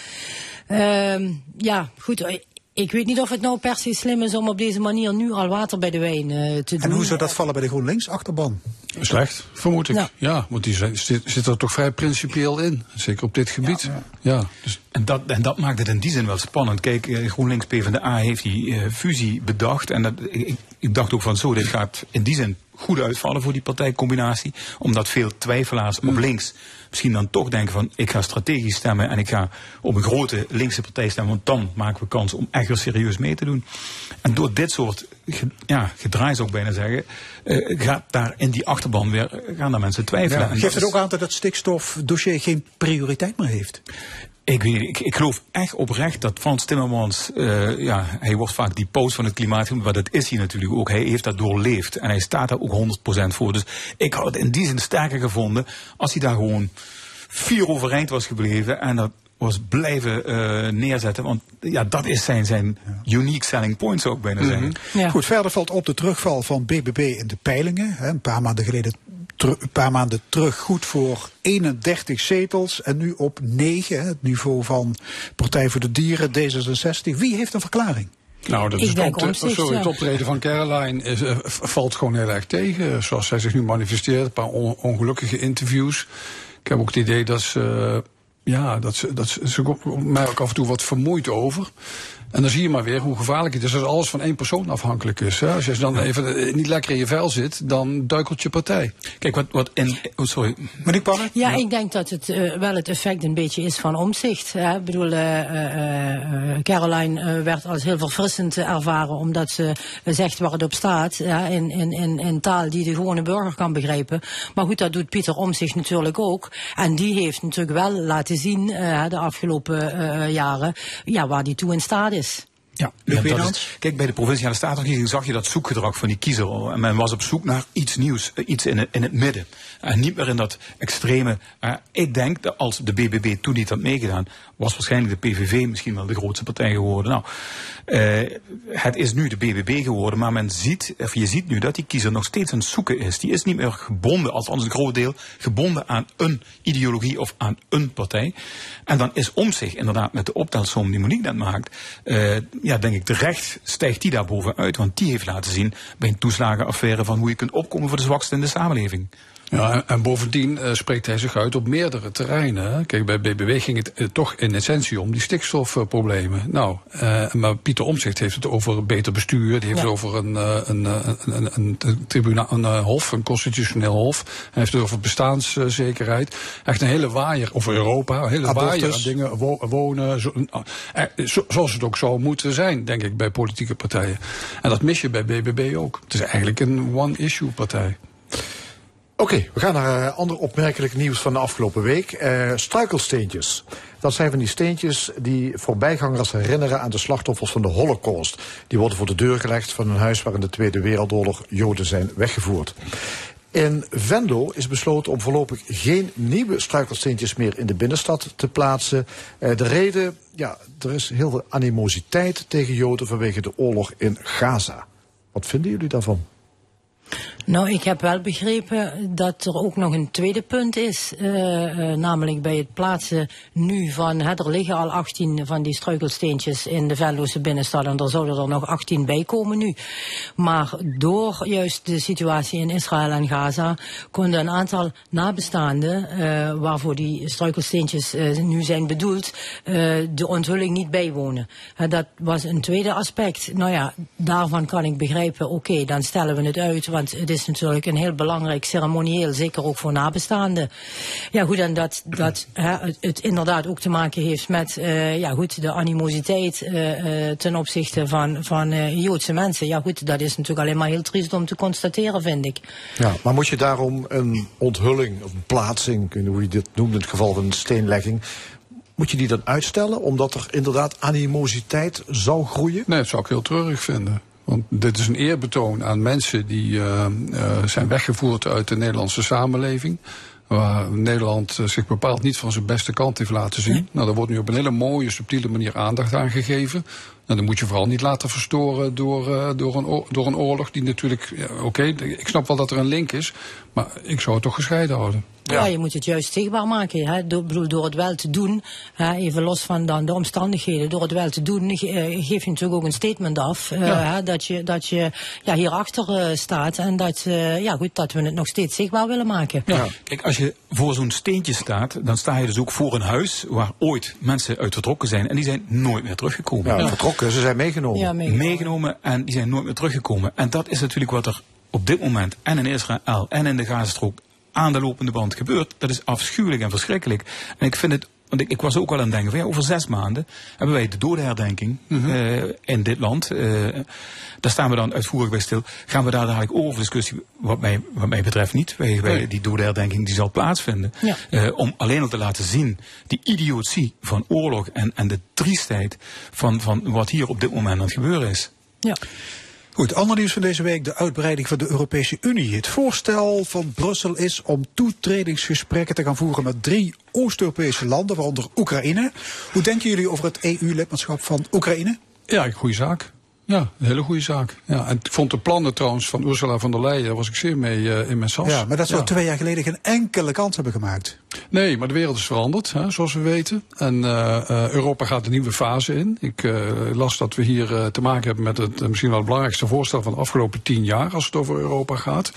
Ehm, ja, goed, ik weet niet of het nou per se slim is om op deze manier nu al water bij de wijn uh, te doen. En hoe zou dat vallen bij de GroenLinks-achterban? Slecht, vermoed ik. Ja, ja want die zit, zit, er toch vrij principieel in. Zeker op dit gebied. Ja, ja. dus. en, dat, en dat maakt het in die zin wel spannend. Kijk, GroenLinks PvdA heeft die uh, fusie bedacht. En dat, ik, ik dacht ook van zo, dit gaat in die zin goed uitvallen voor die partijcombinatie. Omdat veel twijfelaars mm. op links misschien dan toch denken van ik ga strategisch stemmen en ik ga op een grote linkse partij stemmen, want dan maken we kans om echt serieus mee te doen. En door dit soort ja, gedraai zou ik bijna zeggen, uh, gaat daar in die achterban weer, gaan daar mensen twijfelen. Ja, geeft het ook aan dat het stikstofdossier geen prioriteit meer heeft? Ik, weet, ik, ik geloof echt oprecht dat Frans Timmermans, uh, ja, hij wordt vaak die post van het klimaat genoemd, maar dat is hij natuurlijk ook. Hij heeft dat doorleefd en hij staat daar ook 100% voor. Dus ik had het in die zin sterker gevonden als hij daar gewoon vier overeind was gebleven en dat was blijven uh, neerzetten. Want ja, dat is zijn, zijn unique selling point, zou ik bijna zeggen. Mm -hmm. ja. Goed, verder valt op de terugval van BBB in de peilingen. Hè, een paar maanden geleden een paar maanden terug goed voor 31 zetels en nu op 9, het niveau van Partij voor de Dieren, D66. Wie heeft een verklaring? Nou, dat is het, op sorry, het optreden van Caroline is, uh, valt gewoon heel erg tegen. Zoals zij zich nu manifesteert, een paar on ongelukkige interviews. Ik heb ook het idee dat ze, ja, dat ze, dat ze, ze mij ook af en toe wat vermoeid over. En dan zie je maar weer hoe gevaarlijk het is als alles van één persoon afhankelijk is. Hè? Als je dan even niet lekker in je vel zit, dan duikelt je partij. Kijk, wat, wat in... Oh, sorry. Meneer Pannen? Ja, ik denk dat het uh, wel het effect een beetje is van omzicht. Hè? Ik bedoel, uh, uh, Caroline werd als heel verfrissend ervaren, omdat ze zegt waar het op staat. Ja, in, in, in, in taal die de gewone burger kan begrijpen. Maar goed, dat doet Pieter Omzicht natuurlijk ook. En die heeft natuurlijk wel laten zien de afgelopen jaren ja, waar die toe in staat is. is. Ja, ja is, kijk, bij de provinciale statenverkiezing zag je dat zoekgedrag van die kiezer. En men was op zoek naar iets nieuws, iets in het, in het midden. En niet meer in dat extreme. Uh, ik denk dat als de BBB toen niet had meegedaan, was waarschijnlijk de PVV misschien wel de grootste partij geworden. Nou, uh, het is nu de BBB geworden, maar men ziet, of je ziet nu dat die kiezer nog steeds aan het zoeken is. Die is niet meer gebonden, althans een groot deel, gebonden aan een ideologie of aan een partij. En dan is om zich inderdaad met de optelsom die Monique net maakt, uh, ja, denk ik terecht stijgt die daar bovenuit. Want die heeft laten zien bij een toeslagenaffaire van hoe je kunt opkomen voor de zwakste in de samenleving. Ja, en, en bovendien uh, spreekt hij zich uit op meerdere terreinen. Kijk, bij BBW ging het uh, toch in essentie om die stikstofproblemen. nou, uh, maar Pieter Omtzigt heeft het over beter bestuur. Die heeft het over een, een, een, een, een, een tribunaal, een hof, een constitutioneel hof. Hij heeft het over bestaanszekerheid. Echt een hele waaier over Europa, een hele waaier aan dingen. Wo wonen, zo, zoals het ook zou moeten zijn, denk ik, bij politieke partijen. En dat mis je bij BBB ook. Het is eigenlijk een one-issue partij. Oké, we gaan naar uh, ander opmerkelijk nieuws van de afgelopen week. Uh, struikelsteentjes. Dat zijn van die steentjes die voorbijgangers herinneren aan de slachtoffers van de Holocaust. Die worden voor de deur gelegd van een huis waar in de Tweede Wereldoorlog Joden zijn weggevoerd. In Venlo is besloten om voorlopig geen nieuwe struikelsteentjes meer in de binnenstad te plaatsen. Uh, de reden, ja, er is heel veel animositeit tegen Joden vanwege de oorlog in Gaza. Wat vinden jullie daarvan? Nou, ik heb wel begrepen dat er ook nog een tweede punt is. eh, eh, namelijk bij het plaatsen nu van, hè, er liggen al 18 van die struikelsteentjes in de Venloze binnenstad en er zouden er nog 18 bij komen nu. Maar door juist de situatie in Israël en Gaza konden een aantal nabestaanden, eh, waarvoor die struikelsteentjes nu zijn bedoeld, de onthulling niet bijwonen. Dat was een tweede aspect. Nou ja, daarvan kan ik begrijpen, oké, dan stellen we het uit, want het is natuurlijk een heel belangrijk ceremonieel, zeker ook voor nabestaanden. Ja goed, en dat, dat hè, het, het inderdaad ook te maken heeft met eh, ja, goed, de animositeit eh, eh, ten opzichte van, van eh, Joodse mensen. Ja goed, dat is natuurlijk alleen maar heel triest om te constateren, vind ik. Ja, maar moet je daarom een onthulling, of een plaatsing, hoe je dit noemt in het geval van een steenlegging, moet je die dan uitstellen omdat er inderdaad animositeit zou groeien? Nee, dat zou ik heel treurig vinden. Want dit is een eerbetoon aan mensen die eh, zijn weggevoerd uit de Nederlandse samenleving. Waar Nederland eh, zich bepaald niet van zijn beste kant heeft laten zien. Nou, daar wordt nu op een hele mooie, subtiele manier aandacht aan gegeven. Nou, dan moet je vooral niet laten verstoren door, eh, door, een, oor- door een oorlog die natuurlijk... Ja, Oké, ik snap wel dat er een link is, maar ik zou het toch gescheiden houden. Ja. je moet het juist zichtbaar maken. Hè? Door, bedoel, door het wel te doen, hè? even los van dan de omstandigheden, door het wel te doen, ge- eh, geef je natuurlijk ook een statement af. eh, Ja. hè? Dat je, dat je ja, hierachter staat en dat, eh, ja, goed, dat we het nog steeds zichtbaar willen maken. Ja. Kijk, als je voor zo'n steentje staat, dan sta je dus ook voor een huis waar ooit mensen uit vertrokken zijn. En die zijn nooit meer teruggekomen. Ja, vertrokken, ze zijn meegenomen. Ja, meegenomen. meegenomen en die zijn nooit meer teruggekomen. En dat is natuurlijk wat er op dit moment en in Israël en in de Gazastrook aan de lopende band gebeurt. Dat is afschuwelijk en verschrikkelijk. En ik vind het, want ik, ik was ook wel aan het denken van ja, over zes maanden hebben wij de dodenherdenking eh, in dit land. Eh, daar staan we dan uitvoerig bij stil. Gaan we daar dadelijk over discussie, wat mij, wat mij betreft niet. Wij, die dodenherdenking die zal plaatsvinden. Ja. Eh, om alleen al te laten zien die idiotie van oorlog en, en de triestheid van, van wat hier op dit moment aan het gebeuren is. Ja. Goed, ander nieuws van deze week, de uitbreiding van de Europese Unie. Het voorstel van Brussel is om toetredingsgesprekken te gaan voeren met drie Oost-Europese landen, waaronder Oekraïne. Hoe denken jullie over het EU-lidmaatschap van Oekraïne? Ja, een goede zaak. Ja, een hele goede zaak. Ja, en ik vond de plannen trouwens van Ursula von der Leyen, daar was ik zeer mee eh, in mijn sas. Ja, maar dat zou Ja. twee jaar geleden geen enkele kans hebben gemaakt. Nee, maar de wereld is veranderd, hè, zoals we weten. En eh, eh, Europa gaat een nieuwe fase in. Ik eh, las dat we hier te maken hebben met het misschien wel het belangrijkste voorstel van de afgelopen tien jaar als het over Europa gaat.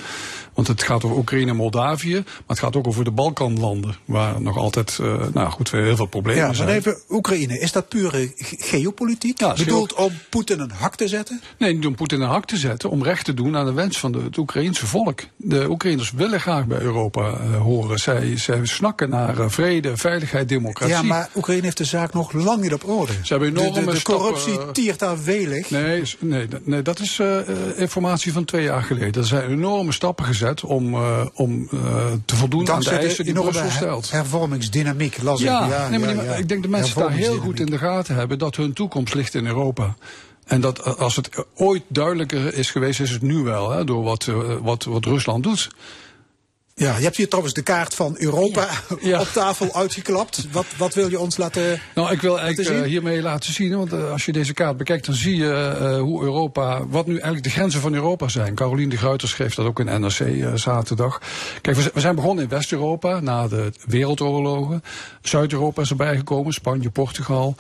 Want het gaat over Oekraïne en Moldavië, maar het gaat ook over de Balkanlanden, waar nog altijd, nou goed, heel veel problemen Ja, maar zijn. even Oekraïne, is dat pure ge- geopolitiek? Ja, Bedoeld om Poetin een hak te zetten? Nee, niet om Poetin een hak te zetten, om recht te doen aan de wens van de, het Oekraïense volk. De Oekraïners willen graag bij Europa eh, horen. Zij, zij snakken naar eh, vrede, veiligheid, democratie. Ja, maar Oekraïne heeft de zaak nog lang niet op orde. Ze hebben De- de, enorme de, stappen, corruptie eh, tiert daar welig. Nee, nee, nee dat is informatie van twee jaar geleden. Er zijn enorme stappen gezet om, om te voldoen aan de eisen de die Brussel stelt. hervormingsdynamiek, las ik. Ja, nee, maar ja. ik denk dat mensen daar heel goed in de gaten hebben dat hun toekomst ligt in Europa. En dat eh, als het ooit duidelijker is geweest, is het nu wel, hè, door wat, eh, wat, wat Rusland doet. Ja, je hebt hier trouwens de kaart van Europa op tafel uitgeklapt. Wat, wat wil je ons laten Nou, ik wil eigenlijk eh, zien? hiermee laten zien, want eh, als je deze kaart bekijkt, dan zie je eh, hoe Europa, wat nu eigenlijk de grenzen van Europa zijn. Caroline de Gruyter schreef dat ook in NRC zaterdag. Kijk, we, zijn begonnen in West-Europa, na de wereldoorlogen. Zuid-Europa is erbij gekomen, Spanje, Portugal.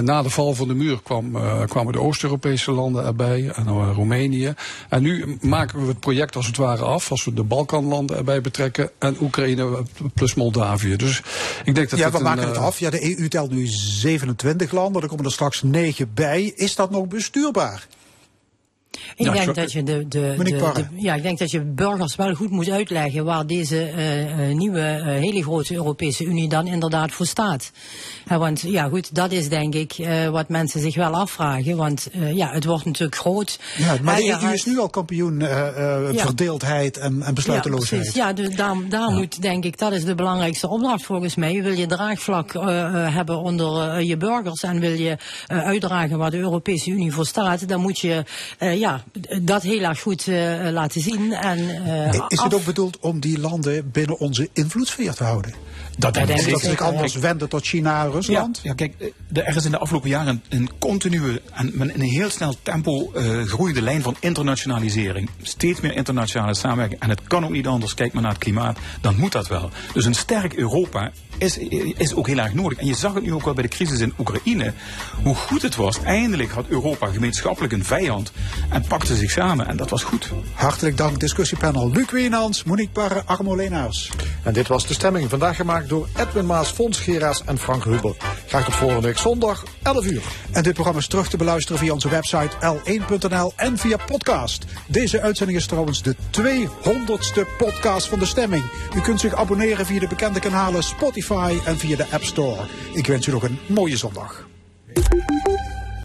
Na de val van de muur kwam, kwamen de Oost-Europese landen erbij, en Roemenië. En nu maken we het project als het ware af, als we de Balkanlanden erbij betrekken en Oekraïne plus Moldavië. Dus ik denk dat ja, we een, maken het eh, af. Ja, de EU telt nu 27 landen. Er komen er straks 9 bij. Is dat nog bestuurbaar? Ik Ja, denk dat je de, de, de- ja, ik denk dat je burgers wel goed moet uitleggen waar deze eh, eh, nieuwe eh, hele grote Europese Unie dan inderdaad voor staat. Want ja, goed, dat is denk ik wat mensen zich wel afvragen. Want ja, het wordt natuurlijk groot. Ja, maar de EU had- is nu al kampioen Ja. verdeeldheid en, en besluiteloosheid. Ja, precies. Ja, dus daar, daar moet, denk ik, dat is de belangrijkste opdracht volgens mij. Wil je draagvlak hebben onder je burgers en wil je uitdragen waar de Europese Unie voor staat, dan moet je, ja, ja, dat heel erg goed eh, laten zien. En, eh, Is af- het ook bedoeld om die landen binnen onze invloedssfeer te houden? Dat denk ik dat zich anders wenden tot China en Rusland? Ja, ja kijk, eh, er is in de afgelopen jaren een, continue en met een heel snel tempo eh groeiende lijn van internationalisering. Steeds meer internationale samenwerking. En het kan ook niet anders. Kijk maar naar het klimaat. Dan moet dat wel. Dus een sterk Europa is, is ook heel erg nodig. En je zag het nu ook wel bij de crisis in Oekraïne. Hoe goed het was. Eindelijk had Europa gemeenschappelijk een vijand. En pakte zich samen. En dat was goed. Hartelijk dank discussiepanel Luc Wienans, Monique Barre, Armo Leenaars. En dit was de stemming. Vandaag gemaakt door Edwin Maas, Fons Geraas en Frank Huber. Graag tot volgende week zondag, 11 uur. En dit programma is terug te beluisteren via onze website l1.nl en via podcast. Deze uitzending is trouwens de 200ste podcast van de stemming. U kunt zich abonneren via de bekende kanalen Spotify en via de App Store. Ik wens u nog een mooie zondag.